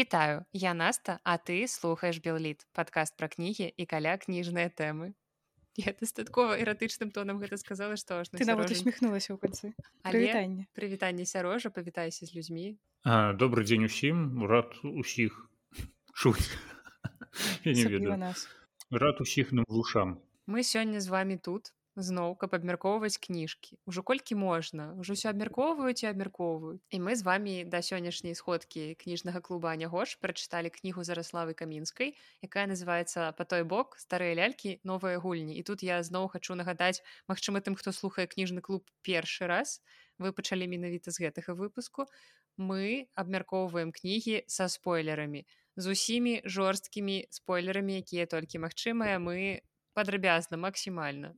Вітаю, я Наста, а ты слухаеш Белліт, падкаст пра кнігі і каля кніжныя тэмы. Я дастаткова эратычным тонам гэта сказала, што аж Ты нават усміхнулася ў канцы. Прывітанне. Прывітанне сярожа, павітайся з людзьмі. А, добры дзень усім, рад усіх чуць. Я не ведаю. Рад усіх нам вушам. Мы сёння з вами тут, зноў каб абмяркоўваць кніжкі ўжо колькі можна ўжо ўсё абмяркоўваюць і абмяркоўваюць і мы з вами да сённяшняй сходкі кніжнага клуба нягош прачыталі кнігу зараславы камінскай якая называется по той бок. Старыя лялькі новыя гульні і тут я зноў хачу нагадаць Мачыма тым хто слухае кніжны клуб першы раз вы пачалі менавіта з гэтага выпуску мы абмяркоўваем кнігі са спойлерамі з усімі жорсткімі спойлерамі якія толькі магчымыя мы падрабязна максімальна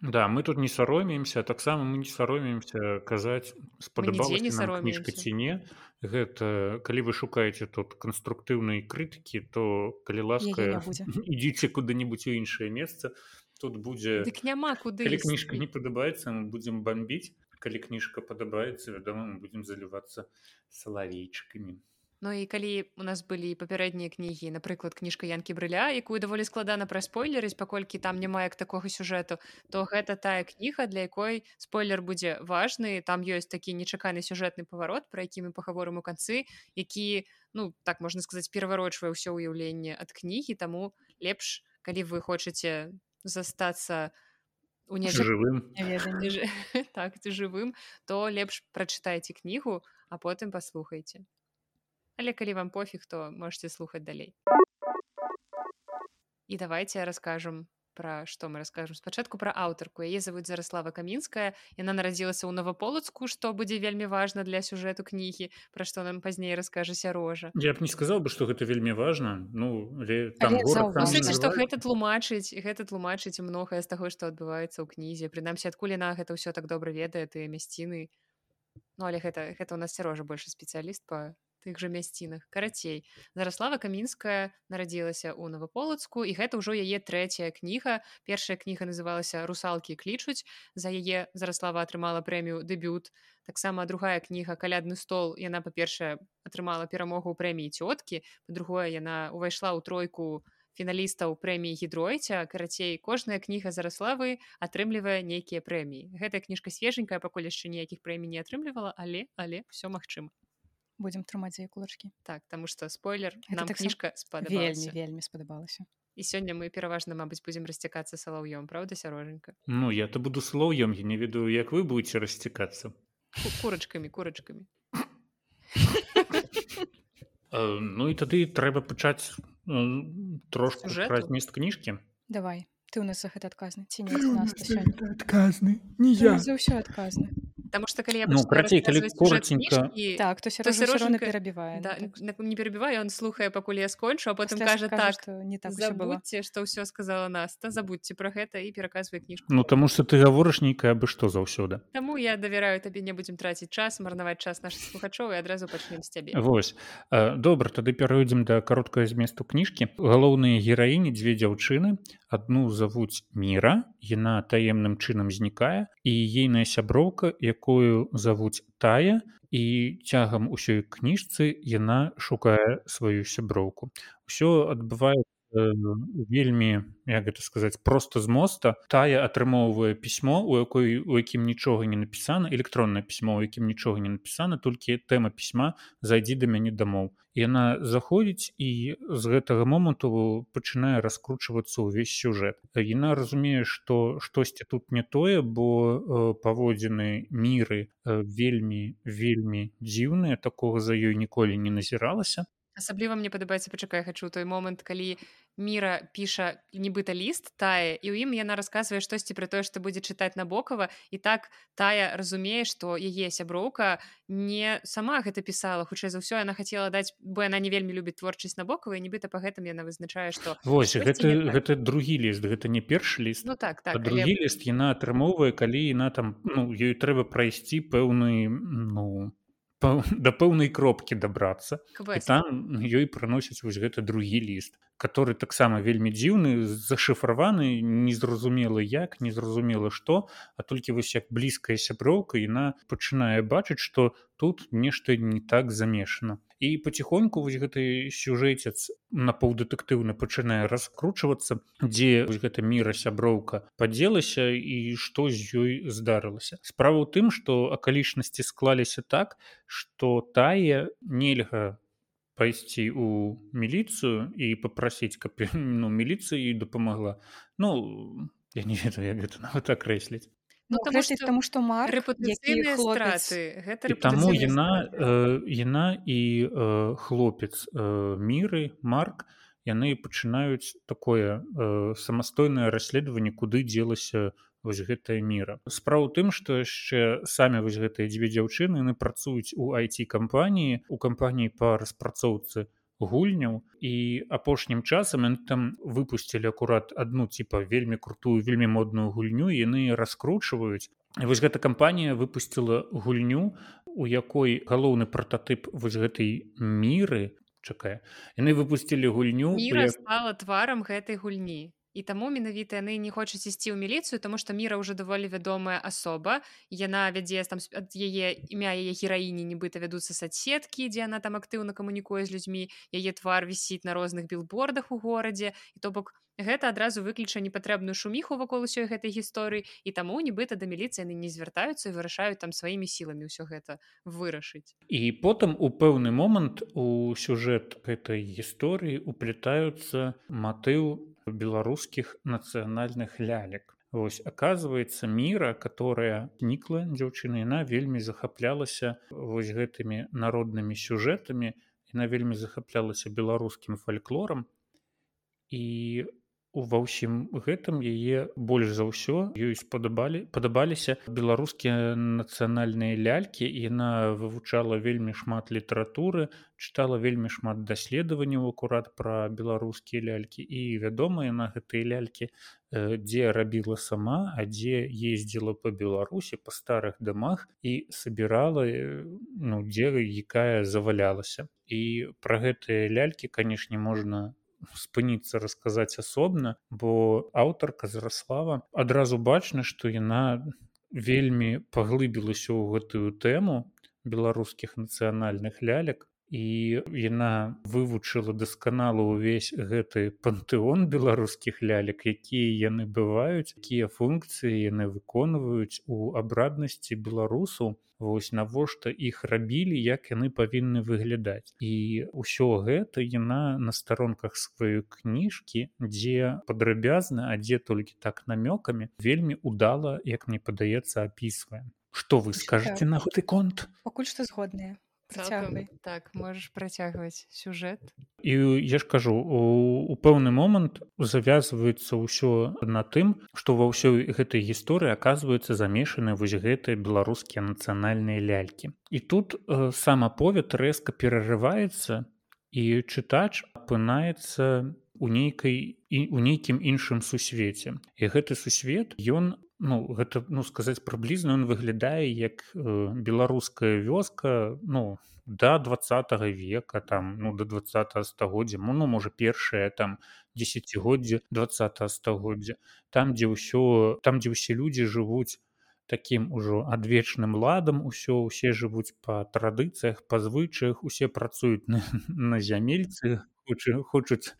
Да мы тут не саромеемся таксама мы не саромеемся казаць спадабалася кніжка ці не. Гэта калі вы шукаеце тут канструктыўнай крытыкі то калі ласка ідзіце куды-нибудь у іншае месца. Тут будзе Дык няма куды калі кніжка не падабаецца мы будзем бомбіць калі кніжка падабаецца вядома мы будзем залівацца салавейчыкамі Ну і калі у нас былі папярэднія кнігі напрыклад кніжка янкі брыля якую даволі складана пра спойлерыць паколькі там няма як такога сюжэту то гэта тая кніга для якой спойлер будзе важны там ёсць такі нечаканы сюжэтны паварот пра які мы пагаворым у канцы які ну так можна сказаць пераварочвае ўсё ўяўленне ад кнігі таму лепш калі вы хочаце застацца у жывым так жывым то лепш прачытайце кнігу а потым паслухайце але калі вам пофіг то можете слухаць далей. І давайте расскажем про что мы расскажем. Спачатку про аўтарку яе завуць зараслава камінская яна нарадзілася ў наваполацку что будзе вельмі важна для сюжэту кнігі про што нам пазней раскажа сярожа я б не сказал бы что гэта вельмі важно. Ну что гэта тлумачыць гэта тлумачыць многае з таго што адбываецца ў кнізе прынамсі адкуль на гэта ўсё так добра ведае ты мясціны Ну але гэта гэта у нас сярожа больше спецыяліст по тых жа мясцінах карацей. Зараслава камінская нарадзілася ў наваполацку і гэта ўжо яе трэцяя кніга. Першая кніга называлася русалкі клічуць за яе зараслава атрымала прэмію дэбют. Таксама другая кніга калядны стол яна па-першае атрымала перамогу ў прэміі цёткі. Па-другое яна ўвайшла ў тройку фіналістаў прэміі гідройця карацей кожная кніга зараславы атрымлівае нейкія прэміі. Гэтая кніжка свеженькая пакуль яшчэ ніякіх прэмій не атрымлівала але але все магчыма будзем трымаць яе кулачкі так таму што спойлер нам так кніжка вельмі вельмі спадабалася і сёння мы пераважна мабыць будзем расцікацца салаўём правда сярожанька Ну я то буду слоўем я не ведаю як вы будете расцікацца курачкамі курачкамі Ну і тады трэба пачаць трошку мест кніжкі давай ты у нас за гэта адказны ці не адказны не я за ўсё адказны Таму што калі я ну, калі коротенько... так, то сярожа перабівае да, не перабівае он слухае пакуль я скончу а потым кажа так не так забудьце што ўсё сказала наста забудьце пра гэта і пераказвае кніжку Ну таму што ты гаворыш нейкае бы што заўсёды Таму я давяраю табе не будзем траціць час марнаваць час наших слухачоў і адразу пачнем з цябе Вось. Добра тады перайдзем да кароткага зместу кніжкі галоўныя гераіні дзве дзяўчыны. Адну завуць міра. Яна таемным чынам знікае і ейная сяброўка якую завуць тая і цягам усёй кніжцы яна шукае сваю сяброўку. Ўсё адбываецца вельмі як гэта сказаць просто з моста тая атрымоўвае пісьмо у якой у якім нічога не напісана электроннае пісьмо у якім нічога не напісана толькі тэма пісьма зайдзі да мяне дамоў яна заходзіць і з гэтага моманту пачынае раскручвацца ўвесь сюжэт. Яна разумее што штосьці тут не тое бо паводзіны міры вельмі вельмі дзіўныя такога за ёй ніколі не назіралася асабліва мне падабаецца пачакай хачу той момант калі міра піша нібыта ліст тая і ў ім яна расказвае штосьці пра тое што будзе чытаць набокава і так тая разумее што яе сяброўка не сама гэта пісала хутчэй за ўсё яна хацела даць бо яна не вельмі любіць творчасць набокава нібыта па гэтым яна вызначае што вось гэта гэта другі ліст гэта не першы ліст ну так так другі але... ліст яна атрымоўвае калі яна там ну ёй трэба прайсці пэўны ну да пэўнай кропкі дабрацца там ёй прыносяць вось гэты другі ліст который таксама вельмі дзіўны зашыфраваны незразумела як незразумела што а толькі вось як блізкая сяброўка яна пачынае бачыць што тут нешта не так замешана і паціхоньку вось гэты сюжэцец на паўдэтэктыўны пачынае раскручвацца дзе гэта міра сяброўка падзелася і што з ёй здарылася. Справа ў тым што акалічнасці склаліся так што тае нельга пайсці ў міліцыю і папрасіць каб ну міліцыі дапамагла. Ну я не ведаю як гэта нават акрэсліць Ну, Ну, таму што таму што Марк, рэпутацыйныя хлопец страты гэта таму яна э, яна і э, хлопец э, міры марк яны пачынаюць такое э, самастойнае расследаванне куды дзелася вось гэтая міра. Справа ў тым што яшчэ самі вось гэтыя дзве дзяўчыны яны працуюць у айти кампаніі у кампаніі па распрацоўцы гульняў і апошнім часам яны там выпусцілі акурат адну типа вельмі крутую вельмі модную гульню яны раскручваюць. І вось гэта кампанія выпусціла гульню у якой галоўны прататып вось гэтай міры чакае яны выпусцілі гульню міра як- стала тварам гэтай гульні і таму менавіта яны не хочуць ісці ў міліцыю тому што міра ўжо даволі вядомая асоба яна вядзе там яе імя яе гераіні нібыта вядуцца соцсеткі дзе она там актыўна камунікуе з людзьмі яе твар вісіць на розных білбордах у горадзе і то бок гэта адразу выключа непатрэбную шуміху вакол усёй гэтай гісторыі і таму нібыта да міліцыі яны не звяртаюцца і вырашаюць там сваімі сіламі ўсё гэта вырашыць. І потым у пэўны момант у сюжэт гэтай гісторыі уплетаюцца матыў беларускіх нацыянальных лялек. Вось аказваецца міра, которая нікла дзяўчына яна вельмі захаплялася вось гэтымі народнымі сюжэтамі, яна вельмі захаплялася беларускім фальклорам і ва ўсім гэтым яе больш за ўсё ёй спадабалі падабаліся беларускія нацыянальныя лялькі яна вывучала вельмі шмат літаратуры чытала вельмі шмат даследаванняў акурат пра беларускія лялькі і вядома яна гэтыя лялькі э, дзе рабіла сама а дзе ездзіла по беларусі па старых дамах і сабірала э, ну дзе якая завалялася. І пра гэтыя лялькі канешне можна спыніцца расказаць асобна бо аўтарка зараслава адразу бачна што яна вельмі паглыбілася ў гэтую тэму беларускіх нацыянальных лялек і яна вывучыла дасканала ўвесь гэты пантэон беларускіх лялек якія яны бываюць якія функцыі яны выконваюць у абраднасці беларусу. Вось навошта іх рабілі як яны павінны выглядаць. І ўсё гэта яна на старонках сваёй кніжкі дзе падрабязна а дзе толькі так намёкамі вельмі удала як мне падаецца апісвае. Што вы скажаце на гэты конт? Пакуль што згодныя Цалкам Працягвай. так можаш працягваць сюжэт і я ж кажу у, у пэўны момант завязваецца ўсё на тым што ва ўсёй гэтай гісторыі аказваюцца замешаны вось гэтыя беларускія нацыянальныя лялькі. І тут э, сам аповед рэзка перарываецца і чытач апынаецца у нейкай і у нейкім іншым сусвеце. І гэты сусвет ён ну гэта ну сказаць прыблізна ён выглядае як э, беларуская вёска ну да двадцатого века там ну до два стагоддзя ну, ну можа першае там десятгоддзе два стагоддзя. Там дзе ўсё там дзе ўсе людзі жывуць таким ужо адвечным ладам усё усе жывуць па традыцыях па звычаях усе працуюць на, на зямельцы хочуць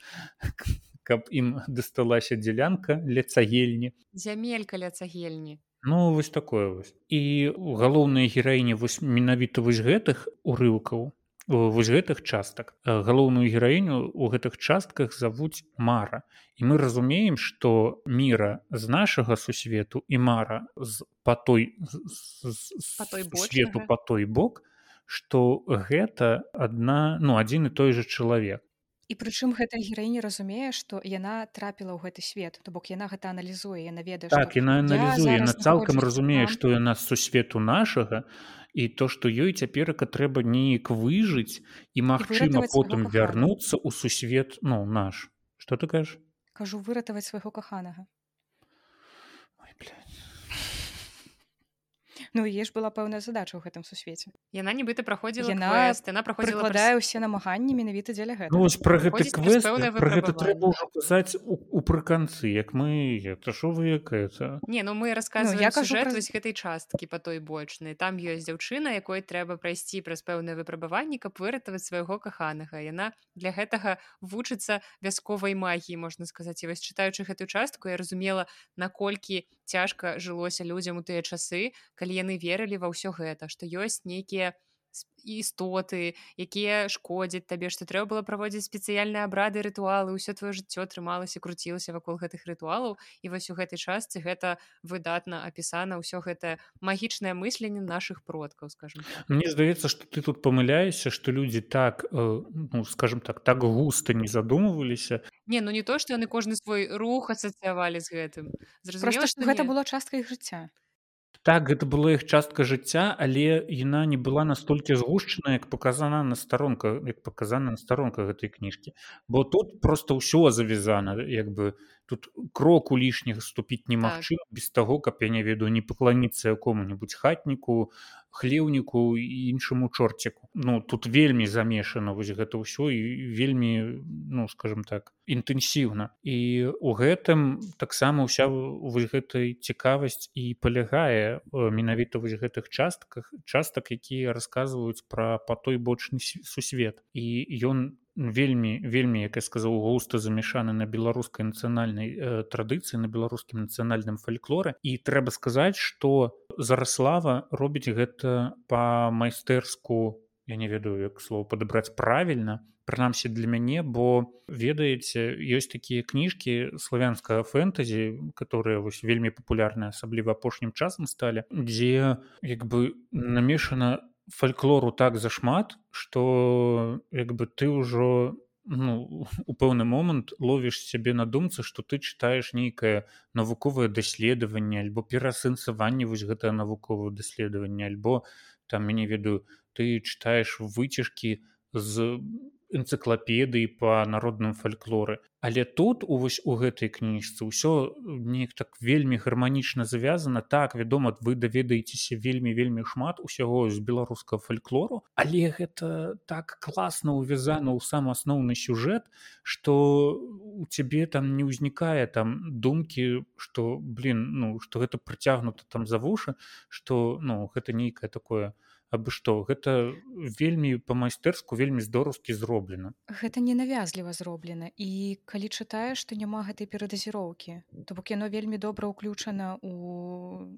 каб ім дасталася дзялянка ля цагельні. Зямелька ля цагельні. Ну вось такое вось. І галоўныя гераіні вось менавіта вось гэтых урыўкаў вось гэтых частак. Э, галоўную гераіню у гэтых частках завуць мара. І мы разумеем што міра з нашага сусвету і мара з па той з- з- Па той сусвету бочнага. па той бок што гэта адна ну адзін і той жа чалавек і прычым гэта гераіня разумее што яна трапіла ў гэты свет. То бок яна гэта аналізуе яна ведае так яна аналізуе яна цалкам разумее што яна з сусвету нашага і то што ёй цяперака трэба неяк выжыць і магчыма потым вярнуцца ў сусвет ну наш. Что ты кажаш кажу выратаваць свайго каханага Ой, блядь. Ну е ж была пэўная задача ў гэтым сусвеце яна нібыта праходзіла яна квест, яна прыкладае ўсе намаганні менавіта дзеля Ну, гэтага вось пра гэты праз квест пра гэта трэба ўжо казаць у, у прыканцы як мы это що вы якаецца Не ну мы рассказываем я кажу сюжэт пра- вось гэтай часткі па той бочнай там ёсць дзяўчына якой трэба прайсці праз пэўнае выпрабаванне каб выратаваць свайго каханага. Яна для гэтага вучыцца вясковай магіі можна сказаць. І вось чытаючы гэтую частку я разумела наколькі цяжка жылося людзям у тыя часы калі яны верылі ва ўсё гэта што ёсць нейкія істоты якія шкодзяць табе што трэба было праводзіць спецыяльныя абрады рытуалы ўсё твоё жыццё трымалася круцілася вакол гэтых рытуалаў і вось у гэтай частцы гэта выдатна апісана ўсё гэтае магічнае мысленне нашых продкаў скажем так. Мне здаецца што ты тут памыляешся што людзі так э, ну скажем так так густа не задумываліся не ну не то што яны кожны свой рух асацыявалі з гэтым зразумела просто што гэта не. было часткай іх жыцця так гэта была іх частка жыцця але яна не была настолькі згушчана як паказана на старонках як паказана на старонках гэтай кніжкі. Бо тут просто ўсё завязана як бы тут кроку лішніх ступіць немагчыма так. без таго каб я не ведаю не пакланіцца якому-нибудь хатніку хлеўніку і іншаму чорціку ну тут вельмі замешана вось гэта ўсё і вельмі ну скажем так інтэнсіўна. І у гэтым таксама ўся вось гэтай цікавасць і палягае э, менавіта вось гэтых частках частак якія расказваюць пра па той бочны сусвет. І ён вельмі вельмі як я сказаў густа замешаны на беларускай нацыянальнай э, традыцыі на беларускім нацыянальным фальклоры і трэба сказаць што зараслава робіць гэта па майстэрску я не ведаю як слово падабраць правільна прынамсі для мяне бо ведаеце ёсць такія кніжкі славянскага фэнтэзі которые вось вельмі папулярныя асабліва апошнім часам сталі дзе як бы намешана фальклору так зашмат что як бы ты ўжо ну у пэўны момант ловіш сябе на думцы што ты чытаеш нейкае навуковае даследаванне альбо пераасэнсаванне вось гэтае навуковае даследаванне альбо там я не ведаю ты чытаеш выцяжкі з энцыклапедыі па народным фальклоры. Але тут у вось у гэтай кніжцы ўсё неяк так вельмі гарманічна завязана так вядома вы даведаецеся вельмі вельмі шмат усяго з беларускага фальклору але гэта так класна увязана ў сам асноўны сюжэт что у цябе там не ўзнікае там думкі что блин ну что гэта прыцягнута там за вушы что ну гэта нейкае такое абы што гэта вельмі па-майстэрску вельмі здораўскі зроблена. Гэта ненавязліва зроблена. І калі чытаеш то няма гэтай перадазіроўкі. То бок яно вельмі добра ўключана у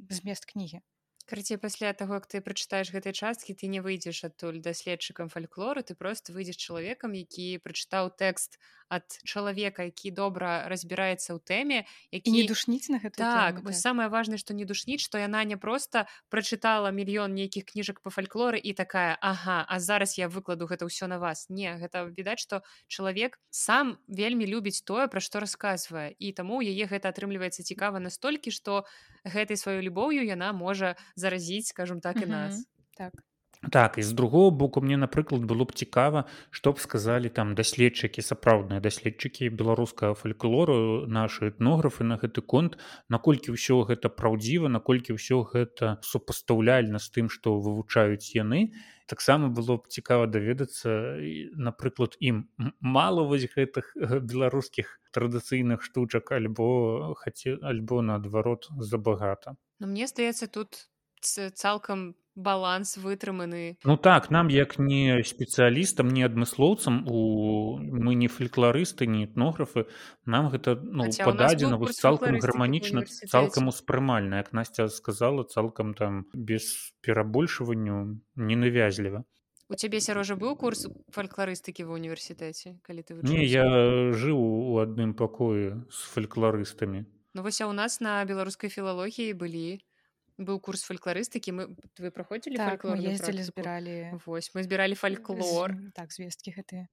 змест кнігі Карацей, пасля таго як ты прачытаеш гэтай часткі ты не выйдзеш адтуль даследчыкам фальклору ты просто выйдзеш чалавекам які прачытаў тэкст ад чалавека які добра разбіраецца ў тэме які і не душніць на гэта так вось самае важнае што не душніць што яна не проста прачытала мільён нейкіх кніжак па фальклоры і такая Ага а зараз я выкладу гэта ўсё на вас не гэта відаць што чалавек сам вельмі любіць тое пра што расказвае і таму яе гэта атрымліваецца цікава настолькі што гэтай сваёй любоўю яна можа заразіць скажем так і нас. Так. Так і з другого боку мне напрыклад было б цікава што б сказалі там даследчыкі сапраўдныя даследчыкі беларускага фальклору нашы этнографы на гэты конт наколькі ўсё гэта праўдзіва наколькі ўсё гэта супастаўляльна з тым што вывучаюць яны. Таксама было б цікава даведацца напрыклад ім мала вось гэтых э, беларускіх традыцыйных штучак альбо хаце альбо наадварот забагата. Ну мне здаецца тут цалкам баланс вытрыманы Ну так нам як не спецыялістам не адмыслоўцам у мы не фальклорысты не этнографы нам гэта ну, пададзена вось цалкам гарманічна цалкам успрымальна як Насця сказала цалкам там без перабольшванню ненавязліва у цябе сярожа быў курс фальклорыстыкі ва універсітэце калі ты не я жыў у адным пакоі з фальклорыстамі Ну вось а у нас на беларускай філалогіі былі быў курс фальклорыстыкі мы вы праходзілі так ездзілі збіралі Вось мы збіралі фальклор з- так звесткі гэтыя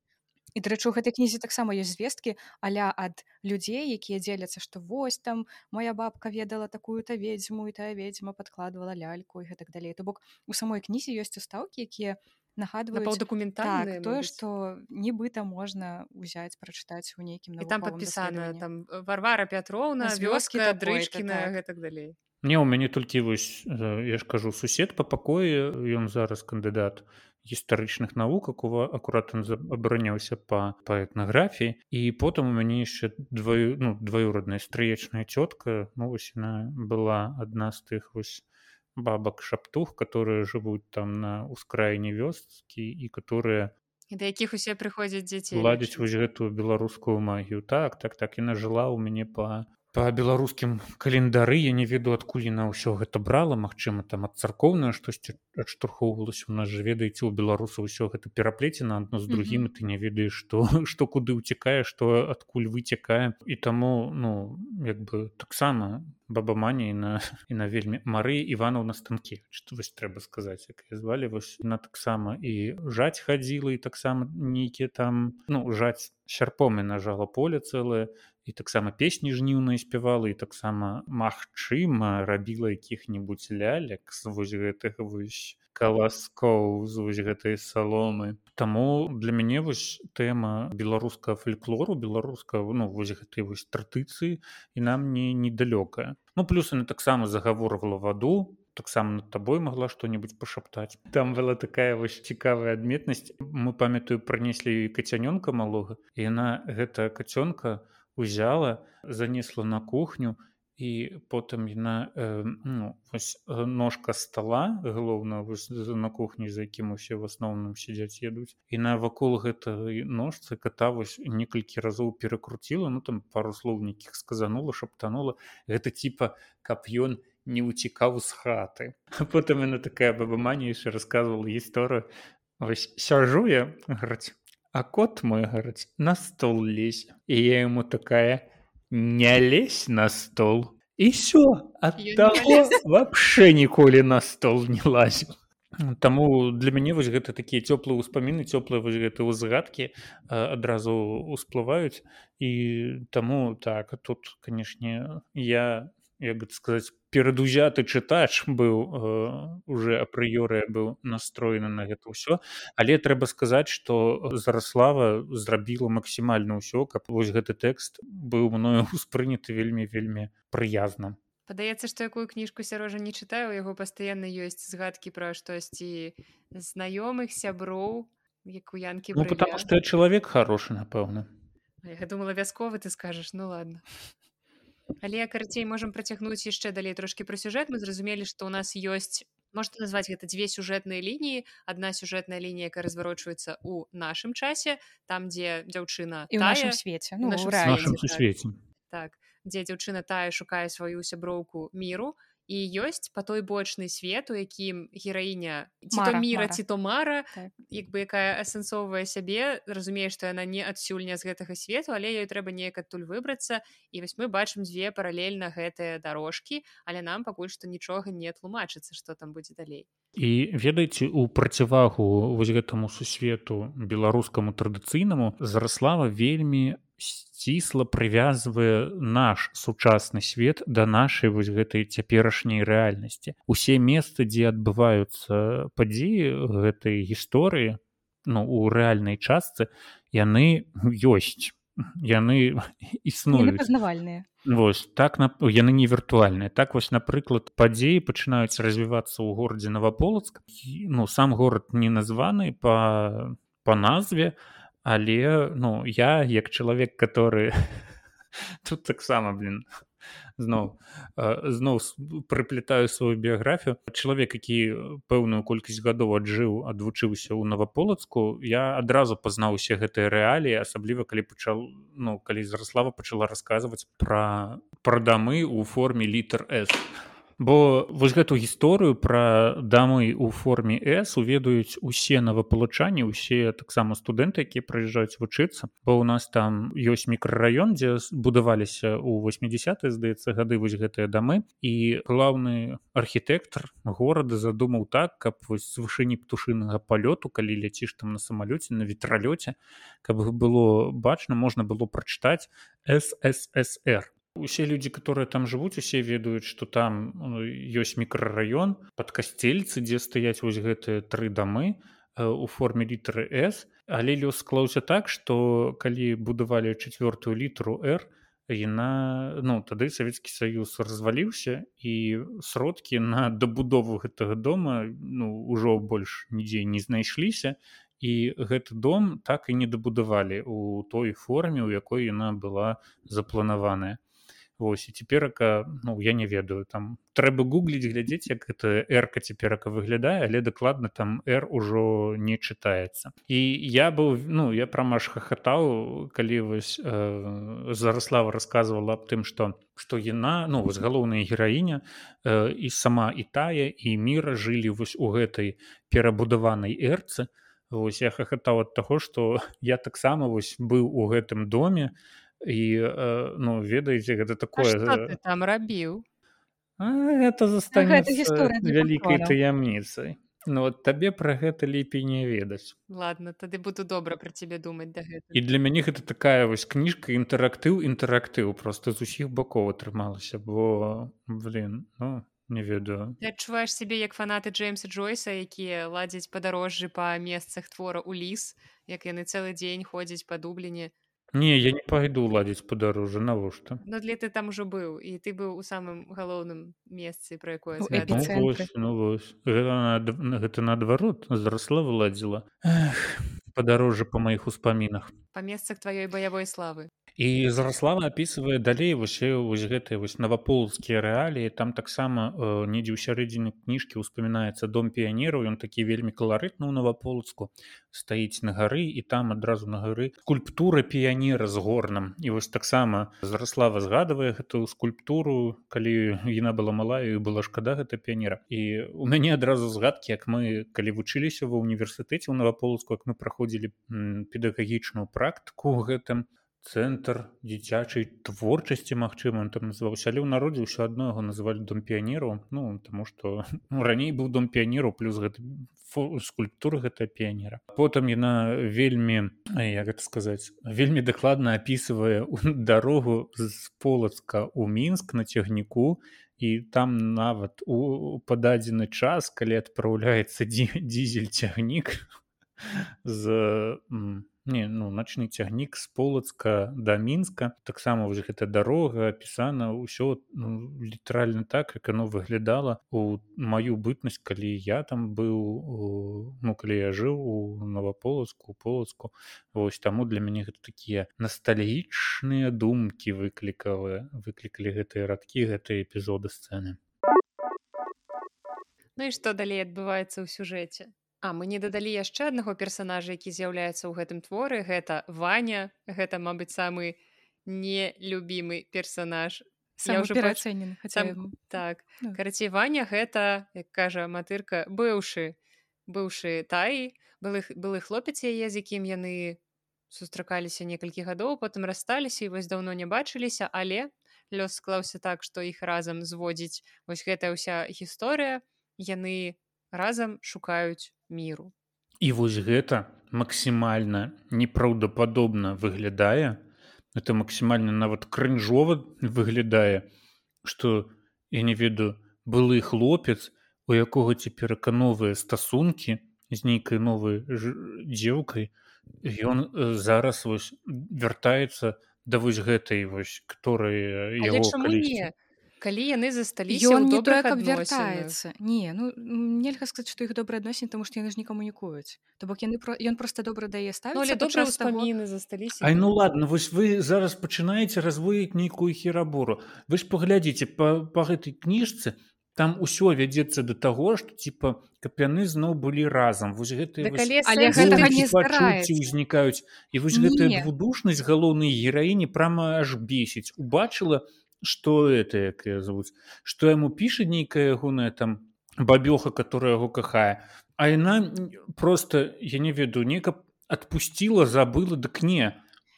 і дарэчы у гэтай кнізе таксама ёсць звесткі аля ад людзей якія дзеляцца што вось там моя бабка ведала такую-то ведзьму і тая ведзьма падкладвала ляльку і гэтак далей. То бок у самой кнізе ёсць устаўкі якія нагадваюць напаўдакументальныя так, тое што нібыта можна ўзяць прачытаць у нейкім і там падпісана там Варвара Пятроўна З вёскі дрычкіна так. гэтак далей Не ў мяне толькі вось я ж кажу сусед па пакоі ён зараз кандыдат гістарычных навуках акурат он абараняўся па па этнаграфіі і потым у мяне яшчэ дваю ну дваюродная стрыечная цётка ну вось яна была адна з тых вось бабак шаптух которые жывуць там на ўскраіне вёскі і которые і да якіх усе прыходзяць дзяцей ладзіць вось гэтую беларускую магію так так так яна жыла ў мяне па па беларускім календары я не веду адкуль яна ўсё гэта брала Мачыма там ад царкоўна штосьці адштурхоўвалася у нас жа ведаеце у беларусаў усё гэта пераплецена адно з другім ты не ведаеш што што куды ўцякае што адкуль выцякае і таму ну як бы таксама бабамані на і на вельмі мары іванаў на станкі што вось трэба сказаць як звалі вось на таксама і жаць хадзіла і таксама нейкія там ну жаць сярпом і нажала поле цэлае і таксама песні жніўныя спявала і таксама магчыма рабіла якіх-небудзь лялек з вось гэтых вось каласкоў з вось гэтай саломы Таму для мяне вось тэма беларускага фальклору беларуска ну вось гэтай вось традыцыі і нам не недалёкая ну плюс яна таксама загаворвала ваду таксама над табой магла што-небудзь пашаптаць. Там была такая вось цікавая адметнасць. Мы памятаю прынеслі кацянёнка малога і яна гэта кацёнка у узяла занесла на кухню і потым яна э, ну, э, ножка стола галоўна на кухні за якім усе в асноўным сядзяць едуць і на вакол гэтай ножцы ката вось некалькі разоў перакруціла ну там пару слоў нейкіх сказанула шаптанула. Гэта типа каб ён не уцікаў з хаты. Потым яна такая бабаманія яшчэ рассказывала гісторыю. Сяжу я граць а кот мой гараць на стол лезь. І я ему такая не лезь на стол і все ад таго вообще ніколі на стол не лазіў Таму для мяне вось гэта такія цёплыя ўспаміны цёплыя вось гэты ўзгадкі адразу усплываюць і таму так тут канешне я як сказаць перадузяты чытач быў э, уже апрыёры быў настроены на гэта ўсё але трэба сказаць что зараслава зрабіла максімальна ўсё каб вось гэты тэкст быў мною успрыняты вельмі вельмі прыязна. Падаецца што якую кніжку сярожа не чытаю яго пастаянна ёсць згадкі пра штосьці знаёмых сяброў як у янкі ну, потому что чалавек хорошы напэўна. Я думала вясковы ты скажаш ну ладно Але карацей можам працягнуць яшчэ далей трошкі пра сюжэт мы зразумелі што ў нас ёсць можна назваць гэта дзве сюжэтныя лініі адна сюжэтная лінія якая разварочваецца ў нашым часе там дзе дзяўчына і ў нашым свеце ну, свеце так. Дзе дзяўчына тая шукае сваю сяброўку міру і ёсць па той бочны свет у якім гераіня міра ці то мара так. як бы якая асэнсоўвае сябе разумее што яна не адсюль не з гэтага свету але ёй трэба неяк адтуль выбрацца і вось мы бачым дзве паралельна гэтыя дарожкі але нам пакуль што нічога не тлумачыцца што там будзе далей і ведаеце у процівагу вось гэтаму сусвету беларускаму традыцыйнаму зараслава вельмі сцісла прывязвае наш сучасны свет да нашай вось гэтай цяперашняй рэальнасці. Усе месцы дзе адбываюцца падзеі гэтай гісторыі ну у рэальнай частцы яны ёсць. Яны існуюць. Пазнавальныя. Вось так на яны не віртуальныя. Так вось напрыклад падзеі пачынаюць развівацца ў горадзе наваполацк ну сам горад не названы па па назве а але ну я як чалавек который тут таксама блин зноў зноў прыплетаю сваю біяграфію. Чалавек які пэўную колькасць гадоў аджыў адвучыўся ў наваполацку я адразу пазнаў усе гэтыя рэаліі асабліва калі пачал ну калі зараслава пачала расказваць пра пра дамы ў форме літр с бо вось гэту гісторыю пра дамы ў форме с уведаюць усе навапалучанні усе таксама студэнты якія прыязджаюць вучыцца. Бо у нас там ёсць мікрараён дзе будаваліся ў 80 здаецца гады вось гэтыя дамы. І главны архітэктар горада задумаў так каб вось з вышыні птушынага палёту калі ляціш там на самалёце на ветралёце каб было бачна можна было прачытаць ссср усе людзі которые там жывуць усе ведаюць что там ёсць мікрараён под касцельцы дзе стаяць вось гэтыя тры дамы у форме літары с але лёс склаўся так что калі будавалі чавёртую літру r яна ну тады савецкі саюз разваліўся і сродкі на дабудову гэтага дома ну ўжо больш нідзе не знайшліся і гэты дом так і не дабудавалі у той форме у якой яна была запланаваная Вось і цяперака ну я не ведаю там трэба гугліць глядзець як гэта эрка цяперака выглядае але дакладна там р ужо не чытаецца і я быў ну я пра маш хахатаў калі вось э, зараслава рассказывала аб тым што што яна ну вось галоўная гераіня э, і сама і тая і міра жылі вось у гэтай перабудаванай эрцы Вось я хахатаў ад таго што я таксама вось быў у гэтым доме і э, ну ведаеце гэта такое ты там рабіў это застанецца вялікай таямніцай Ну вот табе пра гэта лепей не ведаць ладно тады буду добра пра цябе думаць да і для мяне гэта такая вось кніжка інтэрактыў інтэрактыў просто з усіх бакоў атрымалася бо блин ну не ведаю. Ты адчуваеш сябе як фанаты джеймса джойса якія ладзяць падарожжы па месцах твора у ліс як яны цэлы дзень ходзяць па дубліне Не, я не пайду ладзіць падарожжа навошта Ну для ты там ужо быў і ты быў у самым галоўным месцы пра якое У ну, эпіцэнтры. вось, ну, вось. гэта, над... гэта наадварот зарасла выладзіла падарожжа па маіх успамінах па месцах тваёй баявой славы і зараслава опісвае далей вось вось гэтыя вось наваполацкія рэаліі там таксама э, недзе ў сярэдзіне кніжкі ўспамінаецца дом піянераў ён такі вельмі каларытны ў наваполацку стаіць на гары і там адразу на гары скульптура піянера з горнам і вось таксама зараслава згадвае гэтую скульптуру калі яна была малая і была шкада гэта піянера і у мяне адразу згадкі як мы калі вучыліся ва універсітэце ў наваполацку як мы праходзілі педагагічную практыку гэтым цэнтр дзіцячай творчасці магчыма там называўся. Але ў народзе ўсё адно яго называлі дом піянеру ну таму што ну, раней быў дом піянеру плюс гэты скульптура гэта піянера. Потым яна вельмі як гэта сказаць вельмі дакладна апісвае дарогу з полацка ў мінск на цягніку. І там нават у пададзены час калі адпраўляецца дзізель цягнік з не ну начны цягнік з полацка да мінска таксама ўжо гэта дарога апісана ўсё ну, літаральна так як оно выглядала у маю бытнасць калі я там быў ну калі я жыў у новополацку полацку Вось таму для мяне гэта такія ностальгічныя думкі выклікавыя выклікалі гэтыя радкі гэтыя эпізоды сцэны Ну і што далей адбываецца ў сюжэце А мы не дадалі яшчэ аднаго персанажа, які з'яўляецца ў гэтым творы. Гэта Ваня. Гэта мабыць самы нелюбімы персанаж перацэнен Сам... так. да. карацей Ваня гэта як кажа матырка быўшы быўшы таі былы былы хлопец яе з якім яны сустракаліся некалькі гадоў потым рассталіся і вось даўно не бачыліся але лёс склаўся так што іх разам зводзіць. Вось гэтая ўся гісторыя. Яны разам шукаюць міру. І вось гэта максімальна непраўдападобна выглядае. Это максімальна нават крынжова выглядае что я не ведаю былы хлопец у якога цяперака новыя стасункі з нейкай новай дзеўкай ён э, зараз вось вяртаецца да вось гэтай вось которая яго калі калі яны засталіся ён не тое каб вяртаецца не ну нельга сказаць што іх добра адносін тому што яны ж не камунікуюць то бок яны про ён просто добра дае ставіць добра ўспаміны засталіся Ай ну ладно вось вы зараз пачынаеце развоіць нейкую херабору вы ж паглядзіце па, па гэтай кніжцы там усё вядзецца да таго што типа каб яны зноў былі разам. Вось гэты ўзнікаюць і вось гэтая двудушнасць галоўнай гераіні прама аж бесіць. Убачыла что это як зовут что яму піша нейкая ягоная там бабёха которая яго кахае а яна просто я не ведаю нека отпустила забыла дык не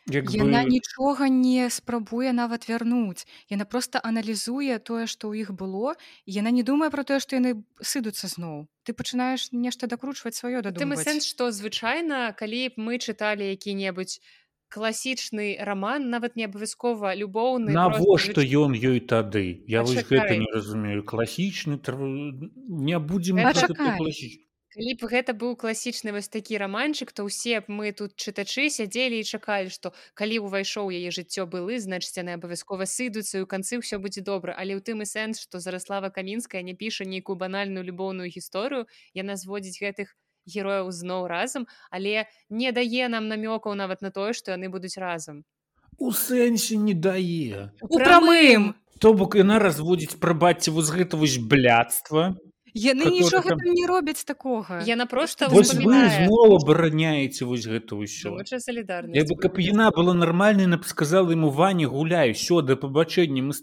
як яна бы... нічога не спрабуе нават вярнуць яна просто аналізуе тое што ў іх было яна не думае про тое што яны сыдуцца зноў ты пачынаеш нешта дакручваць сваё да сэнс што звычайна калі б мы чыталі які-небудзь класічны роман нават не абавязкова любоўны навошта ён ёй тады я вось гэта не разумею. Класічны тр... не будзем калі б гэта быў класічны вось такі раманчык то ўсе б мы тут чытачы сядзелі і чакалі што калі ўвайшоў яе жыццё былы значыць яны абавязкова сыдуцца і ў канцы ўсё будзе добра але ў тым і сэнс што зараслава камінская не піша нейкую банальную любоўную гісторыю яна зводзіць гэтых герояў зноў разам але не дае нам намёкаў нават на тое што яны будуць разам у сэнсе не дае. У прамым то бок яна разводзіць прабачце вось гэта вось блядства яны нічога там- там не робяць такога яна просто вось вы зноў абараняеце вось гэта ўсё. Салідарнасць Як бы каб яна была нармальнай на б сказала ему вані гуляй все да пабачэння мы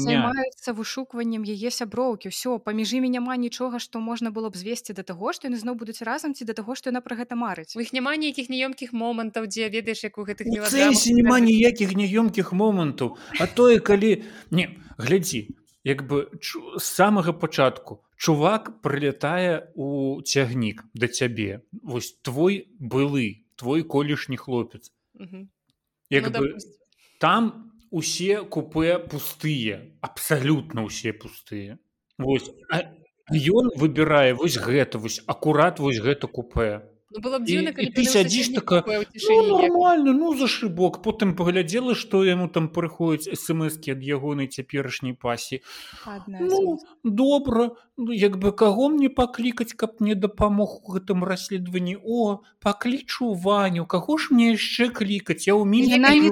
займаюцца вышукваннем яе сяброўкі ўсё паміж імі няма нічога што можна было б звесці да таго што яны зноў будуць разам ці да таго што яна пра гэта марыць. У іх няма нейкіх няёмкіх момантаў дзе ведаеш як у гэтых няма ніякіх няёмкіх момантаў. А тое калі не глядзі як бы чу- з самага пачатку чувак прылятае у цягнік да цябе вось твой былы твой колішні хлопец Мгм. як Ну, бы допустим. там усе купе пустыя абсалютна ўсе пустыя Вось а ён выбірае вось гэта вось акурат вось гэта купе Ну было б дзіўна калі ты сядзіш така, ў Ну, нормально ну за шыбок потым паглядзела што яму там прыходзяць смски ад ягонай цяперашняй пасі ну добра ну, як бы каго мне паклікаць каб мне дапамог у гэтым расследаванні о паклічу ваню. Каго ж мне яшчэ клікаць я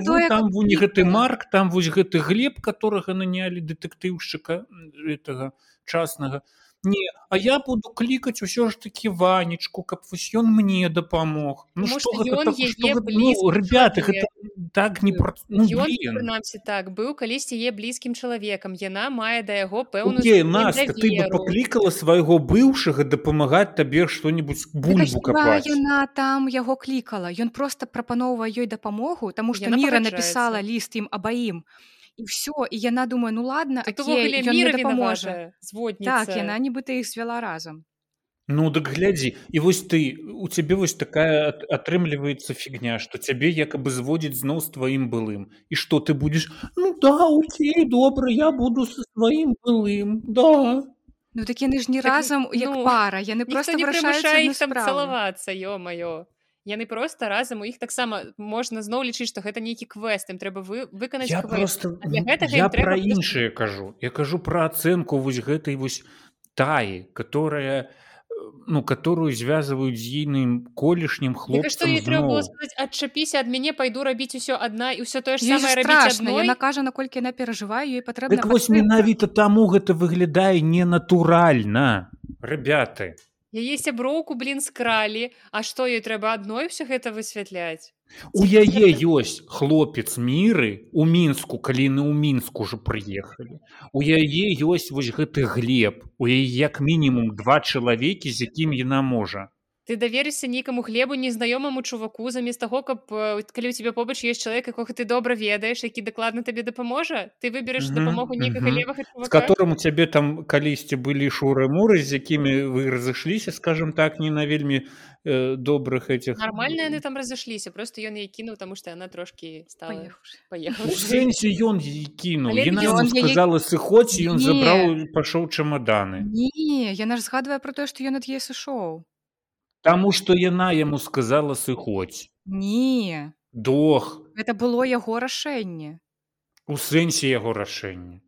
тое, там вунь гэты марк там вось гэты глеб которого нанялі дэтэктыўшчыка гэтага частнага не а я буду клікаць усё ж таки ванечку каб вось ён мне дапамог ну Таму што гэта ён так- яе што гэта- блізкі ну, ребята гэта так не пра- ну, прынамсі так быў калісьці яе блізкім чалавекам яна мае да яго пэўную Окей, ступень Настя, ты бы паклікала свайго быўшага дапамагаць табе што-нибудь бульбу капаць. яна там яго клікала? Ён просто прапаноўвае ёй дапамогу таму што міра напісала ліст ім абаім і ўсё і яна думае ну ладно дапаможа зводніца. так яна нібыта іх звяла разам Ну дык глядзі і вось ты у цябе вось такая атрымліваецца фігня што цябе якабы зводзіць зноў з тваім былым. І што ты будзеш ну да окей добра я буду со сваім былым да ну так яны ж не Так, разам як ну, пара яны просто не вырашаюць прымушае адну іх там справу. цалавацца ё-маё яны просто разам у іх таксама можна зноў лічыць што гэта нейкі квест ім трэба вы выканаць я квест. просто А для гэтага я пра просто- іншае кажу. Я кажу пра ацэнку вось гэтай вось таі которая э, ну которую звязваюць з ейным колішнім хлопцам адчапіся ад мяне пайду рабіць усё адна і ўсё тое ж самае рабіць страшна адной яна кажа наколькі яна перажывае ёй патрэбна Дык вось менавіта таму гэта выглядае ненатуральна. Ребята яе сяброўку блин скралі А што ёй трэба адной все гэта высвятляць у яе ёсць хлопец міры у мінску калі на ў мінску ўжо прыехалі. У яе ёсць вось гэты глеб у яе як мінімум два чалавекі з якім яна можа ты даверишься нейкаму хлебу незнаёмаму чуваку замест таго каб э, калі у тебе побач есть чалавек якога ты добра ведаеш які дакладна табе дапаможа ты выбереш Мгм, дапамогу нейкага мгм. левага з чувака. Которым у цябе там калісьці былі шуры-муры з якімі вы разышліся скажем так не на вельмі э, добрых этих нормально яны там разышліся просто ён яе кінуў таму што яна трошки стала сэнсе ён кінуў яна сказала сыходзь ён Не. забраў пашоў чамаданы не яна ж згадвае про тое што ён ад яе сышоў Таму што яна яму сказала сыходзь не дох гэта было яго рашэнне у сэнсе яго рашэння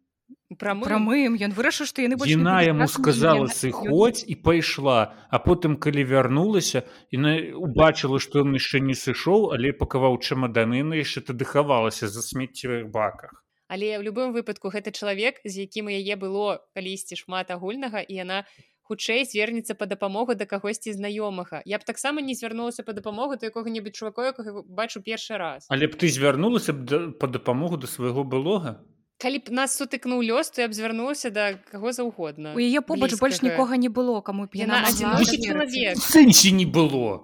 прамым прамым ён вырашыў што яны больш не Яна будуць яму і сказала сыходзь і пайшла а потым калі вярнулася яна убачыла што ён яшчэ не сышоў але пакаваў чамаданы яна яшчэ тады хавалася за смеццевых баках. Але ў любым выпадку гэты чалавек з якім у яе было калісьці шмат агульнага і яна хутчэй звернецца па дапамогу да кагосьці знаёмага. Я б таксама не звярнулася па дапамогу да якога-небудзь чувака якога бачу першы раз. Але б ты звярнулася б да- па дапамогу да свайго былога калі б нас сутыкнуў лёс то я б звярнулася да каго заўгодна. У яе побач больш блізкага. нікога не было каму б Яна сэнсе не было.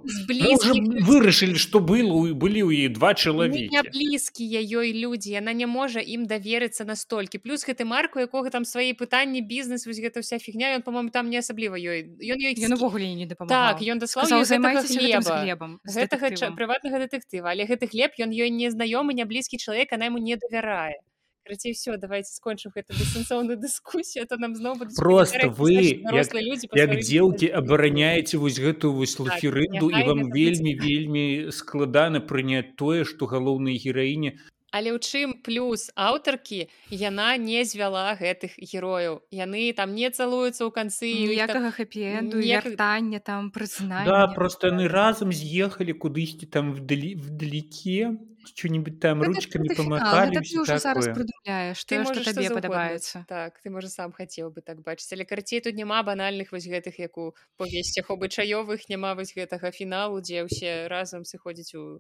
Вырашылі што было у- былі ў яе два не чалавекі. блізкія ёй людзі яна не можа ім даверыцца настолькі. Плюс гэты марку якога там свае пытанні бізнес вось гэта вся фігня ён по-моему там не асабліва ёй. Ён ёй увогуле не дапамагаў. Так ён даслаў ёй гэтага займайцеся гэтым з хлеба глебам з гэтага ча- дэтэктывам». прыватнага дэтэктыва але гэты хлеб ён ёй не знаёмы не блізкі чалавек она яму не давярае Карацей все давайте скончым гэту бессэнсоўную дыскусію то нам зноў Просто вы, як, людзі як дзеўкі абараняеце вось гэтую вось лаферынду і няхай вам гэта вельмі вельмі складана прыняць тое што галоўнай гераіне Але ў чым плюс аўтаркі яна не звяла гэтых герояў. Яны там не цалуюцца ў канцы іх там- хэпі-энду ніякага- вяртання там прызнання Да просто яны разам з'ехалі кудысьці там вдалі вдалеке что-нибудь там Гэта памахалі гэта ты ўжо зараз такое. прыдумляеш ты што табе падабаецца. Так ты можа сам хацеў бы так бачыць. Але карцей тут няма банальных вось гэтых як у повесцях обычаёвых няма вось гэтага фіналу дзе ўсе разам сыходзяць у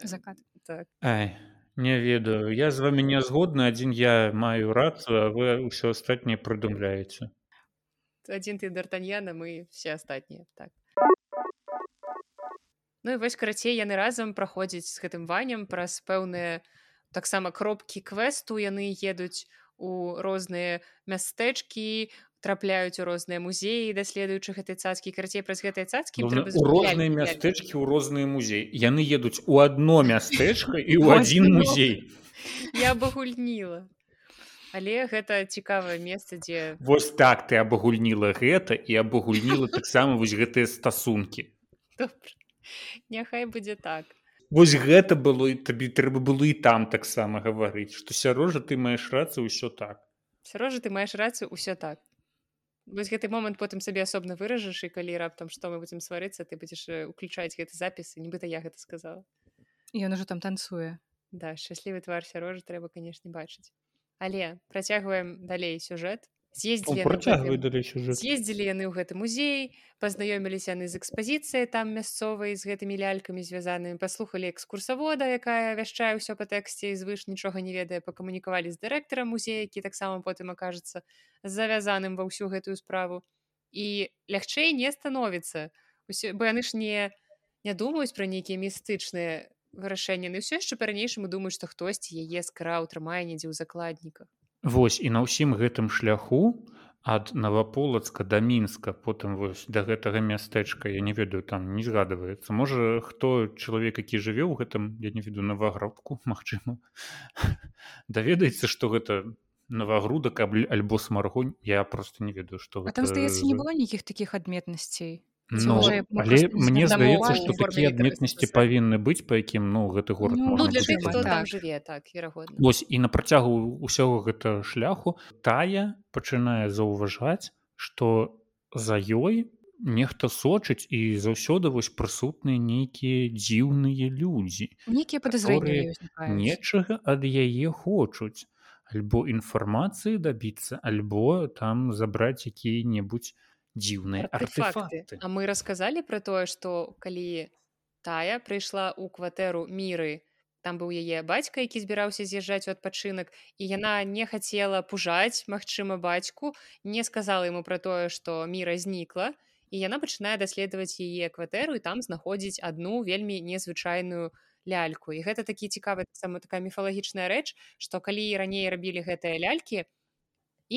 э, закат. так. Ай, не ведаю. Я з вами не згодны адзін я маю рацыю а вы ўсё астатняе прыдумляеце адзін ты д'артаньяна мы все астатнія так. Ну і вось карацей яны разам праходзяць з гэтым ванем праз пэўныя таксама кропкі квесту яны едуць у розныя мястэчкі трапляюць у розныя музеі даследуючы гэтай цацкі карацей праз гэтыя цацкі трэба у розныя гуляць. мястэчкі ў розныя музеі. Яны едуць у адно мястэчка і ў адзін ну. музей. Я абагульніла але гэта цікавае месца дзе Вось так ты абагульніла гэта і абагульніла таксама вось гэтыя стасункі. Добра. Няхай будзе так. Вось гэта было і табе трэба было і там таксама гаварыць што сярожа ты маеш рацыю ўсё так. Сярожа ты маеш рацыю ўсё так вось гэты момант потым сабе асобна выражаш і калі раптам што мы будзем сварыцца ты будзеш э, уключаць гэты запіс і нібыта я гэта сказала. Ён ужо там танцуе да шчаслівы твар сярожа трэба канешне бачыць але працягваем далей сюжэт з'ездзілі далей сюжэт з'ездзілі яны ў гэты музей пазнаёміліся яны з экспазіцыяй там мясцовай з гэтымі лялькамі звязанымі паслухалі экскурсавода якая вяшчае ўсё па тэксце і звыш нічога не ведае пакамунікавалі з дырэктарам музея які таксама потым акажацца завязаным ва ўсю гэтую справу. І лягчэй не становіцца. Усё- бо яны ж не не думаюць пра нейкія містычныя вырашэнні яны ўсё яшчэ па-ранейшаму думаюць што хтосьці яе скраў трымае недзе ў закладніках Вось і на ўсім гэтым шляху ад наваполацка да мінска потым вось да гэтага мястэчка я не ведаю там не згадваецца. Можа хто чалавек які жыве ў гэтым я не веду наваградку Мачыма даведаецца што гэта навагрудак абль- альбо смаргонь. Я просто не ведаю што А там гэта здаецца не было нейкіх такіх адметнасцей Ну, але мне здаецца што такія адметнасці павінны быць па якім ну гэты горад Ну, можна ну для тых хто там Так. жыве так верагодна Вось і на працягу ўсяго гэта шляху тая пачынае заўважаць што за ёй нехта сочыць і заўсёды вось прысутныя нейкія дзіўныя людзі нейкія падазрэнні нечага ад яе хочуць. Альбо інфармацыі дабіцца альбо там забраць якія-небудзь дзіўныя артефакты. артефакты. А мы расказалі пра тое што калі тая прыйшла ў кватэру міры там быў яе бацька які збіраўся з'язджаць у адпачынак і яна не хацела пужаць магчыма бацьку не сказала ему пра тое што міра знікла і яна пачынае даследаваць яе кватэру і там знаходзіць адну вельмі незвычайную ляльку. І гэта такі цікавы сама такая міфалагічная рэч што калі раней рабілі гэтыя лялькі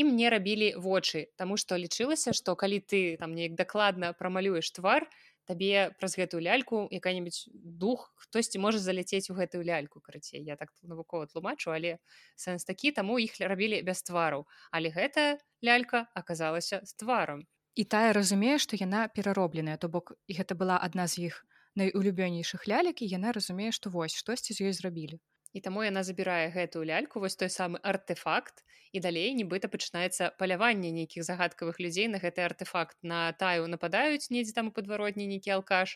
ім не рабілі вочы Таму што лічылася што калі ты там неяк дакладна прамалюеш твар табе праз гэтую ляльку якая-нибудь дух хтосьці можа заляцець у гэтую ляльку карацей я так навукова тлумачу але сэнс такі таму іх рабілі без твараў але гэта лялька аказалася з тварам і тая разумее што яна пераробленая то бок і гэта была адна з іх найулюбёнейшых лялек і яна разумее што вось штосьці з ёй зрабілі і таму яна забірае гэтую ляльку вось той самы артефакт і далей нібыта пачынаецца паляванне нейкіх загадкавых людзей на гэты артефакт. На таю нападаюць недзе там у падваротні нейкі алкаш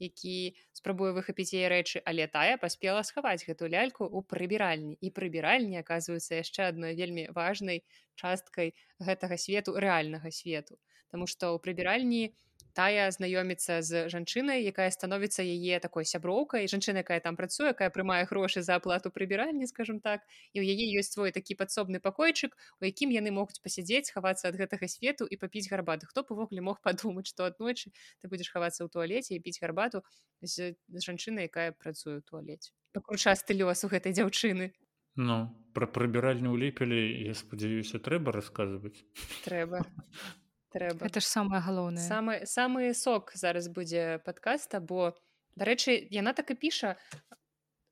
які спрабуе выхапіць яе рэчы але тая паспела схаваць гэту ляльку ў прыбіральні. І прыбіральні аказваюцца яшчэ адной вельмі важнай часткай гэтага свету рэальнага свету. Таму што ў прыбіральні тая знаёміцца з жанчынай якая становіцца яе такой сяброўкай жанчына якая там працуе якая прымае грошы за аплату прыбіральні скажем так. І ў яе ёсць свой такі падсобны пакойчык у якім яны могуць пасядзець хавацца ад гэтага свету і папіць гарбаты хто увогуле мог падумаць што аднойчы ты будзеш хавацца ў туалеце і піць гарбату з жанчынай якая працуе ў туалеце пакручасты лёс у гэтай дзяўчыны Ну пра прыбіральню ў ліпелі я спадзяюся трэба расказваць трэба трэба гэта ж самае галоўнае самы самы сок зараз будзе падкаста бо дарэчы яна так і піша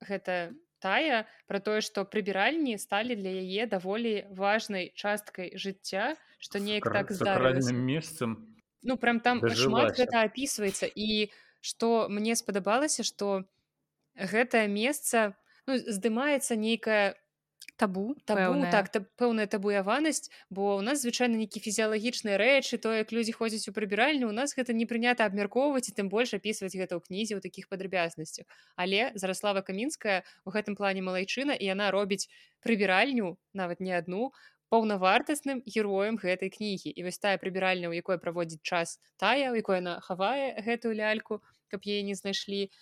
гэта тая про тое што прыбіральні сталі для яе даволі важнай часткай жыцця што неяк так здарылася месцам ну прям там шмат гэта опісваецца і што мне спадабалася што гэтае месца ну, здымаецца нейкая табу табу так та, пэўная табуяванасць бо у нас звычайна нейкі фізіялагічныя рэчы то як людзі ходзяць у прыбіральню у нас гэта не прынята абмяркоўваць і тым больш апісваць гэта ў кнізе ў такіх падрабязнасцях але зараслава камінская у гэтым плане малайчына і яна робіць прыбіральню нават не адну паўнавартасным героем гэтай кнігі. І вось тая прыбіральня у якой праводзіць час тая у якой яна хавае гэтую ляльку каб яе не знайшлі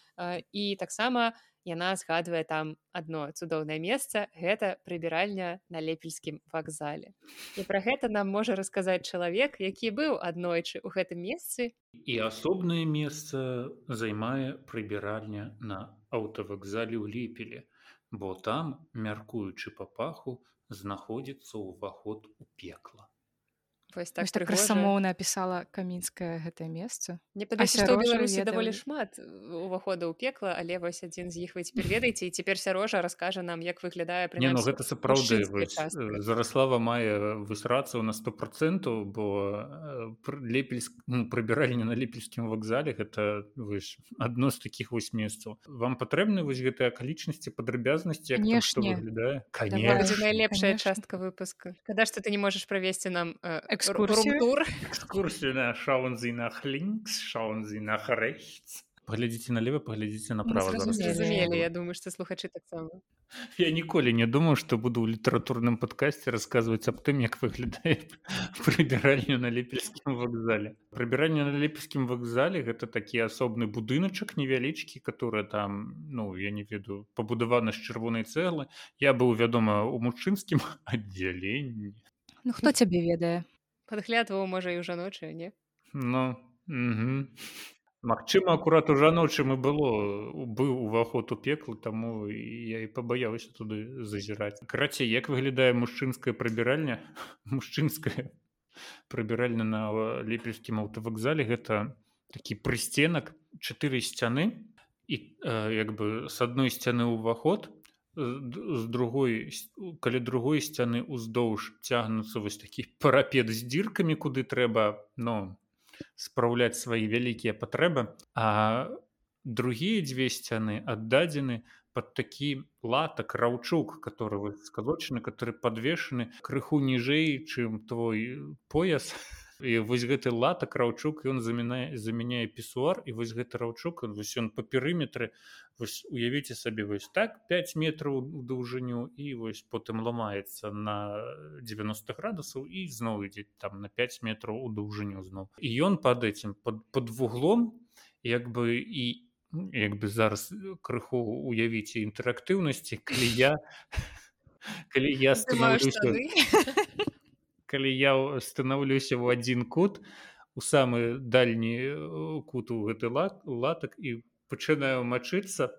і таксама яна згадвае там одно цудоўнае месца гэта прыбіральня на лепельскім вакзале і пра гэта нам можа расказаць чалавек які быў аднойчы ў гэтым месцы і асобнае месца займае прыбіральня на аўтавакзале ў ліпелі бо там мяркуючы па паху знаходзіцца ўваход у пекла Вось так, так красамоўна апісала камінскае гэтае месца не беларусі даволі шмат увахода ў пекла але вось адзін з іх вы цяпер ведаеце і цяпер сярожа раскажа нам як выглядае не, ну, гэта сапраўды зараслава мае высрацца на сто процентаў бо лепельск ну, прыбіральня на лепельскім вакзале гэта вось адно з такіх вось месцаў. Вам патрэбны вось гэтыя акалічнасці падрабязнасці выглядае? Найлепшая частка выпуска. Когда што ты не можаш правесці нам экскурсію экскурсію на шаунзі на хлінкс шаунзі на rechts паглядзіце налево паглядзіце направо зразумелі я думаю што слухачы таксама я ніколі не думаў што буду ў літаратурным падкасці расказваць аб тым як выглядае прыбіральню на лепельскім вакзале прыбіранне на лепельскім вакзале гэта такі асобны будыначак невялічкі который там ну я не ведаю пабудаваны з чырвонай цэглы я быў вядома у мужчынскім аддзяленні Ну хто цябе ведае падглядваў можа і ў жаночыя не? Ну Магчыма акурат у жаночым і было быў уваход у пеклу таму я і пабаяўся туды зазіраць карацей як выглядае мужчынская прыбіральня мужчынская прыбіральня на лепельскім аўтавакзале гэта такі прысценак чатыры сцяны і як бы с адной сцяны ўваход з другой каля другой сцяны ўздоўж цягнуцца вось такі парапет з дзіркамі куды трэба но спраўляць свае вялікія патрэбы. А другія дзве сцяны аддадзены под такі латак раўчук который скалочаны который подвешаны крыху ніжэй чым твой пояс і вось гэты латак раўчук ён замінае замяняе пісуар і вось гэты раўчук вось ён па перыметры вось уявіце сабе вось так 5 метраў у даўжыню і вось потым ламаецца на 90 градусаў і зноў ідзе там на 5 метраў у даўжыню зноў. І ён пад этим под, под вуглом як бы і як бы зараз крыху уявіце інтэрактыўнасці калі я калі я калі я станаўлюся ў адзін кут у самы дальні кут у гэты лат латак і пачынаю мачыцца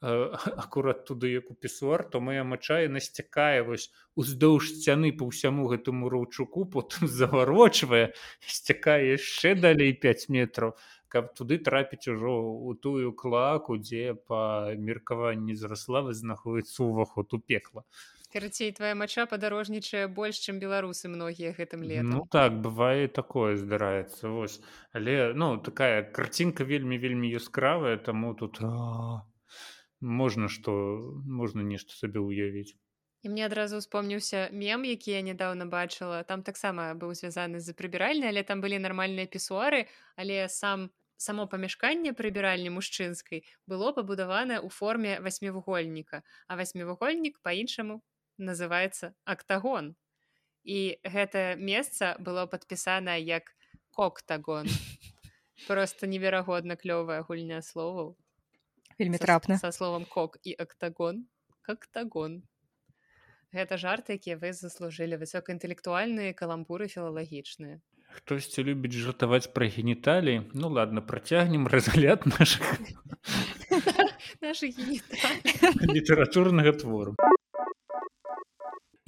акурат туды як у пісуар то моя мача насцякае вось уздоўж сцяны по ўсяму гэтаму раўчуку потым заварочвае сцякае яшчэ далей 5 метров каб туды трапіць ужо у тую клаку дзе па меркаванні зраславы знаходіцца ўваход у пекла карацей твоя мача падарожнічае больш чым беларусы многія гэтым летом ну так бывае такое здараецца вось. Але ну такая карцінка вельмі вельмі яскравая таму тут можна што можна нешта сабе ўявіць. І мне адразу успомніўся мем які я нядаўна бачыла. Там таксама быў звязаны з прыбіральня але там былі нармальныя пісуары але сам само памяшканне прыбіральні мужчынскай было пабудавана ў форме васьмівугольніка а васьмівугольнік па-іншаму называется актагон і гэтае месца было падпісана як коктагон просто неверагодна клёвая гульня словаў вельмі трапна са словом кок і актагон кактагон гэта жарты якія вы заслужылі высокаінтэлектуальныя каламбуры філалагічныя хтосьці любіць жартаваць пра геніталіі ну ладно працягнем разгляд наших літаратурнага твору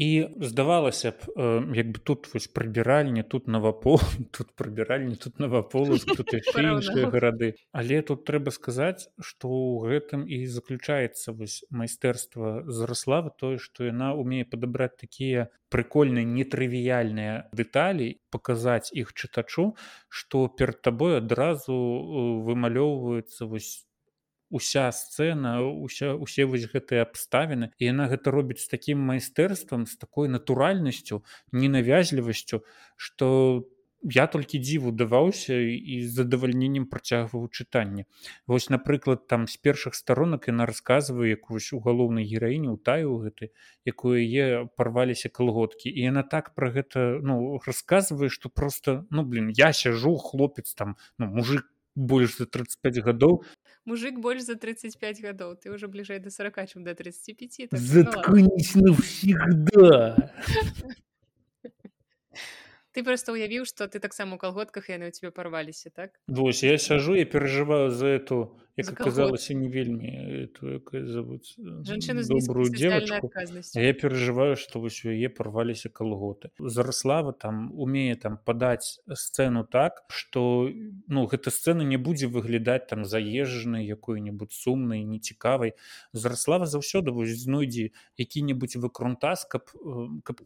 і здавалася б як бы тут вось прыбіральні тут навапол тут прыбіральні тут наваполос тут іншыя гарады але тут трэба сказаць што ў гэтым і заключаецца вось майстэрства зараслава тое што яна умее падабраць такія прыкольныя нетрывіяльныя дэталі паказаць іх чытачу што перад табой адразу вымалёўваецца вось уся сцэна уся усе вось гэтыя абставіны. І яна гэта робіць з такім майстэрствам з такой натуральнасцю ненавязлівасцю што я толькі дзіву даваўся і з задавальненнем працягваў чытанне. Вось напрыклад там з першых старонак яна расказвае як вось у галоўнай гераіне ў таю гэты якую яе парваліся калготкі. І яна так пра гэта ну расказвае што просто ну блин я сяжу хлопец там ну мужик больш за 35 гадоў мужик больш за 35 гадоў ты уже бліжэй до 40 чым до 35 так, заткнись ну, навсегда ты просто уявіў что ты таксама у калготках яны у тебе порваліся так? Вось я сяжу и переживаю за эту як аказалася не вельмі жанчыну добрую девочку. я переживаю что вось у яе порваліся калготы зараслава там умее там падаць сцэну так что ну гэта сцэна не будзе выглядаць там заезжанай якой-нибудь сумнай нецікавай зараслава заўсёды вось знойдзе які-нибудь выкрунтас каб каб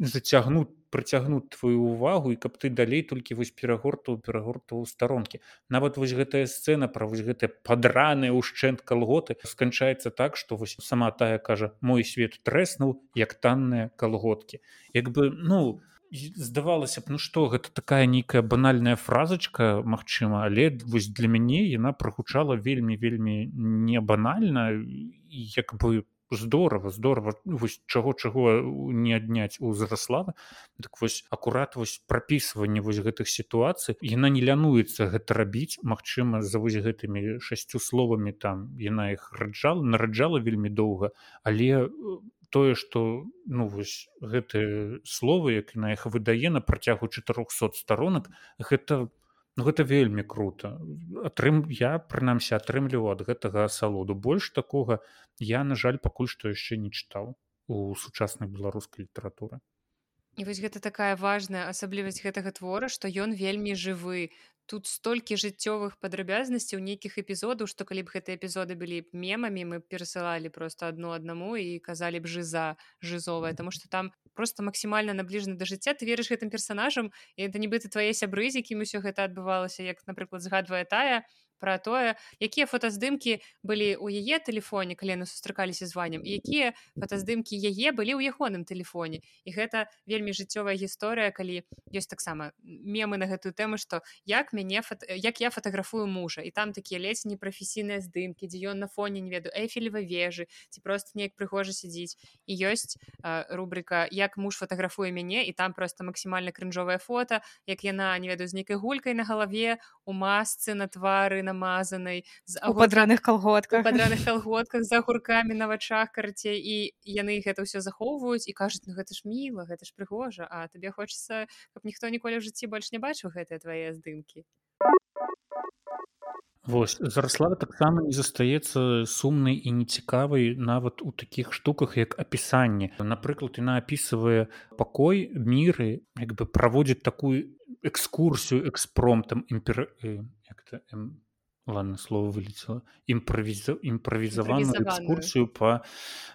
зацягнуць прыцягнуць твою увагу і каб ты далей толькі вось перагортаў перагортаў старонкі. Нават вось гэтая сцэна пра вось гэтыя падраныя ўшчэнт калготы сканчаецца так што вось сама тая кажа мой свет трэснуў як танныя калготкі як бы ну здавалася б ну што гэта такая нейкая банальная фразачка Мачыма але вось для мяне яна прагучала вельмі вельмі не банальна як бы здорово здорово. Ну, вось чаго чаго не адняць у зараслава так вось акурат вось прапісванне вось гэтых сітуацый. Яна не лянуецца гэта рабіць Мачыма за вось гэтымі шасцю словамі там яна іх раджала нараджала вельмі доўга але тое что ну вось гэтыя словы як на іх выдае на працягу 400 сторонок гэта Ну, гэта вельмі круто. Атрым я прынамсі атрымліваў ад гэтага асалоду. Больш такога я на жаль пакуль што яшчэ не чытаў у сучаснай беларускай літаратуры і вось гэта такая важная асаблівасць гэтага твора што ён вельмі жывы. Тут столькі жыццёвых падрабязнасцяў нейкіх эпізодаў што калі б гэтыя эпізоды былі б мемамі мы перасылалі просто адно аднаму і казалі б жыза жызовая тому что там просто максімальна набліжаны да жыцця. Ты верыш гэтым персонажам і это нібыта твае сябры з якім усё гэта адбывалася як напрыклад згадвае тая пра тое якія фотаздымкі былі ў яе тэлефоне калі яны сустракаліся з ваннем якія фотаздымкі яе былі ў ягоным тэлефоне і гэта вельмі жыццёвая гісторыя калі ёсць таксама мемы на гэтую тэму што як мяне фото... як я фатаграфую мужа? І там такія ледзь непрафесійныя здымкі дзе ён на фоне не веду эфелева вежы ці просто неяк прыгожа сядзіць і ёсць э, рубрика як муж фатаграфуе мяне і там просто максімальна крынжовае фото як яна не веду з нейкай гулькай на галаве у масцы на твары на намазанай з агур... падраных калготках. падраных калготках за агуркамі на вачах карце і яны гэта ўсё захоўваюць і кажуць ну гэта ж міла гэта ж прыгожа а табе хочацца каб ніхто ніколі ў жыцці больш не бачыў гэтыя твае здымкі Вось зараслава таксама не застаецца сумнай і нецікавай нават у такіх штуках як апісанне. Напрыклад яна апісвае пакой міры як бы праводзіць такую экскурсію экспромтам імпер ладно слово вылетело. Імправіза імправізаваную экскурсію по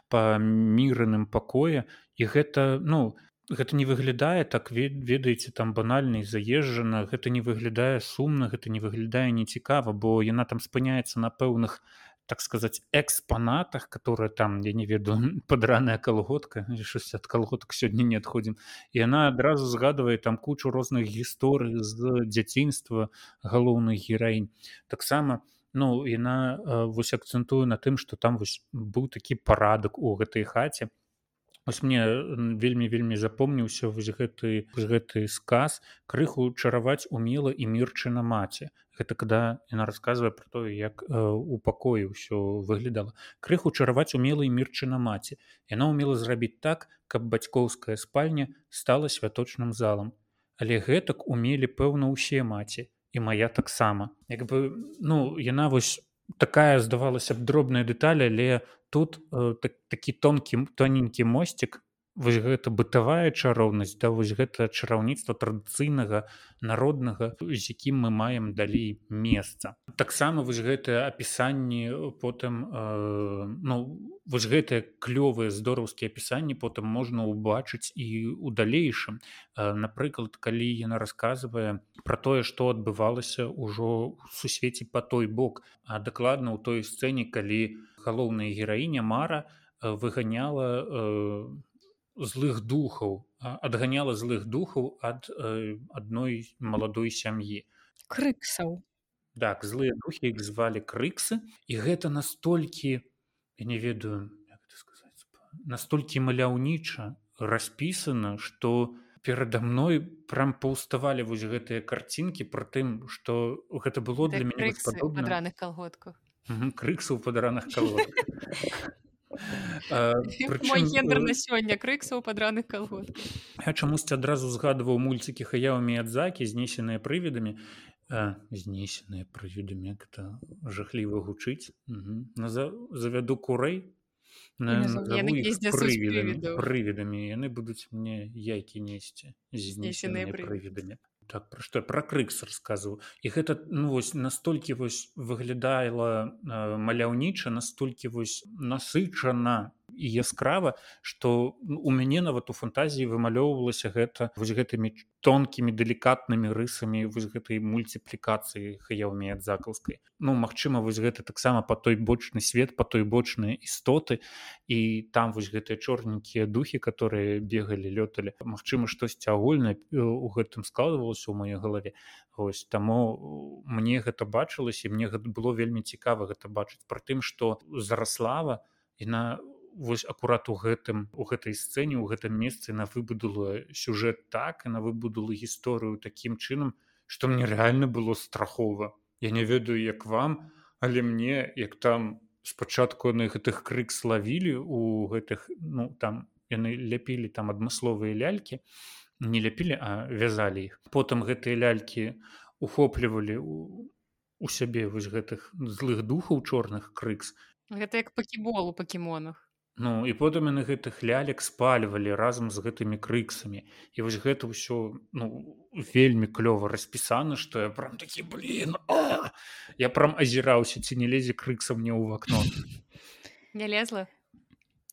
па міраным пакоя і гэта ну гэта не выглядае так ведаеце там банальна заезжана гэта не выглядае сумна гэта не выглядае нецікава бо яна там спыняецца на пэўных так сказать экспанатах которые там я не веду падраная калготка 60 калготак сёння не адходзім і яна адразу згадвае там кучу розных гісторый з дзяцінства галоўных гераінь таксама ну яна вось акцэнтую на тым что там вось быў такі парадак у гэтай хаце Вось мне вельмі вельмі запомніўся вось гэты гэты сказ крыху чараваць умела і мірчына маці гэта когда яна расказвае про тое як э, у пакоі ўсё выглядала крыху чараваць умела і мірчына маці яна умела зрабіць так каб бацькоўская спальня стала святочным залам. Але гэтак умелі пэўна ўсе маці і моя таксама як бы ну яна вось такая здавалася б дробная дэталь але тут э, так, такі тонкі тоненькі мосцік. Вось гэта бытавая чароўнасць да вось гэта чараўніцтва традыцыйнага народнага з якім мы маем далей месца. Таксама вось гэтае апісанні потым э, ну вось гэтыя клёвыя здораўскія апісанні потым можна ўбачыць і ў далейшым. Э, напрыклад калі яна расказвае про тое што адбывалася ўжо ў сусвеце па той бок а дакладна ў той сцэне калі галоўная гераіня мара э, выганяла э, злых духаў адганяла злых духаў ад э, адной маладой сям'і. Крыксаў. Так злыя духі іх звалі крыксы. І гэта настолькі я не ведаю сказаць настолькі маляўніча распісана что перада мной прям паўставалі вось гэтыя карцінкі про тым что гэта было для мяне падраных калготках крыксаў падраных калготках гендер на сёння крыксаў падраных калгот я чамусьці адразу згадваў мульцікі хаяў міядзакі знесеныя прывідамі знесеныя прывідамі это жахліва гучыць завяду курэй прывідамі яны будуць мне яйкі несці знесеныя прывідамі так пра што пра крыкс расказваў і гэта ну вось настолькі вось выглядала э, маляўніча настолькі вось насычана і яскрава што у мяне нават у фантазіі вымалёўвалася гэта вось гэтымі тонкімі далікатнымі рысамі вось гэтай мульціплікацыі хаяўмі ад закаўскай ну магчыма вось гэта таксама па той бочны свет па той бочныя істоты і там вось гэтыя чорненькія духі которые бегалі лёталі. Мачыма штосьці агульнае у гэтым складывалася ў маёй галаве. Вось таму мне гэта бачылася мне гэта было вельмі цікава гэта бачыць. Пры тым што зараслава яна у вось акурат у гэтым у гэтай сцэне у гэтым месцы на выбудула сюжэт так на выбудула гісторыю такім чынам што мне рэальна было страхова. Я не ведаю як вам але мне як там спачатку на гэтых крык славілі у гэтых ну там яны ляпілі там адмысловыя лялькі не ляпілі а вязалі іх. Потым гэтыя лялькі ухоплівалі у сябе вось гэтых злых духаў чорных крыкс. Гэта як пакібол у пакемонах Ну і потым яны гэтых лялек спальвалі разам з гэтымі крыксамі і вось гэта ўсё ну вельмі клёва распісана што я прям такі блин а! я прям азіраўся ці не лезе крыкса мне ў вакно. Не лезла?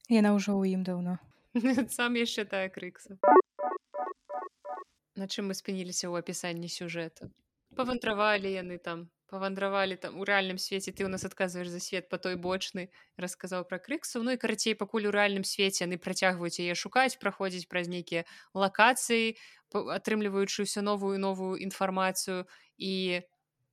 Яна ўжо ў ім даўно. Сам яшчэ тая крыкса на чым мы спыніліся ў апісанні сюжэта? Павантравалі яны там павандравалі там у рэальным свеце ты ў нас адказваеш за свет по той бочны расказаў пра крыксу ну і карацей пакуль у рэальным свеце яны працягваюць яе шукаць праходзіць праз нейкія лакацыі атрымліваючы ўсё новую новую інфармацыю і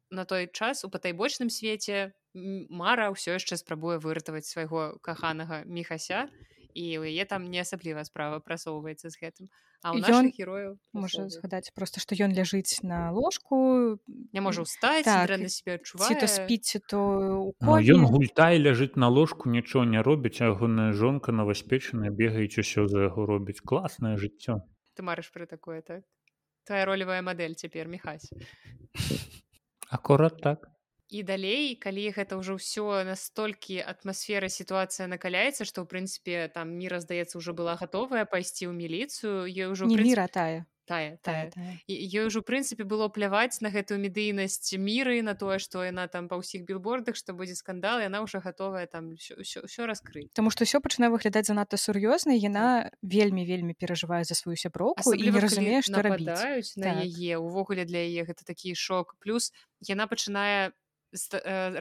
на той час у патайбочным свеце мара ўсё яшчэ спрабуе выратаваць свайго каханага міхася і ў яе там не асабліва справа прасоўваецца з гэтым а ў наших герояў можа згадаць просто што ён ляжыць на ложку не можа ўстаць так, на себе адчувае то спіць то ну, ён гультай ляжыць на ложку нічого не робіць ягоная жонка новаспечаная бегаюць усё за яго робіць класнае жыццё. Ты марыш пра такое так? Твоя ролевая мадэль цяпер мехась акурат так і далей калі гэта ўжо ўсё настолькі атмасфера сітуацыя накаляецца што ў прынцыпе там міра здаецца ўжо была гатовая пайсці ў міліцыю ей ўжо не міра тая. Тая тая ёй ўжо прынцыпе было пляваць на гэтую медыйнасць міры на тое што яна там па ўсіх білбордах што будзе скандал яна ўжо гатовая там ўсё раскрыць Таму што ўсё пачынае выглядаць занадта сур'ёзна яна вельмі вельмі перажывае за сваю сяброўку і не разумее што рабіць на так. яе увогуле для яе гэта такі шок. Плюс яна пачынае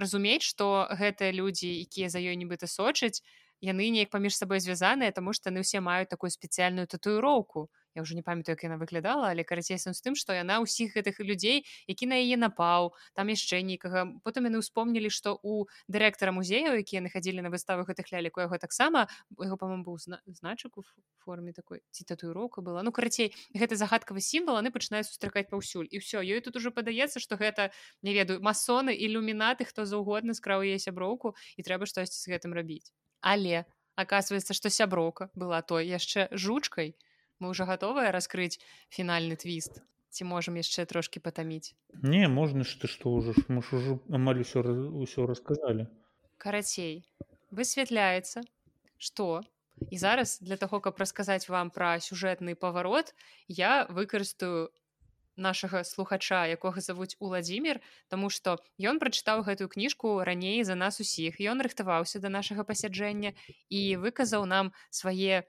разумець што гэтыя людзі якія за ёй нібыта сочаць яны неяк паміж сабой звязаныя таму што яны ўсе маюць такую спецыяльную татуіроўку я уже не памятаю як яна выглядала але карацейсам з тым што яна ўсіх гэтых людзей які на яе напаў там яшчэ нейкага потым яны ўспомнілі што у дырэктара музею якія находзілі на выставу гэтых лялек у яго таксама яго па-моему быў зна значак у форме такой ці татуіроўка была. Ну карацей гэты загадкавы сімвал яны пачынаюць сустракаць паўсюль і все ёй тут уже падаецца што гэта не ведаю масоны ілюмінаты хто заўгодна скраў яе сяброўку і трэба штосьці з гэтым рабіць але оказывается што сяброўка была той яшчэ жучкай мы уже гатовыя раскрыць фінальны твіст ці можам яшчэ трошки патаміць не можна ж ты што ўжо мы ж ужо амаль усё ўсё расказалі карацей высвятляецца что і зараз для таго каб расказаць вам пра сюжэтны паварот я выкарыстаю нашага слухача якога завуць уладзімир Таму што ён прачытаў гэтую кніжку раней за нас усіх. Ён рыхтаваўся да нашага пасяджэння і выказаў нам свае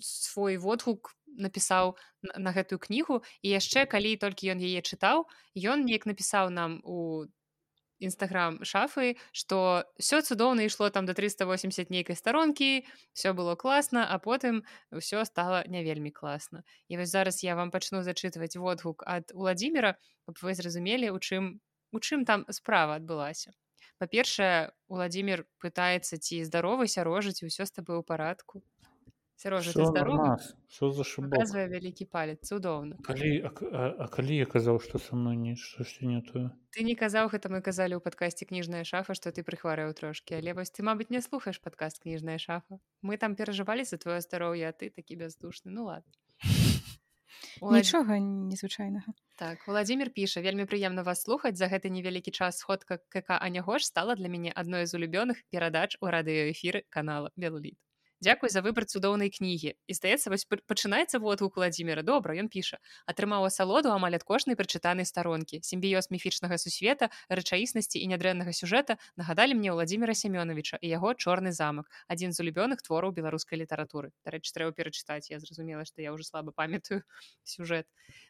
свой водгук напісаў на гэтую кнігу. І яшчэ калі толькі ён яе чытаў ён неяк напісаў нам у нстаграм шафы что все цудоўна ішло там до 380 нейкай старонкі все было класна а потым все стало не вельмі класна і вось зараз я вам пачну зачытваць водгук ад владимира каб вы зразумелі у чым у чым там справа адбылася па-першае владимир пытается ці здаровы сярожыць усё з таб у парадку Сярожа, ты здоровы? Что за шибок? Показывай вялікі палец, цудоўна. Калі, а, а, а калі я казаў, што са мной не штосьці не тое? Ты не казаў гэта мы казалі ў падкасці кніжная шафа, што ты прыхварэў трошкі, але вось ты, мабыць, не слухаеш падкаст кніжная шафа. Мы там перажывалі за твоё здароўе, а ты такі бяздушны. Ну ладно. Улад... Нічога незвычайнага. Так, Владзімир піша, вельмі прыемна вас слухаць. За гэты невялікі час сходка КК Анягош стала для мяне адной з улюбёных перадач у радыёэфіры канала Белліт. Дзякуй за выбар цудоўнай кнігі і здаецца вось пачынаецца водгук владимира. Добра ён піша атрымаў асалоду амаль ад кожнай прачытанай старонкі сімбіёз міфічнага сусвета рэчаіснасці і нядрэннага сюжэта нагадалі мне владимира семёновича і яго чорны замак адзін з улюбёных твораў беларускай літаратуры дарэчы трэба перачытаць я зразумела што я ўжо слаба памятаю сюжэт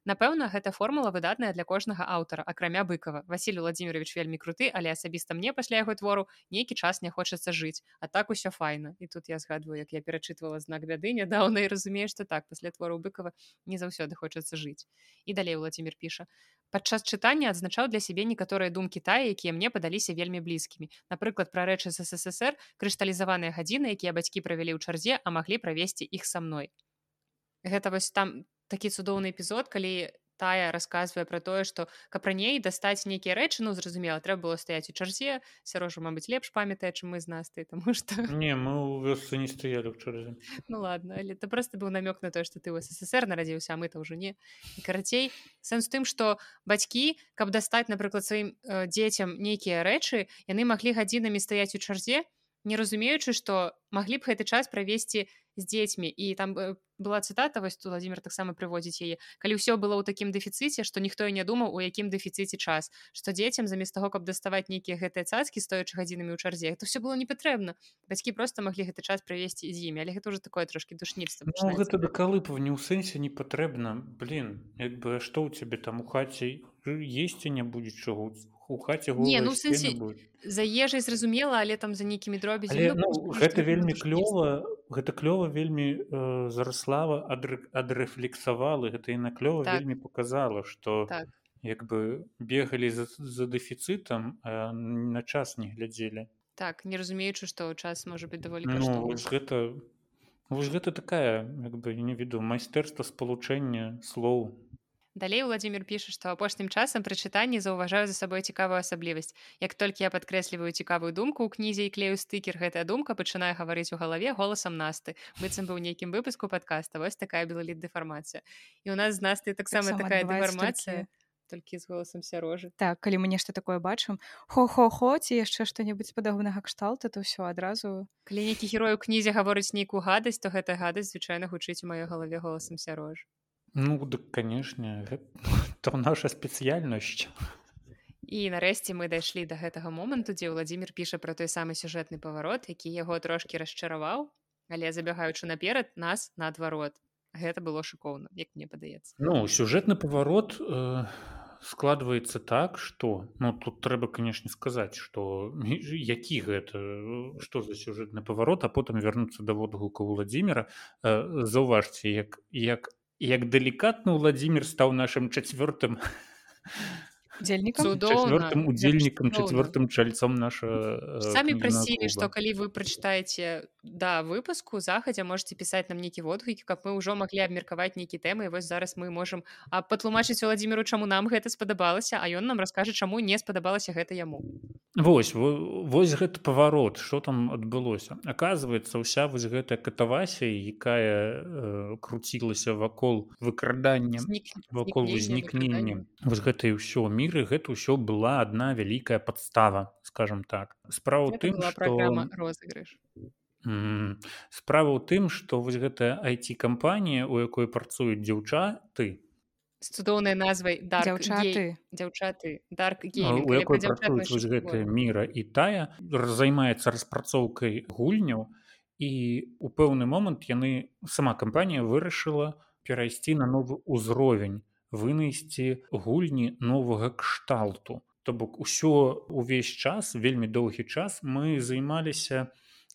напэўна гэта формула выдатная для кожнага аўтара акрамя быкова. Васіль владимирович вельмі круты але асабіста мне пасля яго твору нейкі час не хочацца жыць а так усё файна і тут я згадваю як я перачытвала знак бяды нядаўна і разумею што так пасля твору быкова не заўсёды хочацца жыць і далей владимир піша падчас чытання адзначаў для сябе некаторыя думкі тая якія мне падаліся вельмі блізкімі напрыклад пра рэчы з ссср крышталізаваныя гадзіны якія бацькі правялі ў чарзе а маглі правесці іх са мной гэта вось там такі цудоўны эпізод калі тая расказвае пра тое што каб раней дастаць нейкія рэчы ну зразумела трэба было стаяць у чарзе сярожа мабыць лепш памятае чым мы з нас ты таму што не мы ў вёсцы не стаялі ў чарзе. Ну ладно але это просто быў намёк на тое што ты ў ссср нарадзіўся а мы-то ўжо не. І карацей сэнс тым што бацькі каб дастаць напрыклад сваім э, дзецям нейкія рэчы яны маглі гадзінамі стаяць у чарзе не разумеючы што маглі б гэты час правесці з дзецьмі і там была цытата вось тут владимир таксама прыводзіць яе калі ўсё было ў такім дэфіцыце што ніхто і не думаў у якім дэфіцыце час што дзецям замест таго каб даставаць нейкія гэтыя цацкі стоячы гадзінамі ў чарзе это все было не патрэбна бацькі просто маглі гэты час правесці з імі але гэта уже такое трошки душніцтва ну, гэта да калыпа не ў сэнсе не патрэбна блин як бы што ў цябе там у хаце? Есці не будзе чаго у хаце не ну сэнсе за ежай зразумела але там за нейкімі дробязі ну, ну, гэта вельмі клёва гэта клёва вельмі э, зараслава адрэфлексавала гэта і на клёва так. вельмі показала что так. як бы бегалі за, за дэфіцытам на час не глядзелі. Так не разумеючы што час можа быть даволі ну, гэта вось гэта такая як бы не веду майстэрства спалучэння слоў Далей Владзімир піша, што апошнім часам пры чытанні заўважаю за сабой цікавую асаблівасць. Як толькі я падкрэсліваю цікавую думку ў кнізе і клею стыкер гэтая думка пачынае гаварыць у галаве голасам насты. быццам быў нейкім выпуску падкаста вось такая белаліт дэфармацыя. І у нас з насты таксама так такая дэфармацыя толькі з голасам сярожы так калі мы нешта такое бачым хо-хо-хо ці яшчэ што-небудзь падобнага кшталту то ўсё адразу калі нейкі герой у кнізе гаворыць нейкую гадасць то гэта гадасць звычайна гучыць у маёй галаве голасам сярож Ну дык канешне то наша спецыяльнасць. І нарэшце мы дайшлі да гэтага моманту, дзе Владзімир піша пра той самы сюжэтны паварот, які яго трошкі расчараваў, але забягаючы наперад нас наадварот. Гэта было шыкоўна, як мне падаецца. Ну сюжэтны паварот э, складваецца так, што ну, тут трэба канешне сказаць, што які гэта што за сюжэтны паварот, а потым вярнуцца да водгука Владзіміра э, заўважце як, як як далікатна владимир стаў нашим чацвёртым удзельнікам удзельнікам четвертым чальцом наша э, самі прасілі што калі вы прачытаеце да выпуску захадзя можете пісаць нам нейкі водгукі каб мы ўжо маглі абмеркаваць нейкі тэмы вось зараз мы можемм патлумачыць владимиру чаму нам гэта спадабалася а ён нам раскажа чаму не спадабалася гэта яму. Вось вось гэты паварот что там адбылося. Оказывается ўся вось гэтая катавася якая э, круцілася вакол выкрадання вакол узнікнення вось гэта і ўсё. Мир міры гэта ўсё была одна вялікая подстава скажем так. Справа тым что... розыгрыш Справа ў тым, што вось гэтая IT-кампанія, у якой працуюць дзяўчаты, з цудоўнай назвай дзяўчаты дзяўчаты дарк у якой працуюць вось гэтая міра і тая займаецца распрацоўкай гульняў і у пэўны момант яны сама кампанія вырашыла перайсці на новы ўзровень вынайсці гульні новага кшталту. То бок усё увесь час вельмі доўгі час мы займаліся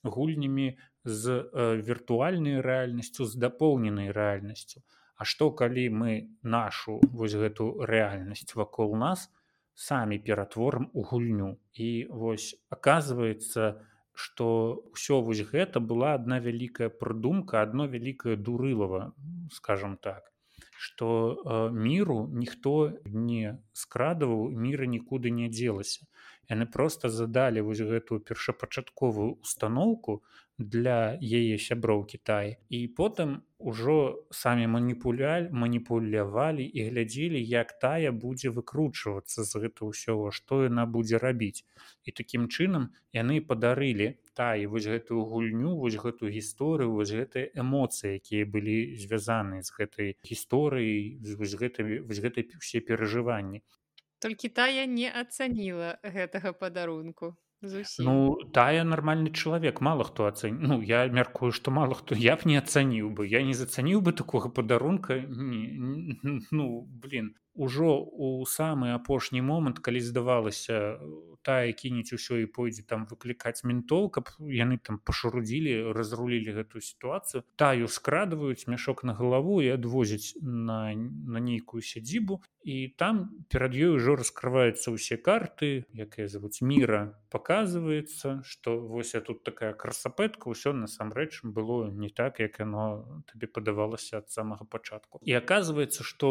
гульнямі з віртуальнай рэальнасцю з дапоўненай рэальнасцю. А што калі мы нашу вось гэту рэальнасць вакол нас самі ператворым у гульню. І вось оказывается что ўсё вось гэта была одна вялікая прыдумка одно вялікае дурылава скажем так что э, міру ніхто не скрадываў міра нікуды не дзелася яны просто задалі вось гэтую першапачатковую установку для яе сяброў Кітай і потым ужо самі маніпуляль маніпулявалі і глядзелі як тая будзе выкручвацца з гэта ўсёго што яна будзе рабіць. І такім чынам яны падарылі таі вось гэтую гульню вось гэтую гісторыю вось гэтыя эмоцыі якія былі звязаны з гэтай гісторыяй з гэтымі вось гэтай усе перажыванні толькі тая не ацаніла гэтага падарунку Зусім. Ну тая нармальны чалавек мало хто ацэн Ну я мяркую што мало хто я б не ацаніў бы я не зацаніў бы такога падарунка не, ну блин ужо у самы апошні момант калі здавалася тая кінець усё і пойдзе там выклікаць ментол каб яны там пашарудзілі разрулілі гэтую сітуацыю таю скрадваюць мяшок на галаву і адвозяць на на нейкую сядзібу і там перад ёй ужо раскрываюцца ўсе карты якія завуць міра показывается что вось я тут такая красапетка ўсё насамрэч было не так як яно табе падавалася ад самага пачатку і оказывается что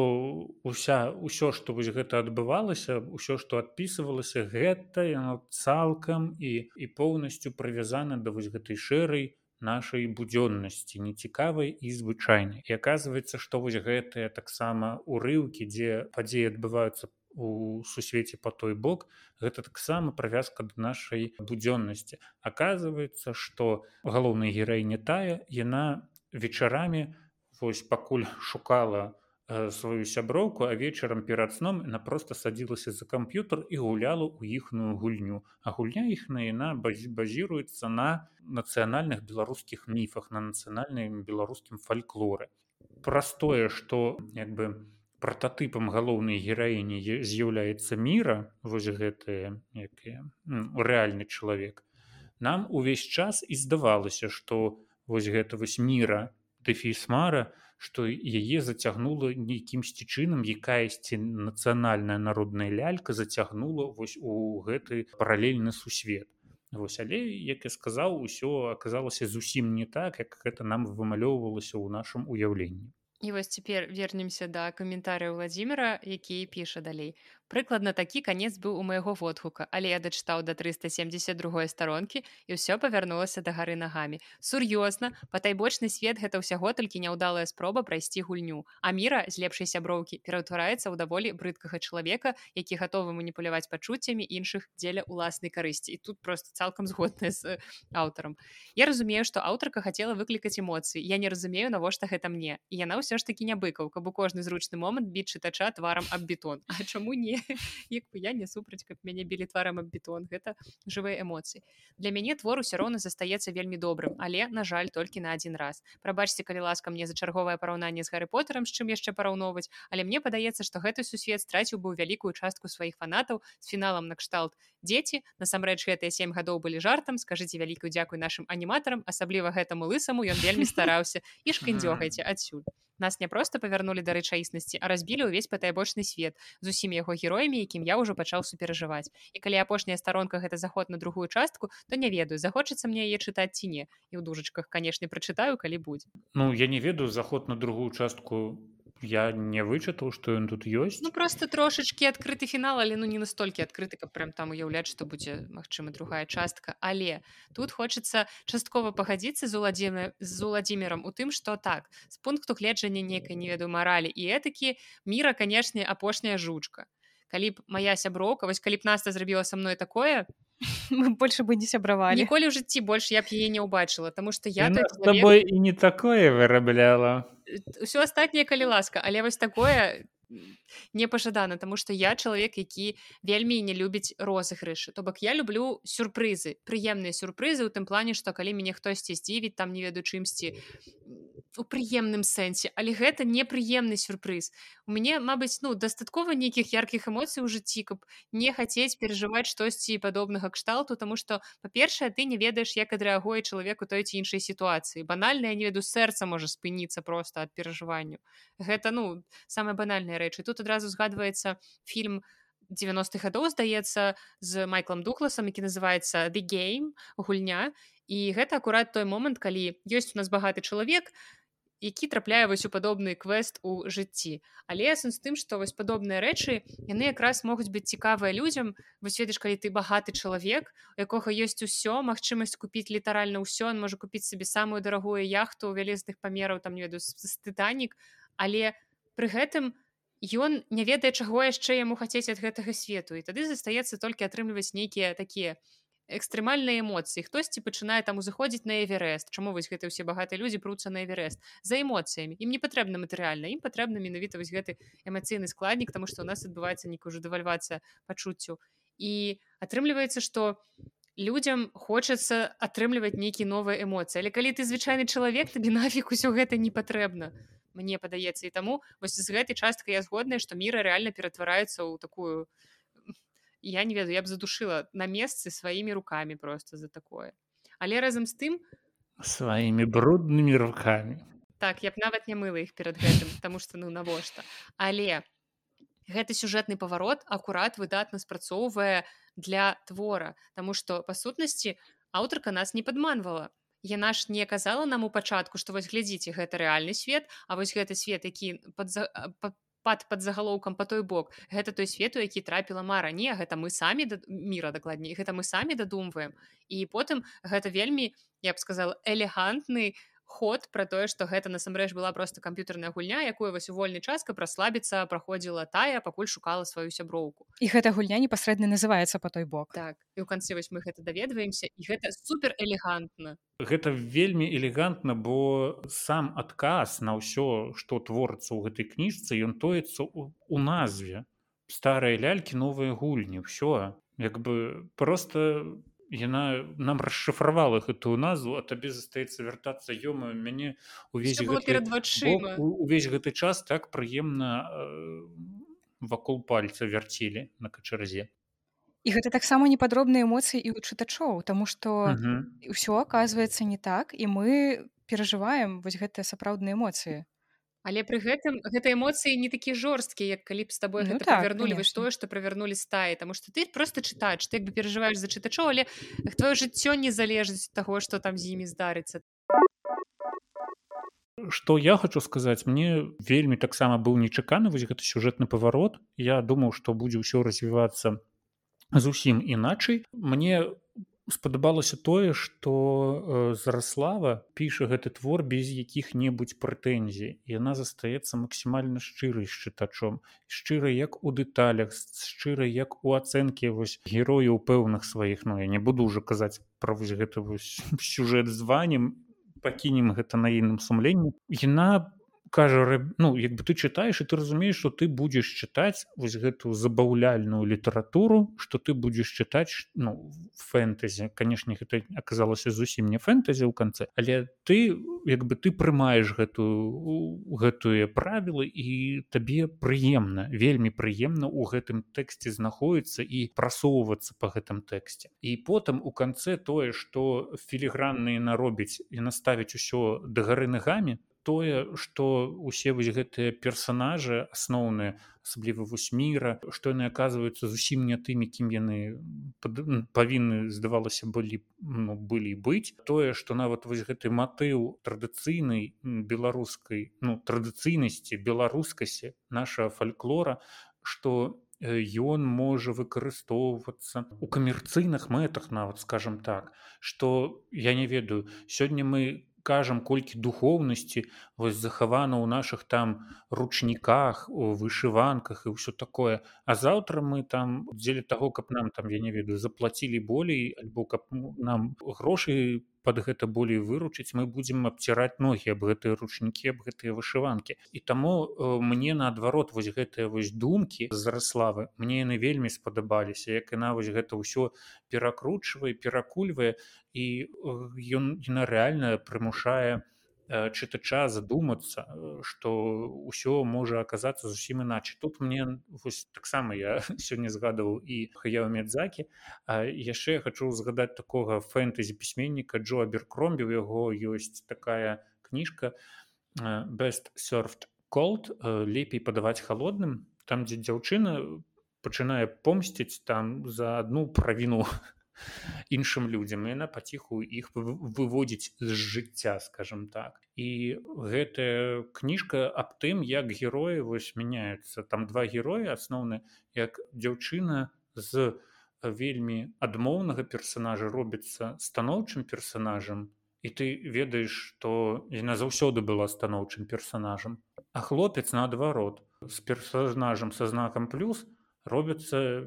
уся ўсё что вось гэта адбывалася ўсё что адпісывалася гэта яно цалкам і і поўнасцю прывязана да вось гэтай шэрай нашай будзённасці нецікавай і звычайнай. І оказывается што вось гэтыя таксама урыўкі дзе падзеі адбываюцца у сусвеце по той бок гэта таксама правязка да нашай будзённасці. Оказывается что галоўная гераіня тая яна вечарамі вось пакуль шукала Э, сваю сяброўку а вечарам перад сном яна проста садзілася за камп'ютар і гуляла ў іхную гульню. А гульня іхна яна базіруецца на нацыянальных беларускіх міфах на нацыянальным беларускім фальклоры простое что як бы прататыпам галоўнай гераіні з'яўляецца міра вось гэтыя якія рэальны чалавек нам увесь час і здавалася что вось гэта вось міра дэфісмара то што яе зацягнула нейкімсьці чынам якаясьці нацыянальная народная лялька зацягнула вось у гэты паралельны сусвет. Вось але як я сказаў усё аказалася зусім не так як гэта нам вымалёўвалася ў нашым уяўленні. І вось цяпер вернемся да каментарыя владимира які піша далей прыкладна такі канец быў у майго водгука. Але я дачытаў да 372 старонкі і ўсё павярнулася да гары нагамі. Сур'ёзна патайбочны свет гэта ўсяго толькі няўдалая спроба прайсці гульню. А міра з лепшай сяброўкі пераўтвараецца ў даволі брыдкага чалавека які гатовы маніпуляваць пачуццямі іншых дзеля уласнай карысці. І тут просто цалкам згодная з аўтарам. Я разумею што аўтарка хацела выклікаць эмоцыі. Я не разумею навошта гэта мне. І яна ўсё ж такі не быкаў каб у кожны зручны момант біць чытача тварам аб бетон. А чаму не як бы я не супраць каб мяне білі тварам аб бетон гэта жывыя эмоцыі для мяне твор усё роўна застаецца вельмі добрым. Але на жаль толькі на адзін раз. Прабачце калі ласка мне за чарговае параўнанне з гары потарам з чым яшчэ параўноўваць але мне падаецца што гэты сусвет страціў быў вялікую частку сваіх фанатаў з фіналам накшталт дзеці насамрэч гэтыя сем гадоў былі жартам. Скажыце вялікую дзякуй нашим аніматарам. Асабліва гэтаму лысаму ён вельмі стараўся. І шкандзёгайце адсюль нас не проста павярнулі да рэчаіснасці а разбілі ўвесь патайбочны свет з усімі яго героямі якім я ўжо пачаў суперажываць. І калі апошняя старонка гэта заход на другую частку то не ведаю захочацца мне яе чытаць ці не. І ў дужачках канешне прачытаю калі будзе. Ну я не ведаю заход на другую частку я не вычытаў што ён тут ёсць ну просто трошачки адкрыты фінал але ну не настолькі адкрыты каб прям там уяўляць што будзе магчыма другая частка. Але тут хочацца часткова пагадзіцца з уладзіме з уладзімерам у тым што так з пункту гледжання нейкай не ведаю маралі. І этакі міра канешне апошняя жучка. Калі б моя сяброўка вось калі б наста зрабіла са мной такое мы больше бы не сябравалі. ніколі ў жыцці больш я б яе не ўбачыла тому что я Яна з табой і не такое вырабляла ўсё астатняе калі ласка але вось такое непажадана тому что я чалавек які вельмі не любіць розыгрышы то бок я люблю сюрпрызы прыемныя сюрпрызы у тым плане што калі мяне хтосьці здзівіць там не веду чымсьці у прыемным сэнсе. Але гэта непрыемны сюрпрыз. У мяне Мабыць ну дастаткова нейкіх яркіх эмоцый у жыцці каб не хацець перажываць штосьці падобнага кшталту тому что па-першае ты не ведаеш як адрэагуе чалавеку той ці іншай сітуацыі. Банальная не веду сэрца можа спыніцца просто ад перажыванню гэта ну самая банальная рэчы тут адразу згадваецца фільм 90-х гадоў здаецца з майклам дукласам які называется the game гульня і гэта акурат той момант калі ёсць у нас багаты чалавек які трапляе вось у падобны квест у жыцці. Але сэнс тым што вось падобныя рэчы яны якраз могуць быць цікавыя людзям. Вось ведаеш калі ты багаты чалавек у якога ёсць усё магчымасць купіць літаральна ўсё он можа купіць сабе самую дарагую яхту вялезных памераў там не веду тытанік але пры гэтым ён не ведае чаго яшчэ яму хацець ад гэтага свету. І тады застаецца толькі атрымліваць нейкія такія экстрэмальныя эмоцыі. Хтосьці пачынае там узыходзіць на эверест чаму вось гэты ўсе багатыя людзі пруцца на эверест? За эмоцыямі. Ім не патрэбна матэрыяльна ім патрэбна менавіта вось гэты эмацыйны складнік тому што у нас адбываецца нейкая ўжо дэвальвацыя пачуццю і атрымліваецца што людзям хочацца атрымліваць нейкі новыя эмоцыі. Але калі ты звычайны чалавек табе нафіг усё гэта не патрэбна мне падаецца і таму вось з гэтай часткай я згодная што міра рэальна ператвараецца ў такую я не ведаю я б задушыла на месцы сваімі руками просто за такое. Але разам з тым сваімі бруднымі руками. Так я б нават не мыла іх перад гэтым потому что ну навошта але гэты сюжэтны паварот акурат выдатна спрацоўвае для твора Таму что па сутнасці аўтарка нас не падманвала Яна ж не казала нам у пачатку што вось глядзіце гэта рэальны свет А вось гэты свет які под, под пад пад загалоўкам по той бок гэта той свету які трапіла мара. Не гэта мы самі да мира дакладней гэта мы самі дадумваем. І потым гэта вельмі я б сказал элегантны ход про тое что гэта насамрэч была просто камп'ютарная гульня якую вось у вольны час каб праслабіцца праходзіла тая пакуль шукала сваю сяброўку. І гэта гульня непасрэдна называется по той бок. Так і ў канцы вось мы гэта даведваемся і гэта супер элегантна гэта вельмі элегантна бо сам адказ на ўсё што творыцца ў гэтай кніжцы ён тоецца у назве. Старыя лялькі новыя гульні ўсё як бы просто яна нам расшыфравала гэтую назву а табе застаецца вяртацца ёма мяне увесь перад вачыма увесь гэты час так прыемна э, вакол пальца вярцілі на качарзе і гэта таксама непадробныя эмоцыі і у чытачоў тому что ўсё оказывается не так і мы перажываем вось гэтыя сапраўдныя эмоцыі Але пры гэтым гэта эмоцыі не такі жорсткія як калі б з табой ну, так, правярнулі вось тое што правярнулі стаі Таму што ты просто чытаеш ты як бы перажываеш за чытачоў але твоё жыццё не залежыць таго што там з імі здарыцца Што я хочу сказаць мне вельмі таксама быў нечаканы вось гэты сюжэтны паварот Я думаў што будзе ўсё развівацца зусім іначай. Мне спадабалася тое што э, зараслава піша гэты твор без якіх-небудзь прэтэнзій. Яна застаецца максімальна шчырай з чытачом шчыра як у дэталях шчыра як у ацэнкі вось герояў пэўных сваіх. Ну я не буду ўжо казаць пра вось гэта вось сюжэт званнем пакінем гэта на іным сумленні яна кажа ну як бы ты чытаеш і ты разумееш что ты будзеш чытаць вось гэтую забаўляльную літаратуру что ты будзеш чытаць ну фэнтэзі канешне гэта аказалася зусім не фэнтэзі ў канцы але ты як бы ты прымаеш гэтую гэтыя правілы і табе прыемна вельмі прыемна ў гэтым тэксце знаходіцца і прасоўвацца по гэтым тэксце. І потым у канцэ тое что філігранныя наробіць і наставіць усё дагары нагамі тое што усе вось гэтыя персонажы асноўныя асабліва вось міра што яны аказваюцца зусім не тымі кім яны павінны здавалася былі ну, былі быць. Тое што нават вось гэты матыў традыцыйнай беларускай ну традыцыйнасці беларускасці наша фальклора што ён можа выкарыстоўвацца у камерцыйных мэтах нават скажем так что я не ведаю сёння мы кажам колькі духоўнасці вось захавана ў наших там ручніках у вышыванках і ўсё такое. А заўтра мы там дзеля таго каб нам там я не ведаю заплацілі болей альбо каб ну, нам грошы под гэта болей выручыць мы будзем абціраць ногі аб гэтыя ручнікі аб гэтыя вышыванкі. І таму э, мне наадварот вось гэтыя вось думкі з раславы мне яны вельмі спадабаліся як яна вось гэта ўсё перакручвае перакульвае і ён яна рэальна прымушае Э, чытача задумацца э, ўсё можа аказацца зусім іначай тут мне таксама я сёння згадываў і хаяў медзакі яшчэ хочу згадаць такога фэнтэзі пісьменніка джо аберкромбі у яго ёсць такая кніжка э, best surфт колд лепей падаваць холодным там дзе дзяўчына пачынае помсціць там за одну правіну іншым людзям яна паціху іх выводзіць з жыцця скажем так. І гэтая кніжка аб тым як героі вось мяняюцца. Там два героі асноўны як дзяўчына з вельмі адмоўнага персонажа робіцца станоўчым персонажам і ты ведаеш што яна заўсёды была станоўчым персонажам а хлопец наадварот з персонажам са знакам плюс то робяцца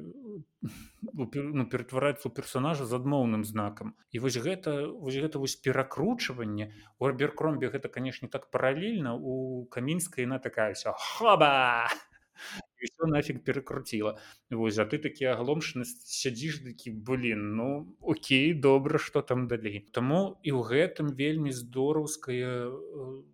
ну, ператвараецца ў персонажа з адмоўным знакам. І вось гэта вось гэта вось перакручванне. У арберкромбе гэта канешне так паралельна у камінска яна такая вся хаба! Нафиг перакруціла. Вось а ты такі агломшаны сядзіш такі блин ну Окей добра что там далей Таму і ў гэтым вельмі здораўская у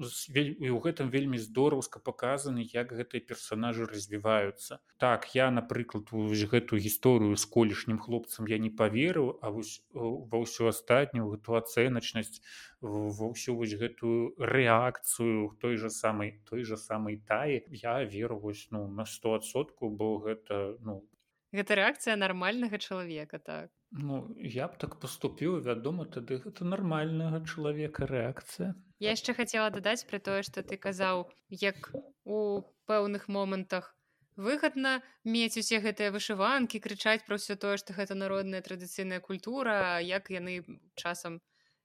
і ў гэтым вельмі здораўска паказаны як гэтыя персонажы развіваюцца. Так я напрыклад гэтую гісторыю з колішнім хлопцам я не поверыў а вось ва ўсю астатнюю гэту ацэначнасць ва ўсю вось гэтую рэакцыю той же самай той же самай таі я веру вось ну на стосотку бо гэта ну гэта рэакцыя нармальнага чалавека так Ну я б так поступіў вядома тады гэта нармальнага чалавека рэакцыя. Я яшчэ хацела дадаць пра тое што ты казаў як у пэўных момантах выгадна мець усе гэтыя вышыванкі крычаць пра ўсё тое што гэта народная традыцыйная культура як яны часам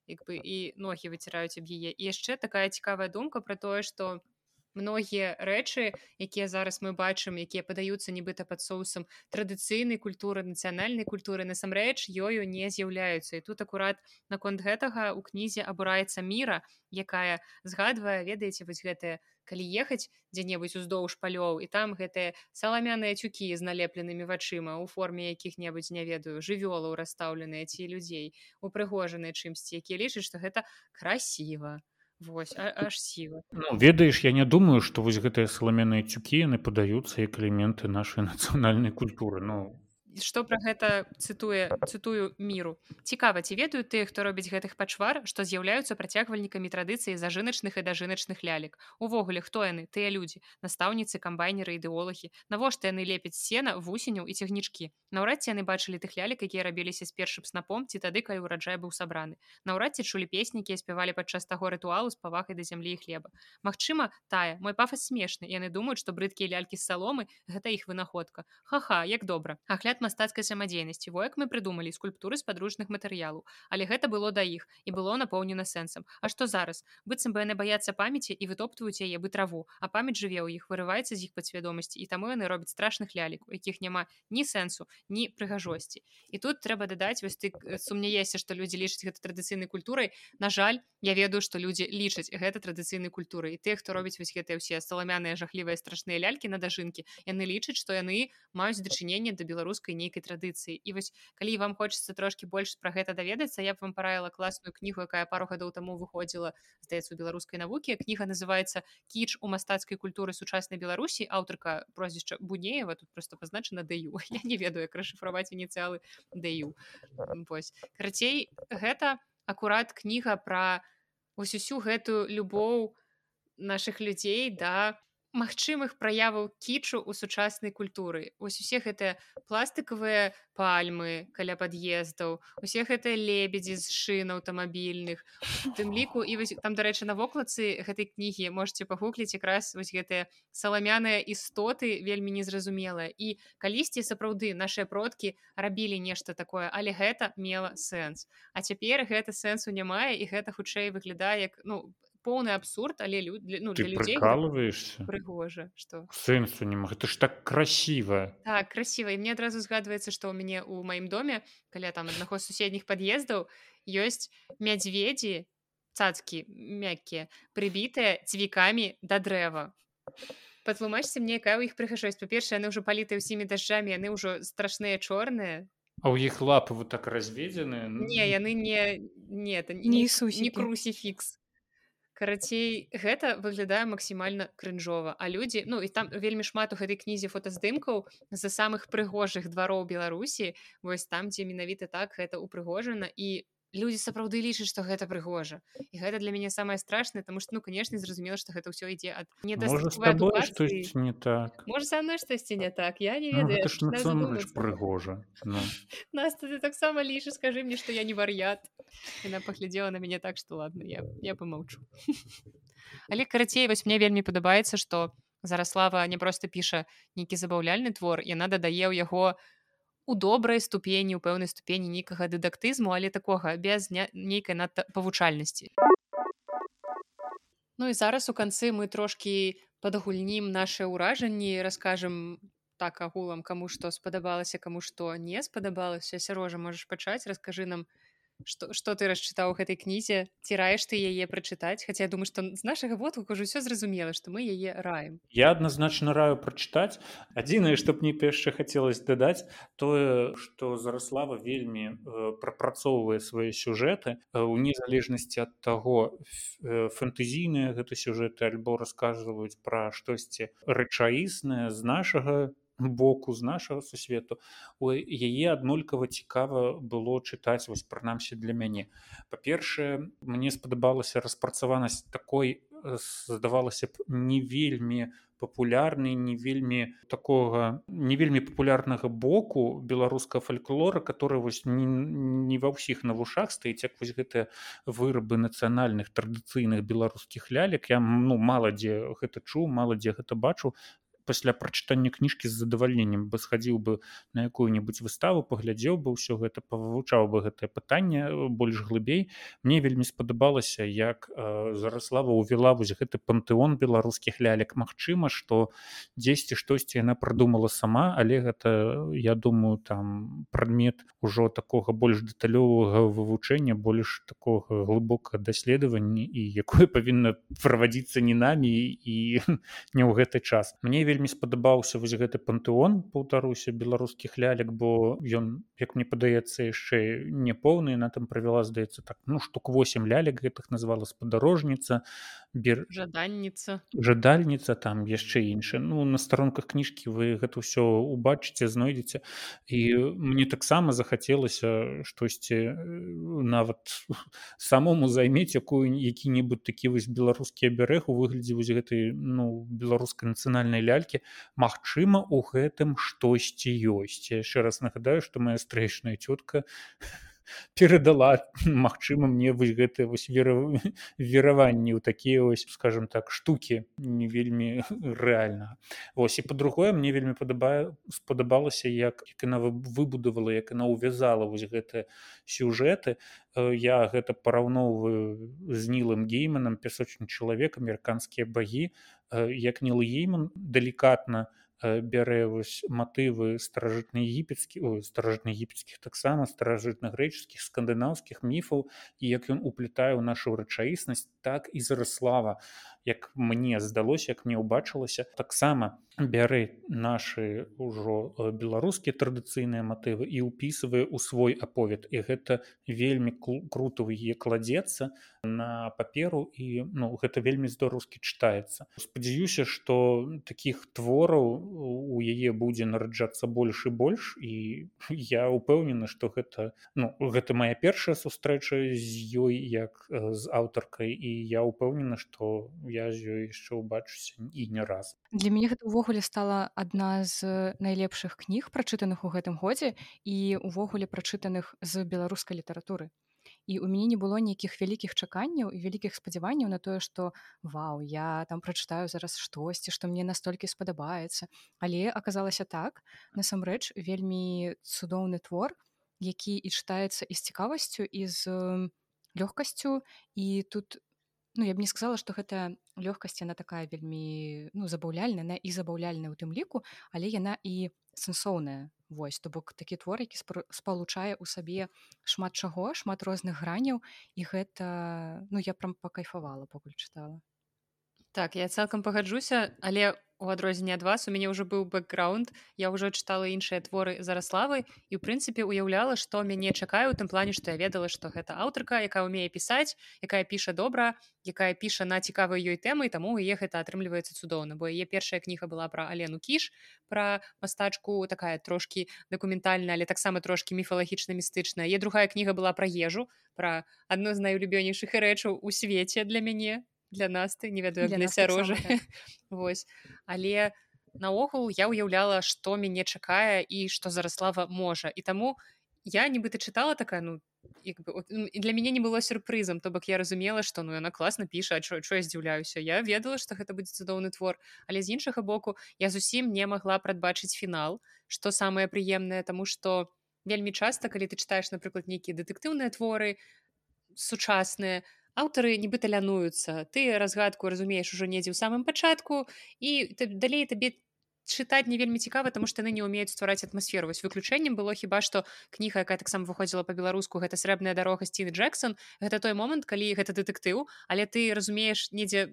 як бы і ногі выціраюць аб яе. І яшчэ такая цікавая думка пра тое што многія рэчы якія зараз мы бачым якія падаюцца нібыта пад соусам традыцыйнай культуры нацыянальнай культуры насамрэч ёю не з'яўляюцца. І тут акурат наконт гэтага у кнізе абураецца міра якая згадвае ведаеце вось гэтыя калі ехаць дзе-небудзь уздоўж палёў і там гэтыя саламяныя цюкі з налепленымі вачыма у форме якіх-небудзь не ведаю жывёлаў расстаўленыя ці людзей упрыгожаныя чымсьці якія лічаць што гэта красіва Вось аж сіла. Ну, ведаеш я не думаю што вось гэтыя саламенныя цюкі яны падаюцца як элементы нашай нацыянальнай культуры. Ну што пра гэта цытуе цытую міру. Цікава ці ведаю ты хто робіць гэтых пачвар што з'яўляюцца працягвальнікамі традыцыі зажыначных і дажыначных лялек? Увогуле хто яны? Тыя людзі настаўніцы камбайнеры ідэолагі. Навошта яны лепяць сена вусеняў і цягнічкі? Наўрад ці яны бачылі тых лялек якія рабіліся з першым снапом ці тады калі ўраджай быў сабраны. Наўрад ці чулі песнікі спявалі падчас таго рытуалу з павагай да зямлі і хлеба. Магчыма тая. Мой пафас смешны. Яны думаюць што брыдкія лялькі з саломы гэта іх вынаходка. Ха-ха як добра. Агляд мастацкай самадзейнасці во як мы прыдумалі скульптуры з падручных матэрыялаў. Але гэта было да іх і было напоўнена сэнсам. А што зараз? Быццам бы яны баяцца памяці і вытоптваюць яе бы траву а памяць жыве ў іх вырываецца з іх падсвядомасці і таму яны робяць страшных лялек у якіх няма ні сэнсу ні прыгажосці. І тут трэба дадаць вось ты сумняешся што людзі лічаць гэта традыцыйнай культурай. На жаль я ведаю што людзі лічаць гэта традыцыйнай культуры і тых хто робіць вось гэтыя ўсе саламяныя жахлівыя страшныя лялькі на дажынкі яны лічаць што яны маюць дачыненне да беларускай нейкай традыцыі і вось калі вам хочется трошки больш про гэта даведацца я б вам параіла класную кнігу якая пару гадоў таму выходзіла здаецца у беларускай навукі кніга называется кіч у мастацкай культуры сучаснай беларусі аўтарка прозвішча бунеева тут просто пазначана даю я не ведаю як расшыфраваць ініцыялы даю вось карацей гэта акурат кніга про ось усю гэтую любоў наших людзей да магчымых праяваў кічу ў сучаснай культуры. Ось усе гэтыя пластикавыя пальмы каля пад'ездаў усе гэтыя лебедзі з шын аўтамабільных. Тым ліку і вось, там дарэчы на вокладцы гэтай кнігі можете пагугліць якраз вось гэтыя саламяныя істоты вельмі незразумелыя і калісьці сапраўды нашыя продкі рабілі нешта такое але гэта мела сэнс. А цяпер гэта сэнсу не мае і гэта хутчэй выглядае як ну поўны абсурд але лю... ну, ты для людзей прыкалываешься прыгожа что сэнсу не мог это ж так красиво. Так красиво. І мне адразу згадваецца што ў мяне ў маім доме каля там аднаго з суседніх пад'ездаў ёсць мядзведзі цацкі мяккія прыбітыя цвікамі да дрэва. Патлумачце мне якая ў іх прыгажосць? Па-першае яны ўжо паліты ўсімі дажджамі яны ўжо страшныя чорныя. А ў іх лапы вот так разведзены не яны не не это Не не Ісусікі. крусіфікс карацей гэта выглядае максімальна крынжова а людзі ну і там вельмі шмат у гэтай кнізе фотаздымкаў за самых прыгожых двароў беларусі вось там дзе менавіта так гэта упрыгожана і людзі сапраўды лічаць што гэта прыгожа і гэта для мяне самае страшнае тому что ну канешне зразумела што гэта ўсё ідзе ад штось не так? Можа са мной штосьці не так? Я не Ну, ведаю задумацца. прыгожа ну. Наста ты таксама лічы скажы мне што я не вар'ят яна паглядзела на мяне так што ладно я я помаўчу але карацей вось мне вельмі падабаецца што зараслава не проста піша нейкі забаўляльны твор яна дадае ў яго у добрай ступені у пэўнай ступені нейкага дыдактызму але такога без нейкай надта павучальнасці. Ну і зараз у канцы мы трошкі падагульнім наше ўражанні раскажам так агулам каму што спадабалася каму што не спадабалася. Сярожа можаш пачаць раскажы нам што, што ты расчытаў у гэтай кнізе ці раеш ты яе прачытаць хаця я думаю што з нашага водгуку ўжо ўсё зразумела што мы яе раем. Я адназначна раю прачытаць адзінае што б мне яшчэ хацелось дадаць тое што зараслава вельмі э, прапрацоўвае свае сюжэты э, у незалежнасці ад таго э, фэнтэзійныя гэта сюжэты альбо расказваюць пра штосьці рэчаіснае з нашага боку з нашага сусвету. У яе аднолькава цікава было чытаць вось прынамсі для мяне. Па-першае мне спадабалася распрацаванасць такой э, здавалася б не вельмі папулярны не вельмі такога не вельмі папулярнага боку беларускага фальклора который вось не, не ва ўсіх на вушах стаіць як вось гэтыя вырабы нацыянальных традыцыйных беларускіх лялек. Я ну мала дзе гэта чуў мала дзе гэта бачу пасля прачытання кніжкі з задавальненнем бы схадзіў бы на якую-небудзь выставу паглядзеў бы ўсё гэта павывучаў бы гэтае пытанне э, больш глыбей. Мне вельмі спадабалася як э, зараслава увяла вось гэты пантэон беларускіх лялек. Магчыма што дзесьці штосьці яна прыдумала сама але гэта я думаю там прадмет ужо такога больш дэталёвага вывучэння больш такога глыбокага даследавання і якое павінна правадзіцца не намі і не ў гэты час. Мне вельмі спадабаўся вось гэты пантэон паўтаруся беларускіх лялек бо ён як мне падаецца яшчэ не поўны на там правяла здаецца так ну штук 8 лялек гэтых назвала спадарожніца бер жаданніца жадальніца там яшчэ інша ну на старонках кніжкі вы гэта ўсё убачыце знойдзеце і мне таксама захацелася штосьці э, нават самому займець якую які-небудзь такі вось беларускі абярэг у выглядзе вось гэтай ну беларускай нацыянальнай лялькі Магчыма у гэтым штосьці ёсць яшчэ раз нагадаю што моя стрэчная цётка перадала Магчыма мне вось гэтыя вось вера вераванні ў такія вось скажем так штукі не вельмі рэальна. Ось і по-другое мне вельмі падабае спадабалася як як яна вы- выбудавала як яна ўвязала вось гэтыя сюжэты. Э, я гэта параўноўваю з нілым гейманам пясочны чалавек амерыканскія багі. Э, як ніл гейман далікатна э, бярэ вось матывы старажытна егіпецкі старажытна егіпецкіх таксама старажытна-грэчаскіх скандынаўскіх міфаў і як ён уплетае ў нашу рэчаіснасць так і зараслава як мне здалося як мне ўбачылася таксама бярэ нашы ўжо э, беларускія традыцыйныя матывы і ўпісвае ў свой аповед. І гэта вельмі круто яе кладзецца на паперу і ну гэта вельмі здораўскі чытаецца. Спадзяюся што такіх твораў у яе будзе нараджацца больш і больш і я упэўнены што гэта ну гэта моя першая сустрэча з ёй як э, з аўтаркай і я ўпэўнена што я з ёй яшчэ ўбачуся і не раз. Для мяне гэта увогуле стала адна з найлепшых кніг прачытаных у гэтым годзе і увогуле прачытаных з беларускай літаратуры і у мяне не было нейкіх вялікіх чаканняў і вялікіх спадзяванняў на тое што вау я там прачытаю зараз штосьці што мне настолькі спадабаецца але аказалася так насамрэч вельмі цудоўны твор які і чытаецца і з цікавасцю і з лёгкасцю. І тут ну я б не сказала што гэта лёгкасць яна такая вельмі ну забаўляльная на і забаўляльная у тым ліку але яна і сэнсоўная вось то бок такі твор які спалучае ў сабе шмат чаго шмат розных граняў і гэта ну я прям пакайфавала пакуль чытала так я цалкам пагаджуся але у адрозненне ад вас у мяне ўжо быў бэкграунд. Я ўжо чытала іншыя творы зараславы і ў прынцыпе уяўляла што мяне чакаю у тым плане што я ведала што гэта аўтарка якая умее пісаць якая піша добра якая піша на цікавыя ёй тэмы таму яе гэта атрымліваецца цудоўна бо яе першая кніга была пра алену кіш пра мастачку такая трошкі дакументальная але таксама трошкі міфалагічна містычная е другая кніга была пра ежу пра адно з найулюбёнейшых рэчаў у свеце для мяне для нас ты не ведаю для сярожа так. Вось але наогул я ўяўляла што мяне чакае і што зараслава можа і таму я нібыта чытала такая ну як бы для мяне не было сюрпрызам то бок я разумела што ну яна класна піша чо я здзіўляюся я ведала што гэта будзе цудоўны твор. Але з іншага боку я зусім не магла прадбачыць фінал што самае прыемнае таму што вельмі часта калі ты чытаеш напрыклад нейкія дэтэктыўныя творы сучасныя то аўтары нібыта лянуюцца ты разгадку разумееш ужо недзе ў самым пачатку і далей табе чытаць не вельмі цікава тому што яны не умеюць ствараць атмасферу вось выключэннем было хіба што кніга якая таксама выходзіла па-беларуску гэта срэбная дарога сціны Джексон. Гэта той момант калі гэта дэтэктыў але ты разумееш недзе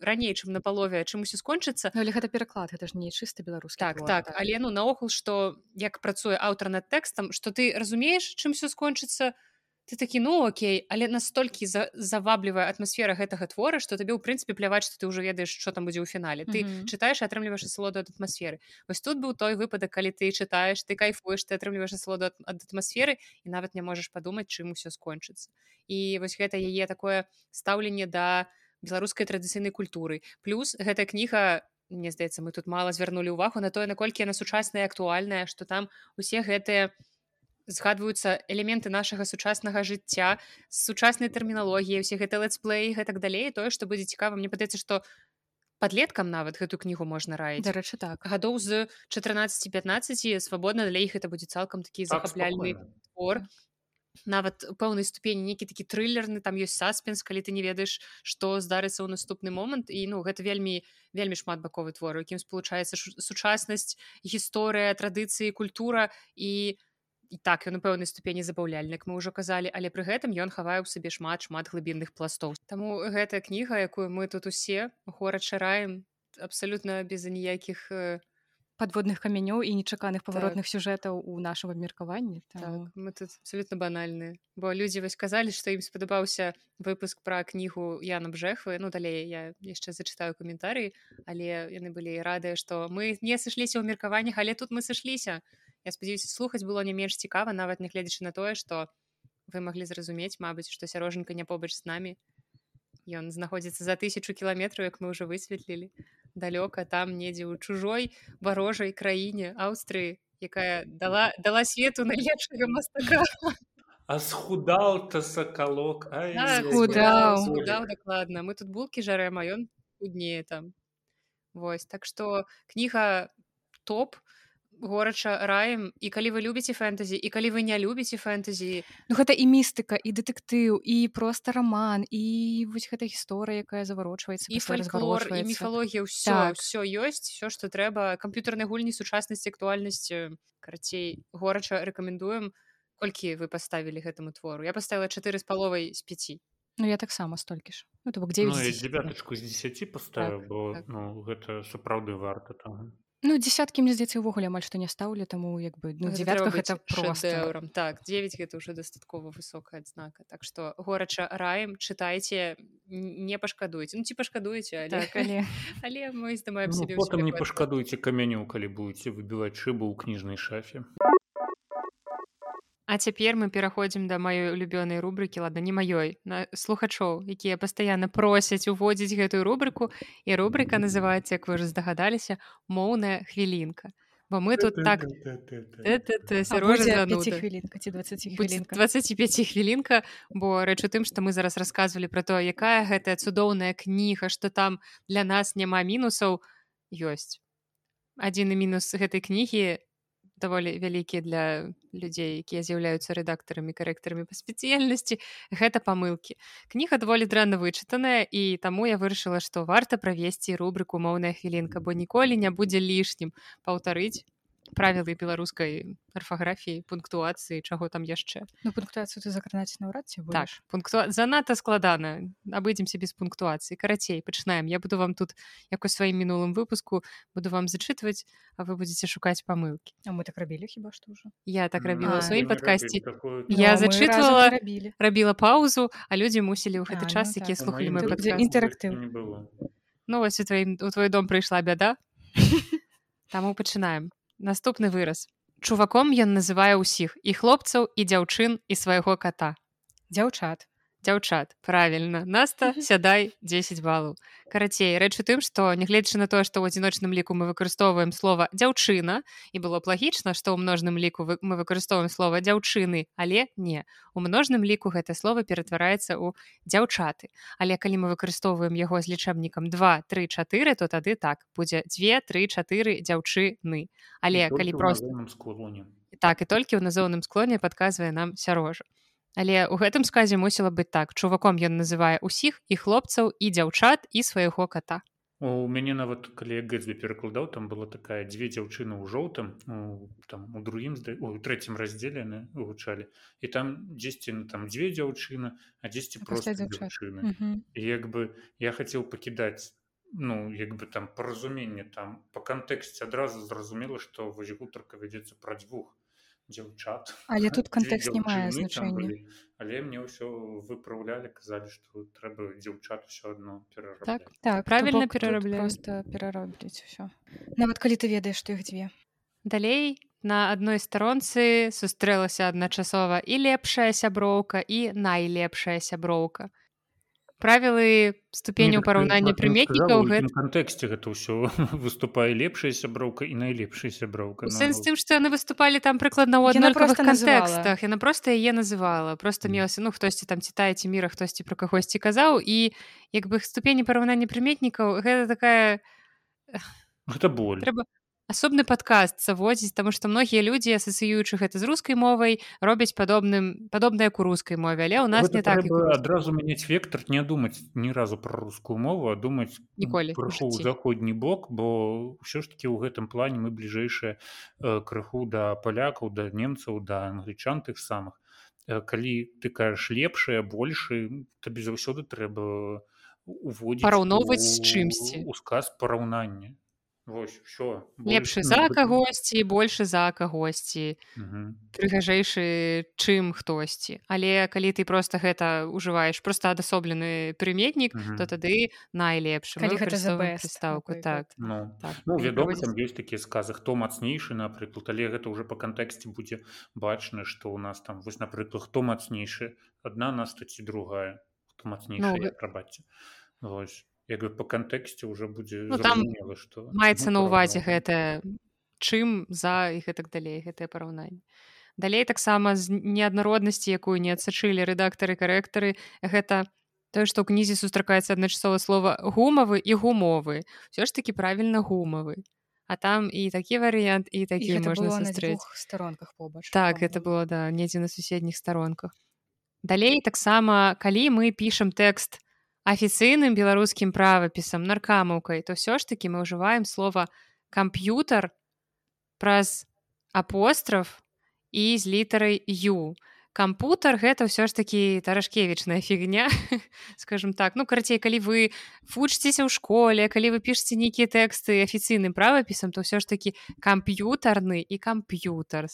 раней чым на палове чым усё скончыцца. Ну, але гэта пераклад гэта ж не чыста беларускі так твор, так, так. але ну наогул што як працуе аўтар над тэкстам што ты разумееш чым все скончыцца то ты такі ну Окей але настолькі за заваблівая атмасфера гэтага твора што табе ў прынцыпе пляваць што ты ўжо ведаеш што там будзе ў фінале ты mm -hmm. чытаеш атрымліваеш асалоду ад атмасферы вось тут быў той выпадак калі ты чытаеш ты кайфуеш ты атрымліваеш асалоду ад атмасферы і нават не можаш падумаць чым усё скончыцца і вось гэта яе такое стаўленне да беларускай традыцыйнай культуры. Плюс гэтая кніга мне здаецца мы тут мала звярнулі ўвагу на тое наколькі яна сучасная актуальная што там усе гэтыя у згадваюцца элементы нашага сучаснага жыцця сучаснай тэрміналогіі усе гэта летсплей гэтак далей. Тое што будзе цікава мне падаецца што подлеткам нават гэту кнігу можна раіць. Дарэчы так. Гадоў з 14-15 свабодна для іх это будзе цалкам такі так, захапляльны твор. Нават пэўнай ступені нейкі такі трылерны там ёсць саспенс калі ты не ведаеш што здарыцца ў наступны момант. І ну гэта вельмі вельмі шмат баковы твор якім спалучаецца сучаснасць гісторыя традыцыі культура і у і так ён у пэўнай ступені забаўляльнік мы ўжо казалі але пры гэтым ён хавае ў сабе шмат шмат глыбінных пластоў. Таму гэтая кніга якую мы тут усе горад шараем абсалютна без ніякіх э, подводных камянёў і нечаканых паваротных так. сюжэтаў у нашым абмеркаванні так, мы тут абсолютно банальны бо людзі вось казалі што ім спадабаўся выпуск пра кнігу Яна бжэхвы. Ну далей я яшчэ зачытаю каментарыі але яны былі радыя што мы не сышліся ў меркаваннях але тут мы сышліся Я спадзяюся слухаць было не менш цікава нават нягледзячы на тое што вы маглі зразумець Мабыць што сярожанька не побач з намі Ён знаходзіцца за тысячу кіламетраў як мы ўжо высветлілі далёка там недзе ў чужой варожай краіне Аўстрыі якая дала дала свету найлепшага мастака а схудал то сакалок дакладна. Мы тут булкі жарэм а ён худнее там. Вось так што кніга топ горача раем і калі вы любіце фэнтэзі і калі вы не любіце фэнтэзі Ну гэта і містыка і дэтэктыў і просто раман і вось гэта гісторыя якая заварочваецца і фальклор і міфалогія ўсё так. все ёсць все што трэба камп'ютарнай гульні сучаснасці актуальнасць карацей горача рэкамендуем колькі вы паставілі гэтаму твору? Я паставила чатыры з паловай з 5 Ну я таксама столькі ж. Ну, бок 9 ну, дзевятачку з 10 поставіў так, бо так. Ну, гэта сапраўды варта там Ну десяткі мне здаецца увогуле амаль што не стаўлю таму як бы ну Гэта это быць просто. шэдэўрам. так 9 гэта ўжо дастаткова высокая адзнака так што горача раем чытайце не пашкадуеце ну ці пашкадуеце але так але але мы здымаем Ну, сябе потым не пашкадуйце камяню калі будете выбіваць шыбу ў кніжнай шафе. А цяпер мы пераходзім да маёй улюбёнай рубрыкі ладно не маёй на слухачоў якія пастаянна просяць уводзіць гэтую рубрыку і рубрыка называецца як вы уже здагадаліся моўная хвілінка бо мы тут так А пяцихвілінка ці 20 хвілінка 25 хвілінка бо рэч у тым што мы зараз расказвалі пра то якая гэтая цудоўная кніга што там для нас няма мінусаў. Ёсць. Адзіны мінус гэтай кнігі даволі вялікі для людзей якія з'яўляюцца рэдактарамі карэктарамі па спецыяльнасці гэта памылкі кніга даволі дрэнна вычытаная і таму я вырашыла што варта правесці рубрыку моўная хвілінка бо ніколі не будзе лішнім паўтарыць правілы беларускай арфаграфіі пунктуацыі чаго там яшчэ. Ну пунктуацыю ты закранаць наўрад ці так пункту занадта складана. Абыдземся без пунктуацыі. Карацей пачынаем. Я буду вам тут як у сваім мінулым выпуску буду вам зачытваць а вы будете шукаць памылкі. А мы так рабілі хіба што ўжо? Я так рабіла ў А. сваім падкасці. Ну, Я зачытвала, рабіла паўзу а людзі мусілі ў гэты А, час ну якія так. слухалі мой мой інтэрактыў. не было ну вось у тваім у твой дом прыйшла бяда. Таму пачынаем наступны выраз. Чуваком ён называе ўсіх і хлопцаў і дзяўчын і свайго кота дзяўчат дзяўчат правільна наста сядай 10 балаў карацей рэч у тым што нягледзячы на тое што ў адзіночным ліку мы выкарыстоўваем слова дзяўчына і было б лагічна што ў множным ліку вы- мы выкарыстоўваем слова дзяўчыны але не. У множным ліку гэта слово ператвараецца ў дзяўчаты але калі мы выкарыстоўваем яго з лічэбнікам 2 3 4 то тады так будзе 2 3 4 дзяўчыны але калі просто склоне. Так і толькі ў назоўным склоне падказвае нам сярожа але ў гэтым сказе мусіла быць так. Чуваком ён называе ўсіх і хлопцаў і дзяўчат і свайго кота у мяне нават калі я гэтсбі перакладаў там была такая дзве дзяўчыны ў жоўтым там у другім у трэцім раздзеле яны гучалі і там дзесьці ну, там дзве дзяўчыны а дзесьці просто дзяўчыны. І як бы я хацеў пакідаць ну як бы там паразуменне там по кантэксце адразу зразумела што вось гутарка вядзецца пра дзвюх дзяўчат Але тут кантэкст не мае значэння але мне ўсё выпраўлялі казалі што трэба дзяўчат все адно. Так. так Правільна то перарабляю. просто пераробляць усё нават калі ты ведаеш што іх дзве далей на адной старонцы сустрэлася адначасова і лепшая сяброўка і найлепшая сяброўка правілы ступеню параўнання прыметнікаў гэта кантэксце гэта ўсё выступае лепшая сяброўка і найлепшая сяброўка Ну, сэнс тым што яны выступалі там прыкладна ў аднолькавых называла. кантэкстах яна проста яе называла. Просто мелася ну хтосьці там ці тая ці міра хтосьці пра кагосьці казаў і як бы ступені параўнання прыметнікаў гэта такая гэта боль. трэба асобны падкаст заводзіць таму што многія людзі асацыюючы гэта з рускай мовай робяць падобным падобнае к у рускай мове але ў нас Гэта не так як адразу мяняць вектор не думаць ні разу пра рускую мову а думаць Ніколі крыху заходні бок бо ўсё ж таки ў гэтым плане мы бліжэйшыя э, крыху да палякаў да немцаў да англічан тых самых. Э, калі ты кажаш лепшае большы табе заўсёды трэба уводзіць Параўноўваць з чымсьці. у сказ параўнання Вось все лепшы за кагосьці большы за кагосьці. Прыгажэйшы чым хтосьці. Але калі ты просто гэта ўжываеш просто адасоблены прыметнік то тады найлепшы. Прыстаўку напрыклад. так. Ну, так Ну, вядома, там ёсць такія сказы, хто мацнейшы, напрыклад, але гэта ўжо па кантэксце будзе бачна, што ў нас там вось напрыклад, хто мацнейшы, адна наста ці другая, хто мацнейшы Ну, ну, прабачце. Вось як бы па кантэксце ўжо будзе Ну, там што маецца на ўвазе параўноўваем. гэтае чым за і гэтак далей гэтае параўнанне далей таксама з неаднароднасці якую не адсачылі рэдактары карэктары гэта тое што ў кнізе сустракаецца адначасова слова гумавы і гумовы ўсё ж такі правільна гумавы а там і такі варыянт і і такі гэта можна было на сустрэць дзвюх старонках побач Так, гэта было да недзе на суседніх старонках. Далей таксама калі мы пішам тэкст афіцыйным беларускім правапісам наркамаўкай, то ўсё ж такі мы ўжываем слова камп'ютар праз апостраф і з літарай ю. кампутар гэта ўсё ж такі таражкевічная фігня скажем так. Ну карацей калі вы вучыцеся ў школе калі вы пішце нейкія тэксты афіцыйным правапісам то ўсё ж такі камп'ютарны і камп'ютар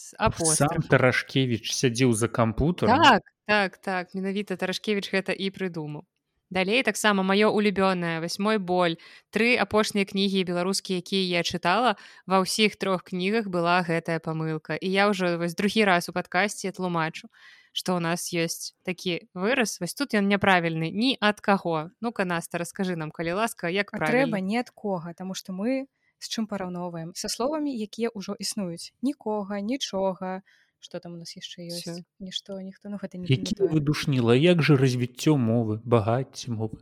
таражкевич сядзіў за кампутар так так так. Менавіта таражкевич гэта і прыдумаў далей таксама маё улюбёнае восьмой боль тры апошнія кнігі беларускія якія я чытала ва ўсіх трох кнігах была гэтая памылка. І я ўжо вось другі раз у падкасці тлумачу што ў нас ёсць такі выраз. Вось тут ён няправільны. Ні ад каго ну-ка наста раскажы нам калі ласка як трэба не ад кога таму што мы з чым параўноўваем? Са словамі якія ўжо існуюць. Нікога нічога что там у нас яшчэ ёсць нішто ніхто ну гэта не які выдушніла як же развіццё мовы багацці мовы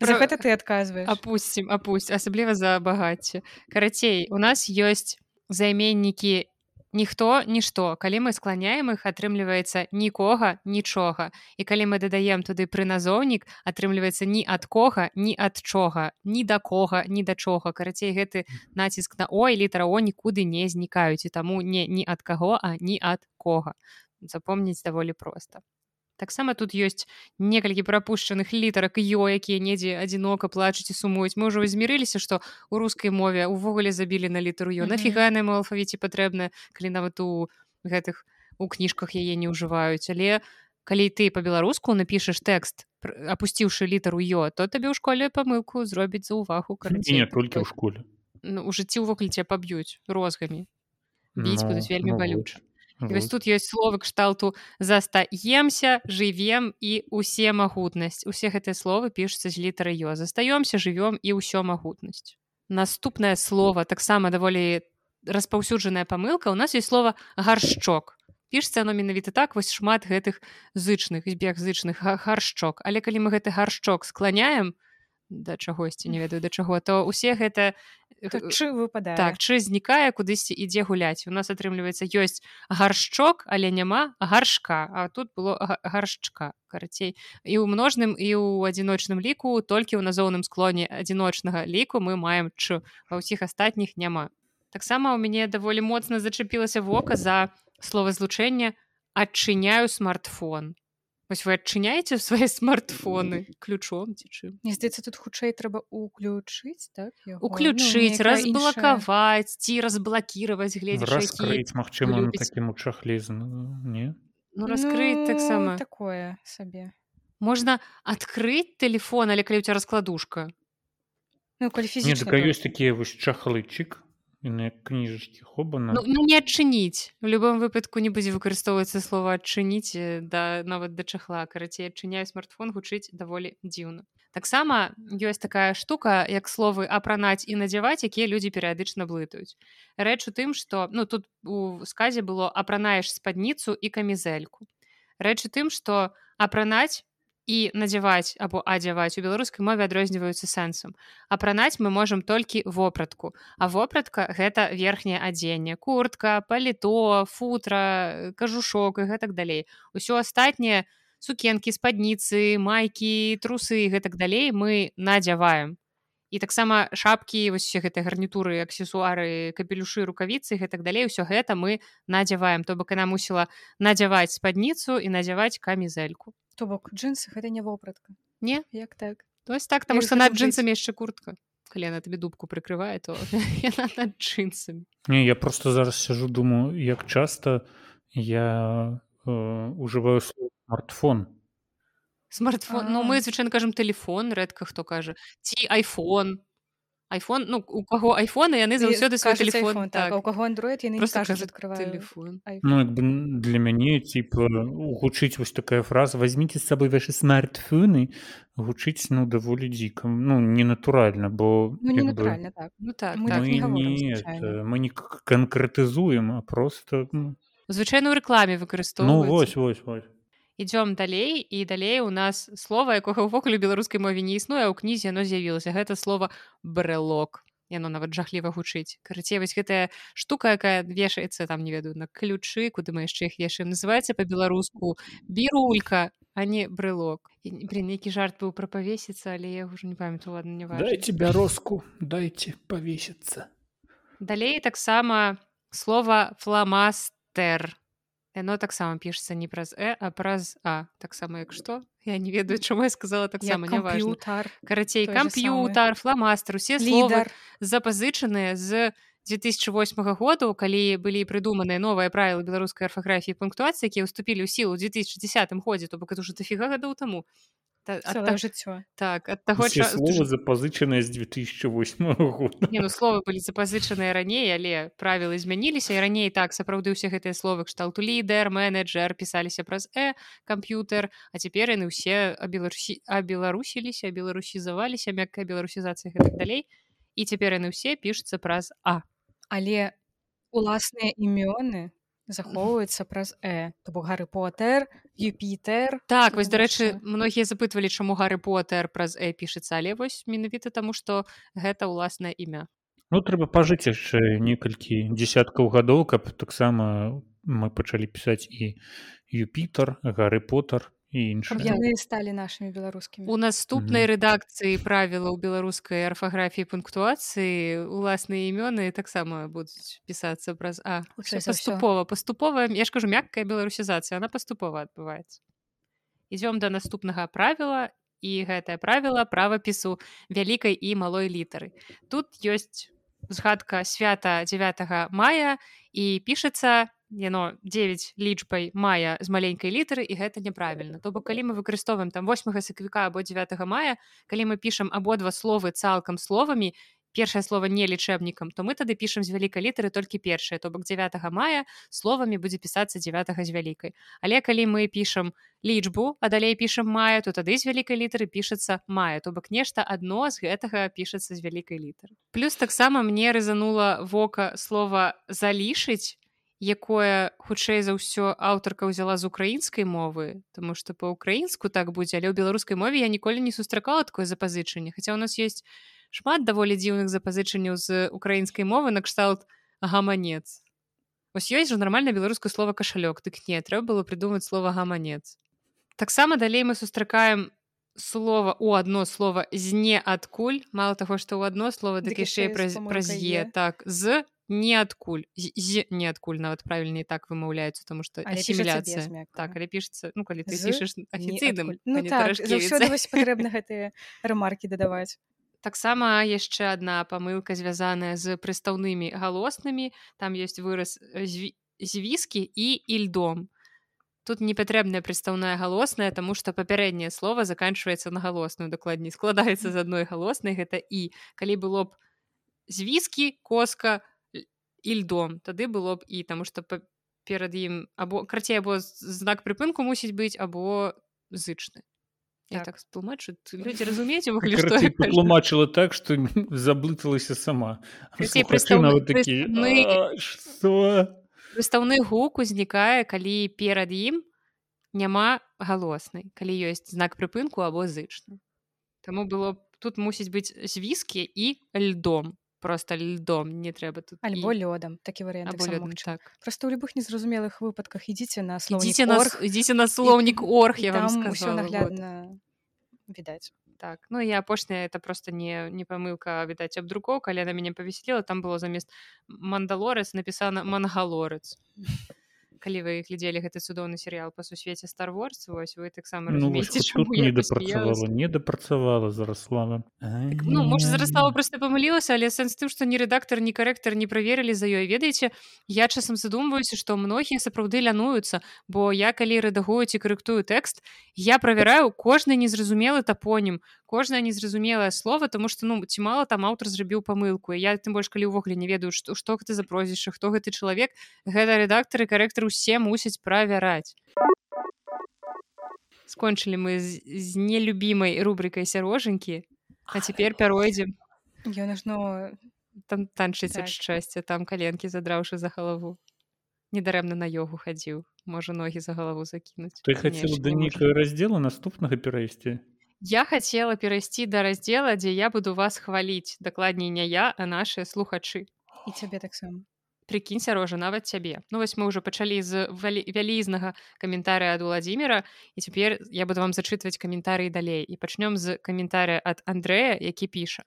за гэта ты адказваеш апусцім апусць асабліва за багацце карацей у нас ёсць займеннікі ніхто нішто. Калі мы скланяем іх атрымліваецца нікога нічога. І калі мы дадаем туды прыназоўнік атрымліваецца ні ад кога ні ад чога. Ні да кога ні да чога. Карацей гэты націск на ой літара о нікуды не знікаюць. І таму не ні ад каго а ні ад кога. Запомніць даволі проста таксама тут ёсць некалькі прапушчаных літарак ё якія недзе адзінока плачуць і сумуюць мы ўжо змірыліся што у рускай мове увогуле забілі на літару ё нафіга на алфавіце патрэбна калі нават у гэтых у кніжках яе не ўжываюць але калі ты по-беларуску напішаш тэкст апусціўшы літару ё то табе ў школе памылку зробіць за ўвагу не толькі ў школе. Ну, у жыцці ўвогуле ця паб'юць розгамі біць ну, будуць вельмі ну, балюча Вот. Вось тут ёсць словы кшталту застаемся жывем і усе магутнасць усе гэтыя словы пішуцца з літары ё застаёмся жывём і ўсё магутнасць наступнае слово таксама даволі распаўсюджаная памылка у нас есть слова гаршчок пішцца оно менавіта так вось шмат гэтых зычных збег зычных гаршчок але калі мы гэты гаршчок скланяем да чагосьці не ведаю да чаго то усе гэта чы выпадае? так чы знікае кудысьці ідзе гуляць. У нас атрымліваецца ёсць гаршчок але няма гаршка а тут было гаршчка карацей. І ў множным і ў адзіночным ліку толькі ў назоўным склоне адзіночнага ліку мы маем чу ва ўсіх астатніх няма. Таксама у мяне даволі моцна зачапілася вока за словазлучэнне адчыняю смартфон Вось вы адчыняеце свае смартфоны? Ключом ці чым Не здаецца тут хутчэй трэба уключыць так уключыць ну, разблакаваць ці разблакіраваць гледзець Мачыма такім у чахлізну не? Ну раскрыць ну, таксама такое сабе можна адкрыць телефон але калі у тебя раскладушка? Ну, калі фізічна ёсць такія вось чахлычык кніжачкі хобана ну, ну, не адчыніць у любом выпадку не будзе выкарыстоўвацца слова адчыніць э, да нават да чахла карацей адчыняю смартфон гучыць даволі дзіўна таксама ёсць такая штука як словы апранаць і надзяваць якія людзі перыядычна блытаюць рэч у тым што ну тут у сказе было апранаеш спадніцу і камізэльку рэч у тым што апранаць і надзяваць або адзяваць у беларускай мове адрозніваюцца сэнсам апранаць мы можам толькі вопратку а вопратка гэта верхняе адзенне куртка паліто футра кажушок і гэтак далей. Усё астатняе сукенкі спадніцы майкі трусы гэтак далей мы надзяваем. І таксама шапкі усе гэтай гарнітуры аксесуары капелюшы рукавіцы гэтак далей усё гэта мы надзяваем. То бок яна мусіла надзяваць спадніцу і надзяваць камізэльку то бок джинсы гэта не вопратка не? Як так? Тось так таму што над джинсамі яшчэ куртка. Калі она табе дубку прыкрывае то над джинсамі не я просто зараз сяжу думаю як часта я э, ужываю смартфон. Смартфон? Ну мы звычайна кажам телефон рэдка хто кажа ці iphone iPhone ну у каго айфоны яны заўсёды свой телефон так, так. у каго Android яны просто телефон ну, для мяне типа гучыць вось такая фраза возьмите з сабой ваши смартфоны гучыць ну даволі дзікам ну ненатуральна бо ну, не бы... так. ну, так, мы, так, не не это, мы не канкрэтызуем а просто ну... звычайна ў рэкламе выкарыстоўваць ну, вось вось вось ідём далей і далей у нас слова якога ўвогуле беларускай мове не існуе ў кнізе яно з'явілася гэта слова брелок яно нават жахліва гучыць карацей вось гэтая штука якая вешаецца там не ведаю на ключы куды мы яшчэ іх вешаем. Называется по-беларуску бірулька а не брелок при нейкі жарт быў пра павесіцца але я ўжо не памятаю ладно не дайте бярозку дайте павесіцца далей таксама слова фламастер яно таксама пішется не праз э а праз а. Таксама як што я не ведаю чаму я сказала таксама не важно карацей камп'ютар фламастер усе лідар запазычаныя з 2008 году калі былі прыдуманыя новыя правілы беларускай арфаграфіі пунктуацыі якія ўступілі ў сілу 2010 годзе то бок это уже дофіга гадоў таму жыццё так ад таго запазычаныя з 2008 года. Не, ну, словы былі запазычаныя раней але правілы змяніліся і раней так сапраўды ўсе гэтыя словы кшталту лідар менеджер пісаліся праз э камп'ютер а цяпер яны ўсе а беларусі а беларусіліся беларусізаваліся мяккая беларусізацыя гэтак далей і цяпер яны ўсе пішуцца праз а але уласныя імёны захоўваецца праз э то бок гары потер юпітер так вось дарэчы многія запытвалі чаму гары потер праз э пішацца але вось менавіта таму што гэта ўласнае імя. Ну трэба пажыць яшчэ некалькі десяткаў гадоў каб таксама мы пачалі пісаць і юпітер гары потер яны сталі нашымі беларускімі у наступнай mm -hmm. рэдакцыі правілаў беларускай арфаграфіі пунктуацыі уласныя імёны таксама будуць пісацца праз а паступова паступова я ж кажу мяккая беларусізацыя она паступова адбываецца ідём да наступнага правіла і гэтае правіла правапісу вялікай і малой літары тут ёсць згадка свята 9 мая і пішацца яно 9 лічбай мая з маленькай літары і гэта няправільна то бок калі мы выкарыстоўваем там 8 сакавіка або 9 мая калі мы пішам абодва словы цалкам словамі першае слово не лічэбнікам то мы тады пішам з вялікай літары толькі першае. То бок 9 мая словамі будзе пісацца 9 з вялікай. Але калі мы пішам лічбу а далей пішам мая то тады з вялікай літары пішацца мая. То бок нешта адно з гэтага пішацца з вялікай літары. Плюс таксама мне рызанула вока слова залішыць якое хутчэй за ўсё аўтарка ўзяла з украінскай мовы тому что па-украінску так будзе але ў беларускай мове я ніколі не сустракала такое запазычанне. Хаця у нас есть шмат даволі дзіўных запазычанняў з украінскай мовы накшталт гаманец ось ёсць жа нармальна беларускае слова кашалёк дык не трэба было придумаць слова гаманец таксама далей мы сустракаем слова у одно слово з не адкуль мало таго што ў адно слово дык яшчэ праз праз е так з ніадкуль з ніадкуль нават правільней так вымаўляецца тому что асіміляцыя так але пішется ну калі ты пішаш афіцыйным ну, так, патрэбна гэтыя рамаркі дадаваць таксама яшчэ одна памылка звязаная з прыстаўнымі галоснымі там ёсць выраз звіскі і ільдом тут не патрэбная прыстаўная галосная тому что папярэдняе слово заканчивается на галосную дакладней складаецца з адной галоснай гэта і калі было б звіскі коска і льдом тады было б і таму что перад ім або карцей або знак прыпынку мусіць быць або зычны так, так тлумачу людзі разумееце тлумачыла так что заблыталася сама. Выстаўны гук узнікае калі перад ім няма галоснай калі ёсць знак прыпынку або зычны Таму было тут мусіць быць звіскі і льдом просто льдом не трэба тут альбо лёдам такі варыянт так. просто ў любых незразумелых выпадках ідзіце на ідзіце на ідзіце на слоўнік орг я вам ўсё наглядна відаць так ну я апошняя это просто не не памылка відаць абдрукоў калі на мяне павесела там было замест мандалорец напісана мангалорец калі вы глядзелі гэты цудоўны серыял па сусвеце старворс вось вы таксама ну, не дапрацавала не дапрацавала зараслава так, ну можа зараслава просто памылілася але сэнс тым што ні рэдактор ні карэктар не праверылі за ёй. Ведаеце я часам задумваюся што многія сапраўды лянуюцца бо я калі рэдагую ці карэктую тэкст я правяраю кожны незразумелы тапонім кожнае незразумелае слово тому что ну ці мала там аўтар зрабіў памылку. Я тым больш калі ўвогуле не ведаю што што гэта за прозвішча хто гэты чалавек гэта рэдактары карэктары усе мусяць правяраць. Скончылі мы з, з нелюбімай рубрикай сярожанькі а цяпер пяройдзем. Ён ажно там танчыць так. ад шчасця там каленкі задраўшы за галаву. Недарэмна на йогу хадзіў можа ногі за галаву закінуць. Ты хацеў да нейкага раздзела наступнага перайсці? Я хацела перайсці да раздзела, дзе я буду вас хваліць, дакладней не я, а нашыя слухачы. І цябе таксама. Прыкінь сярожа нават цябе. Ну вось мы ўжо пачалі з вялізнага каментарыя ад Владзіміра і цяпер я буду вам зачытваць каментарыі далей і пачнём з каментарыя ад Андрэя, які піша.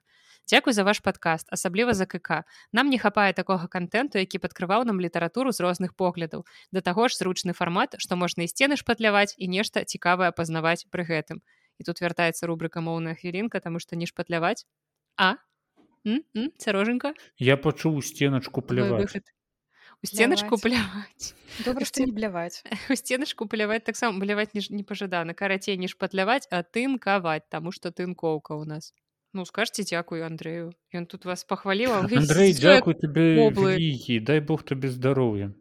Дзякуй за ваш падкаст асабліва за КК нам не хапае такога контенту які падкрываў нам літаратуру з розных поглядаў да таго ж зручны фармат што можна і сцены шпатляваць і нешта цікавае пазнаваць пры гэтым і тут вяртаецца рубрика моўная хвілінка таму што не шпатляваць а цяроженька я пачуў сценачку пляваць у сценачку Пляваць. добра што не бляваць у сценачку пляваць таксама бляваць не, не пажадана карацей не шпатляваць а тынкаваць таму што тынкоўка ў нас. Ну скажце дзякую Андрею ён тут вас пахваліў Андрей дзякуй тебе дай бог табе здароўя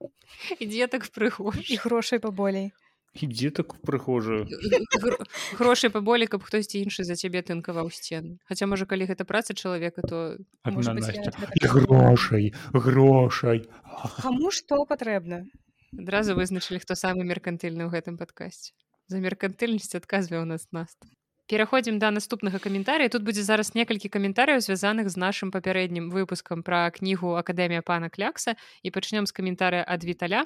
і дзетак прыгож і грошай паболей і дзетак у прыхожую грошай паболей каб хтосьці іншы за цябе тынкаваў сцены Хаця можа калі гэта праца чалавека то так грошай грошай каму што патрэбна адразу вызначылі хто самы меркантыльны ў гэтым падкасці за меркантыльнасць адказвае у нас наст. Пераходзім да наступнага каментарыя тут будзе зараз некалькі каментарыяў звязаных з нашым папярэднім выпускам пра кнігу акадэмія пана клякса і пачнём з каментарыя ад віталя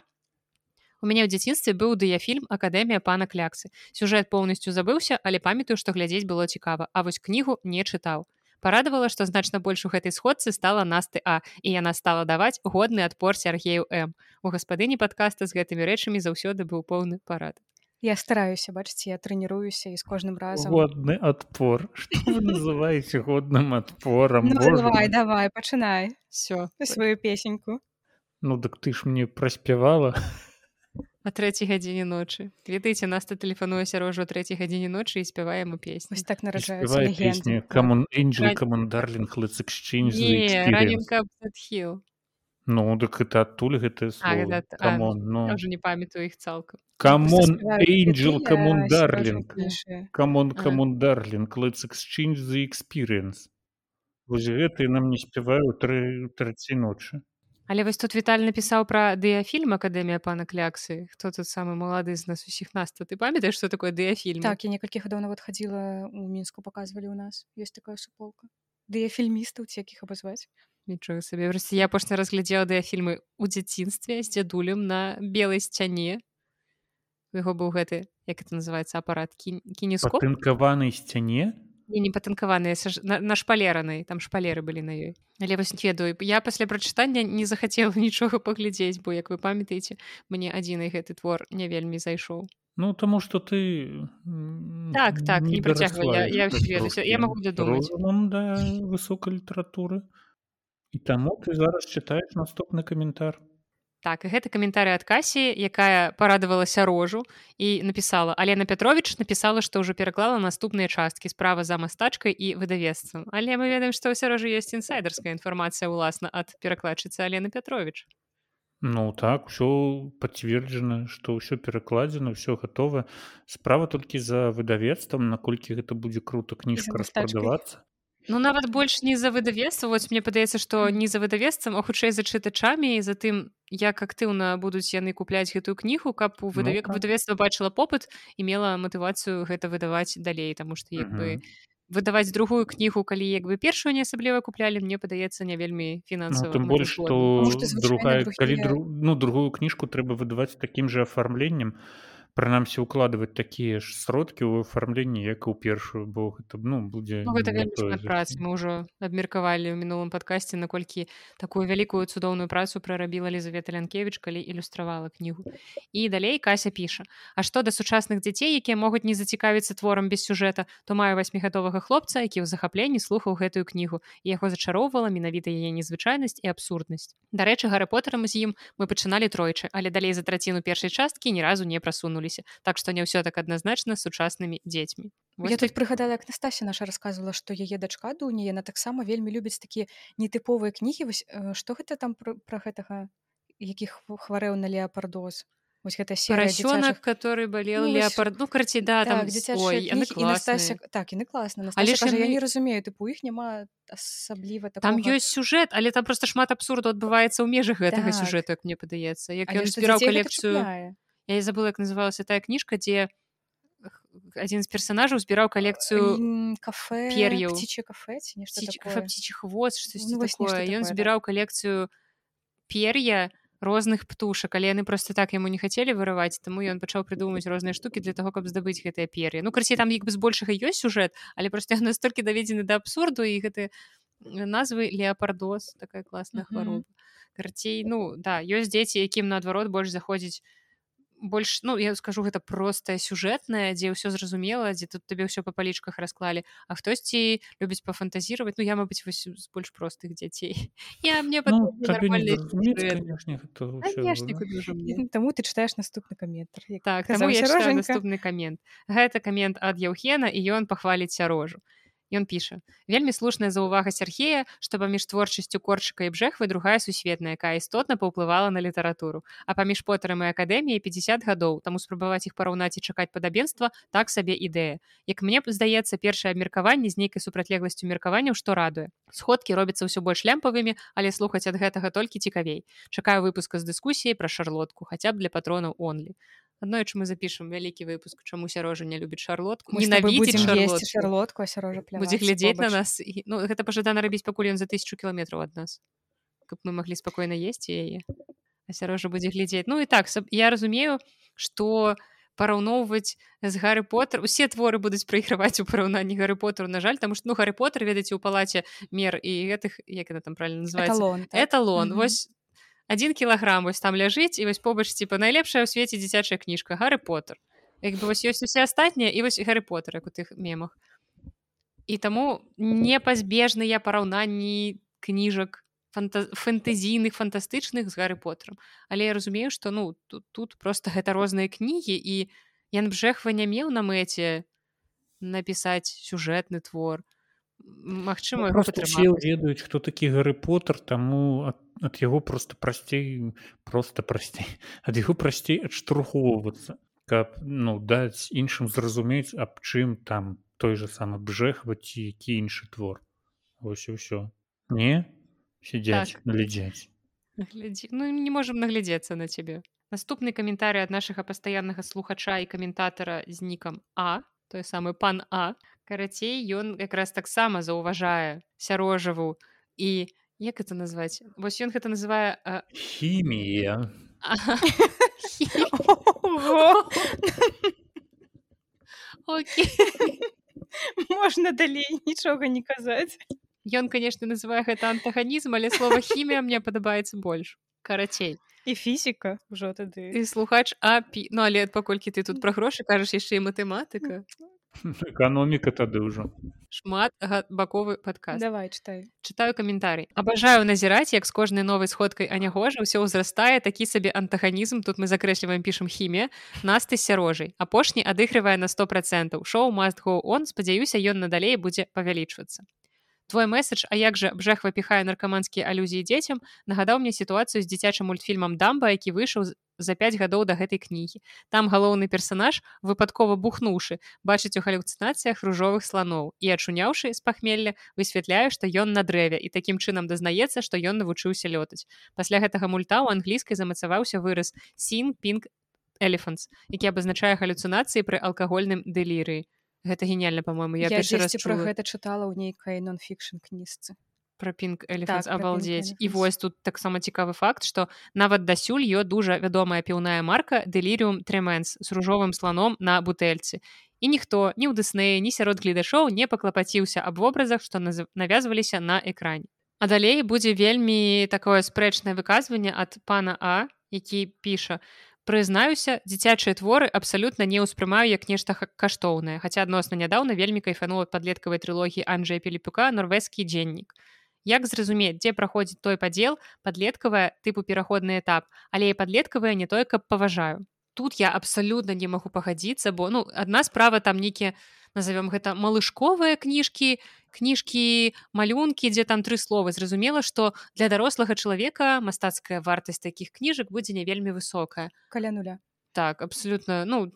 У мяне ў дзяцінстве быў дыяфільм акадэмія пана кляксы сюжэт поўнасцю забыўся але памятаю што глядзець было цікава а вось кнігу не чытаў парадавала што значна больш у гэтай сходцы стала насты а і яна стала даваць годны адпор сяргею м. У гаспадыні падкаста з гэтымі рэчамі заўсёды быў поўны парад. Я стараюся бачыце я трэніруюся і з кожным разам годны адпор что вы называеце годным адпорам ну, давай давай пачынай все сваю песеньку. Ну дык ты ж мне праспявала а трэцяй гадзіне ночы. Ведаеце нас то тэлефануе сярожа трэцяй гадзіне ночы і спяваем у песню вось так нараджаюцца спявае легенды камон Angel Ран- Common Darling Let's Exchange the не Experience. раненька адхіл ну дык адтуль гэта- а, камон ну. я ўжо не памятаю іх цалкам камон піша. камон А. камон Darling Let's Exchange the Experience вось гэта і нам не спяваю тры трэцяй ночы але вось тут Віталь напісаў пра дыяфільм акадэмія пана кляксы хто тут самы малады з нас усіх нас то ты памятаеш што такое дыяфільм так я некалькі гадоў нават хадзіла у мінску паказвалі ў нас. Ёсць такая суполка ды я фільмістаў ці якіх абазваць нічога сабе Вось я апошні разглядзела дыяфільмы у дзяцінстве з дзядулем на белай сцяне У яго быў гэты як это называется апарат Кі- кінескоп патынкаванай сцяне не не патынкаваныя саж- на, на шпалеранай там шпалеры былі на ёй але вось не ведаю я пасля прачытання не захацела нічога паглядзець бо як вы памятаеце мне адзіны гэты твор не вельмі зайшоў Ну таму што ты Так, так, не працягвай, я- я яшчэ я магу трошкі дадумаць. да высокай літаратуры і таму ты зараз чытаеш наступны каментар так і гэты каментарый ад касі якая парадавалася рожу і напісала Алена Петрович напісала што ўжо пераклала наступныя часткі справа за мастачкай і выдавецтвам але мы ведаем што ў сярожы ёсць інсайдерская інфармацыя ўласна ад перакладчыцы Алены Петрович. Ну так усё пацверджана што ўсё перакладзена ўсё гатова справа толькі за выдавецтвам наколькі гэта будзе круто кніжка распрадавацца Ну нават больш не за выдавецтва вось мне падаецца што не за выдавецтвам а хутчэй за чытачамі і затым як актыўна будуць яны купляць гэтую кнігу каб у выдавек так. выдавецтва бачыла попыт і мела матывацыю гэта выдаваць далей. Таму што як бы выдаваць другую кнігу калі як бы першую не асабліва куплялі мне падаецца не вельмі Ну, фінансава тым больш што Таму што звычайна другая калі дру... ну другую кніжку трэба выдаваць такім жа афармленнем прынамсі ўкладваць такія ж сродкі ў афармленні як і ў першую бо гэта ну будзе Ну, гэта працы мы ўжо абмеркавалі ў мінулым падкасці наколькі такую вялікую цудоўную працу прарабіла Лізавета Лянкевіч калі ілюстравала кнігу і далей кася піша А што да сучасных дзяцей якія могуць не зацікавіцца творам без сюжэта то маю васьмігадовага хлопца які ў захапленні слухаў гэтую кнігу. І яго зачароўвала менавіта яе незвычайнасць і абсурднасць. Дарэчы гары потарам з ім мы пачыналі тройчы але далей за траціну першай часткі ні разу не прасунуліся так што не ўсё так адназначна сучаснымі дзецьмі Я тут прыгадала як Настасья наша рассказывала што яе дачка дуня яна таксама вельмі любіць такія нетыповыя кнігі вось э, што гэта там пра, пра гэтага які хв- хварэў на леапардоз вось гэта серыя поросенок который болел Ну, вось- леопард ну карці да там так, і Настасья класныя. так яны класна Але кажа, я яны- не разумею тыпу іх няма асабліва там такога... ёсць сюжэт але там просто шмат абсурду адбываецца ў межах гэтага Так. сюжэту як мне падаецца як ён збіраў калекцыю. Я не забыла як называлася тая кніжка дзе адзін з персонажаў збіраў калекцыю М, кафе пер'яў. птичье кафе ці нешта птичьих такое? птичьих хвост штосьці Ну, вось нешта такое. Ён такое, да. калекцыю пер'я розных птушак але яны просто так яму не хацелі вырываць таму ён пачаў прыдумаць розныя штукі для того каб здабыць гэтыя пер'я ну карцей там як бы збольшага ёсць сюжэт але просто настолькі даведзены да абсурду і гэты назвы леапардос такая класная хвароба карцей ну да ёсць дзеці якім наадварот больш заходзіць больш ну я скажу гэта простае сюжэтнае дзе ўсё зразумела дзе тут табе ўсё па палічках расклалі а хтосьці любіць пафантазіраваць ну я мабыць вось з больш простых дзяцей я мне Ну. Таму ты чытаеш наступны каментар Так, таму я наступны камент. Гэта камент ад Яўхена і ён пахваліць сярожу. Ён піша: вельмі слушная заўвага Сярхея, што паміж творчасцю корчыка і бжэхвы другая сусветная, якая істотна паўплывала на літаратуру. А паміж потарам і акадэміяй 50 гадоў, таму спрабаваць іх параўнаць і чакаць падабенства так сабе ідэя. Як мне здаецца, першае абмеркаванне з нейкай супрацьлегласцю меркаванняў, што радуе. Сходкі робяцца ўсё больш лямпавымі, але слухаць ад гэтага толькі цікавей. Чакаю выпуска з дыскусіяй пра шарлотку, хаця б для патронаў онлі. Аднойчы мы запішам вялікі выпуск, чаму сярожа не любіць шарлотку. Ненавідзіць шарлотку. шарлотку сярожа Будзе глядзець на нас. І, ну, гэта пажадана рабіць, пакуль ён за тысячу кіламетраў ад нас. Каб мы маглі спакойна есці яе. А сярожа будзе глядзець. Ну і так, я разумею, што параўноўваць з Гарры Поттер усе творы будуць прайграваць у параўнанні Гарры Поттеру на жаль таму што ну Гарры Поттер ведаеце у палаце мер і гэтых як это там правильно называется Эталон, так? эталон Мгм. вось один кілаграм вось там ляжыць і вось побач типа найлепшая ў свеце дзіцячая кніжка Гарры Поттер як бы вось ёсць усе астатнія і вось Гарры Поттер як у тых мемах. І таму непазбежныя параўнанні кніжак фанта... фэнтэзійных фантастычных з Гарры Поттером але я разумею што ну тут, тут просто гэта розныя кнігі і Ян бжэхва не меў на мэце напісаць сюжэтны твор Магчыма Ну, все ведаюць хто такі Гарры Поттер таму ад, ад яго просто прасцей просто прасцей ад яго прасцей адштурхоўвацца каб ну даць іншым зразумець аб чым там той же самы бжэхваць ці які іншы твор ось і ўсё не сядзяць Так. глядзяць Глядзі... Ну не можам наглядзецца на цябе. Наступны каментарый ад нашага пастаяннага слухача і каментатара з нікам А, той самы пан А. Карацей, ён якраз таксама заўважае сярожаву і як это назваць? Вось ён гэта называе а, хімія можна далей нічога не казаць Ён, канешне, называе гэта антаганізм, але слова хімія мне падабаецца больш. Карацей. і фізіка ўжо тады Ты слухач апі Ну але паколькі ты тут пра грошы кажаш яшчэ і матэматыка эканоміка тады ўжо. Шмат баковы падказ давай чытай. Чытаю каментарый. Абажаю назіраць як з кожнай новай сходкай анягожа ўсё ўзрастае такі сабе антаганізм тут мы закрэсліваем пішам хімія насты сярожай. Апошні адыгрывае на сто процентаў. Шоу маст go он спадзяюся ён надалей будзе павялічвацца твой месседж а як жа бжэхва піхае наркаманскія алюзіі дзецям нагадаў мне сітуацыю з дзіцячым мультфільмам дамба які выйшаў за 5 гадоў да гэтай кнігі там галоўны персанаж выпадкова бухнуўшы бачыць у галюцынацыях ружовых сланоў і ачуняўшы з пахмелля высвятляе што ён на дрэве і такім чынам дазнаецца што ён навучыўся лётаць пасля гэтага мульта ў англійскай замацаваўся выраз сін пінг элефанс які абазначае галюцынацыі пры алкагольным дэлірыі гэта гениально по-моему я, я першы раз дзесьці пра чула гэта чытала ў нейкай нон-фікшн кніжцы про пінг Так, пра Pink абалдзець і вось тут таксама цікавы факт што нават дасюль ё дужа вядомая піўная марка дэліріум тремэнс з ружовым сланом на бутэльцы і ніхто ні ў дыснеі ні сярод гледашоў не паклапаціўся аб вобразах што наз- навязваліся на экране. А далей будзе вельмі такое спрэчнае выказванне ад пана а які піша прызнаюся дзіцячыя творы абсалютна не ўспрымаю як нешта каштоўнае хаця адносна нядаўна вельмі кайфанула ад падлеткавай трылогіі Анджея пелепюка норвежскі дзеннік Як зразумець дзе праходзіць той падзел падлеткавая тыпу пераходны этап. Але і падлеткавая не тое каб паважаю тут я абсалютна не магу пагадзіцца бо ну адна справа там нейкія назовём гэта малышковыя кніжкі кніжкі малюнкі дзе там тры словы зразумела што для дарослага чалавека мастацкая вартасць такіх кніжак будзе не вельмі высокая. Каля нуля так абсолютно ну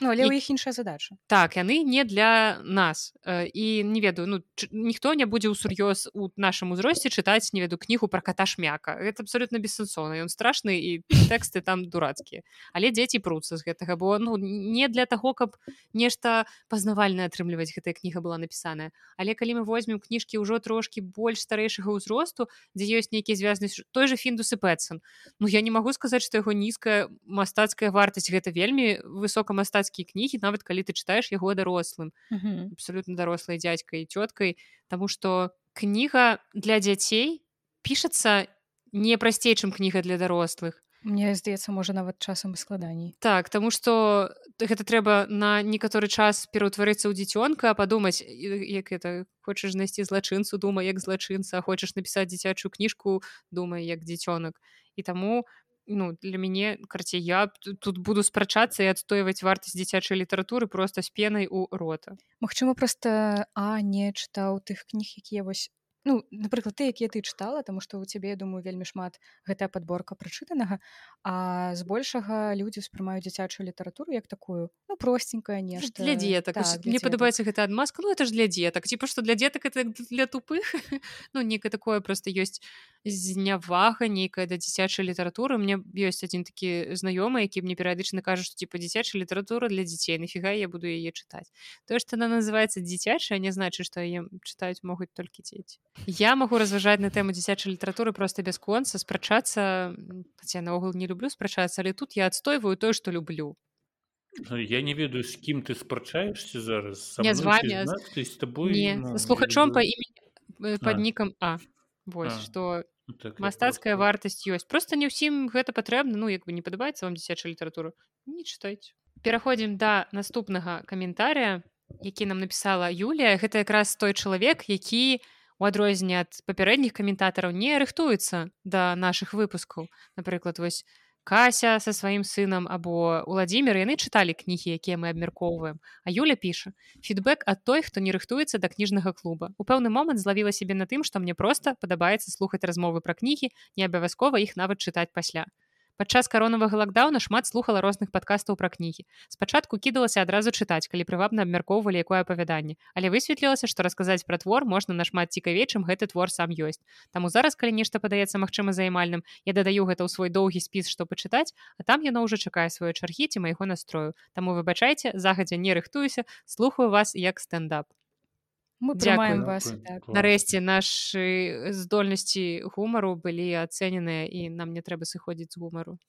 Ну, але І- ў іх іншая задача. Так яны не для нас Э, і не ведаю ну ч- ніхто не будзе ўсур'ёз у нашым узросце чытаць не веду кнігу про кота шмяка. Это абсолютно бессэнсоўна ён страшны і тэксты там дурацкія але дзеці пруцца з гэтага бо ну не для таго каб нешта пазнавальна атрымліваць гэтая кніга была напісаная. Але калі мы возьмем кніжкі ўжо трошки больш старэйшага ўзросту дзе ёсць нейкі звязаны з- той же фіндус і пэтсон. Ну я не магу сказаць што яго нізкая мастацкая вартасць гэта вельмі высокамастацкія кнігі нават калі ты чытаеш яго дарослым Мгм. абсолютно дарослай дзядзькай цёткай Таму што кніга для дзяцей пішацца не прасцей чым кніга для дарослых Мне здаецца можа нават часам і складаней так таму што гэта трэба на некаторы час пераўтварыцца ў дзіцёнка падумаць як это хочаш знайсці злачынцу думай як злачынца хочаш напісаць дзіцячую кніжку думай як дзіцёнак і таму ну для мяне карці я тут буду спрачацца і адстойваць вартасць дзіцячай літаратуры просто з пенай у рота. Магчыма проста а не чытаў тых кніг якія вось ну напрыклад ты якія ты чытала тому што у цябе я думаю вельмі шмат гэтая подборка прачытанага а збольшага людзі ўспрымаюць дзіцячую літаратуру як такую ну простенькая нешта для дзетак Так, так, для мне падабаецца гэта адмазка ну это ж для дзетак типа што для дзетак это для тупых ну некае такое просто ёсць знявага нейкая да дзіцячай літаратуры мне ёсць адзін такі знаёмы які мне перыядычна кажа што типа дзіцячая літаратура для дзяцей нафіга я буду яе чытаць тое што она называется дзіцячая не значыць што яе чытаюць могуць толькі дзеці я магу разважаць на тэму дзіцячай літаратуры просто бясконца спрачацца я наогул не люблю спрачацца але тут я адстойваю тое што люблю. Ну, Я не ведаю з кім ты спрачаешься зараз Са Не, з мной а з- тобой не ну, слухачом я па імені под А. нікам а вось А. што Ну, так, мастацкая просто- вартасць ёсць просто не ўсім гэта патрэбна ну як бы не падабаецца вам дзіцячая літаратура не чытайце пераходзім да наступнага каментаря які нам напісала Юлія. Гэта якраз той чалавек які у адрозненне ад папярэдніх каментатараў не рыхтуецца да нашых выпускаў. Напрыклад вось Кася со сваім сынам або Уладзімир яны чыталі кнігі якія мы абмяркоўваем А Юля піша фідбэк ад той хто не рыхтуецца да кніжнага клуба. У пэўны момант злавіла сябе на тым што мне проста падабаецца слухаць размовы пра кнігі не абавязкова іх нават чытаць пасля падчас каронавага лакдауна шмат слухала розных падкастаў пра кнігі. Спачатку кідалася адразу чытаць калі прывабна абмяркоўвалі якое апавяданне. Але высветлілася што расказаць пра твор можна нашмат цікавей чым гэты твор сам ёсць. Таму зараз калі нешта падаецца магчыма займальным я дадаю гэта ў свой доўгі спіс што пачытаць а там яно ўжо чакае сваёй чаргі ці майго настрою. Таму выбачайце загадзя не рыхтуюся слухаю вас як стендап мы прымаем вас так. Нарэшце нашы здольнасці гумару былі ацэненыя і нам не трэба сыходзіць з гумару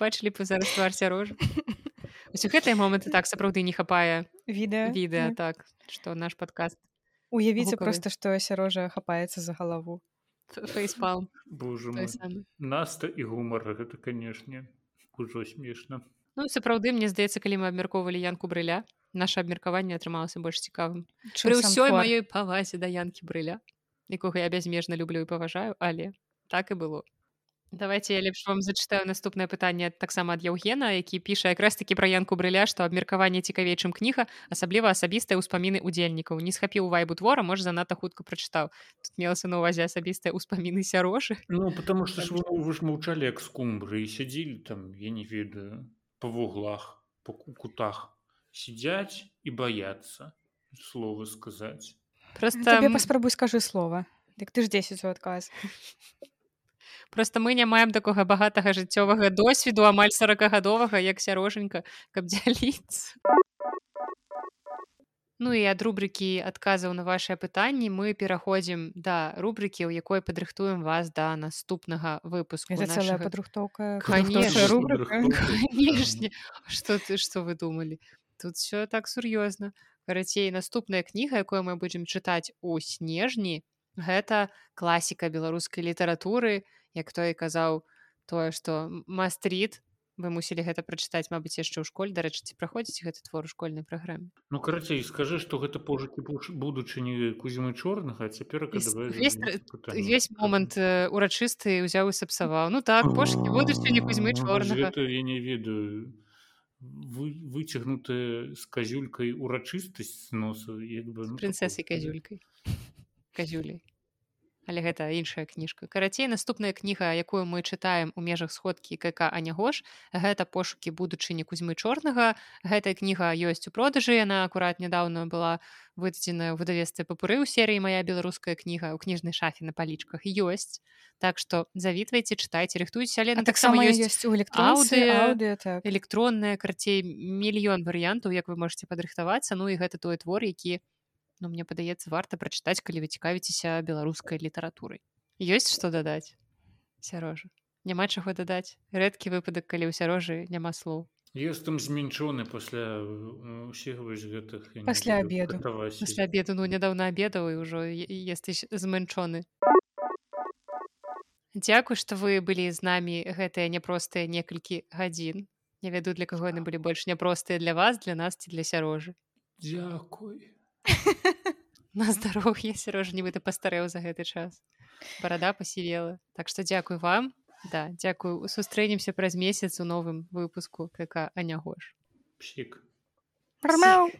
бачылі б вы зараз твар сярожа Вось у гэтыя моманты так сапраўды не хапае відэа відэа так. так што наш падкаст уявіце гукавы. просто што сярожа хапаецца за галаву фейспал Боже Наста і гумар гэта канешне ужо смешна Ну сапраўды мне здаецца калі мы абмяркоўвалі янку брыля наше абмеркаванне атрымалася больш цікавым пры ўсёй твор. маёй павазе да янкі брыля. Якога я бязмежна люблю і паважаю але так і было. Давайте я лепш вам зачытаю наступнае пытанне таксама ад Яўгена які піша якраз такі пра янку брыля што абмеркаванне цікавей чым кніга асабліва асабістыя ўспаміны удзельнікаў не схапіў вайбу твора можа занадта хутка прачытаў тут мелася на увазе асабістыя ўспаміны сярошы Ну потому что ж вы, вы ж маўчалі як скумбры і сядзелі там я не ведаю по вуглах по ку- кутах сядзяць і баяцца слова сказаць просто табе паспрабуй скажы слова Дык ты ж 10 у адказ просто мы не маем такога багатага жыццёвага досведу амаль сорокагадовага як сярожанька каб дзяліцца. Ну і ад рубрыкі адказаў на вашыя пытанні мы пераходзім да рубрыкі у якой падрыхтуем вас да наступнага выпуску это целая нашага- падрыхтоўка Конечно. падрыхтоўчая рубрыка Канешне что ты что вы думалі тут все так сур'ёзна карацей наступная кніга якую мы будзем чытаць у снежні гэта класіка беларускай літаратуры як той казаў тое што мастрит вы мусілі гэта прачытаць Мабыць яшчэ ў школе. Дарэчы ці праходзіць гэты твор у школьнай праграме? Ну карацей скажы што гэта пожыкі будучыні кузімы чорнага цяпер І весь Весь момант урачысты ўзяў і сапсаваў. Ну так пошукі будучыні кузьмы чорнага. я не ведаю вы выцягнутая з казюлькай урачыстасць з носу як бы ну, прынцэсай такое. казюлькай казюлей але гэта іншая кніжка. Карацей наступная кніга якую мы чытаем у межах сходкі КК анягош гэта пошукі будучыні кузьмы чорнага. Гэтая кніга ёсць у продажы яна акурат нядаўна была выдадзеная ў выдавестве папуры ў серыі моя беларуская кніга ў кніжнай шафе на палічках. Ёсць. Так што завітвайце чытайце рыхтуйце але таксама ёсць ёсць у аўдыё так. электронная карцей мільён варыянтаў як вы можете падрыхтавацца. Ну і гэта той твор які ну мне падаецца варта прачытаць калі вы цікавіцеся беларускай літаратурай ёсць што дадаць сярожа няма чаго дадаць рэдкі выпадак калі ў сярожы няма слоў Ёсць там зменшоны пасля э, ўсіх вось гэтых Пасля катаваць. пасля абеду ну нядаўна абедаў і ўжо естыш змэнчоны Дзякуй што вы былі з намі гэтыя няпростыя некалькі гадзін не ведаю для каго яны былі больш няпростыя для вас для нас ці для сярожы Дзякуй на здароўе сярожа нібыта пастарэў за гэты час. Барада пасівела так што дзякуй вам. Да дзякую сустрэнемся праз месяц у новым выпуску КК анягош псік Рмяу.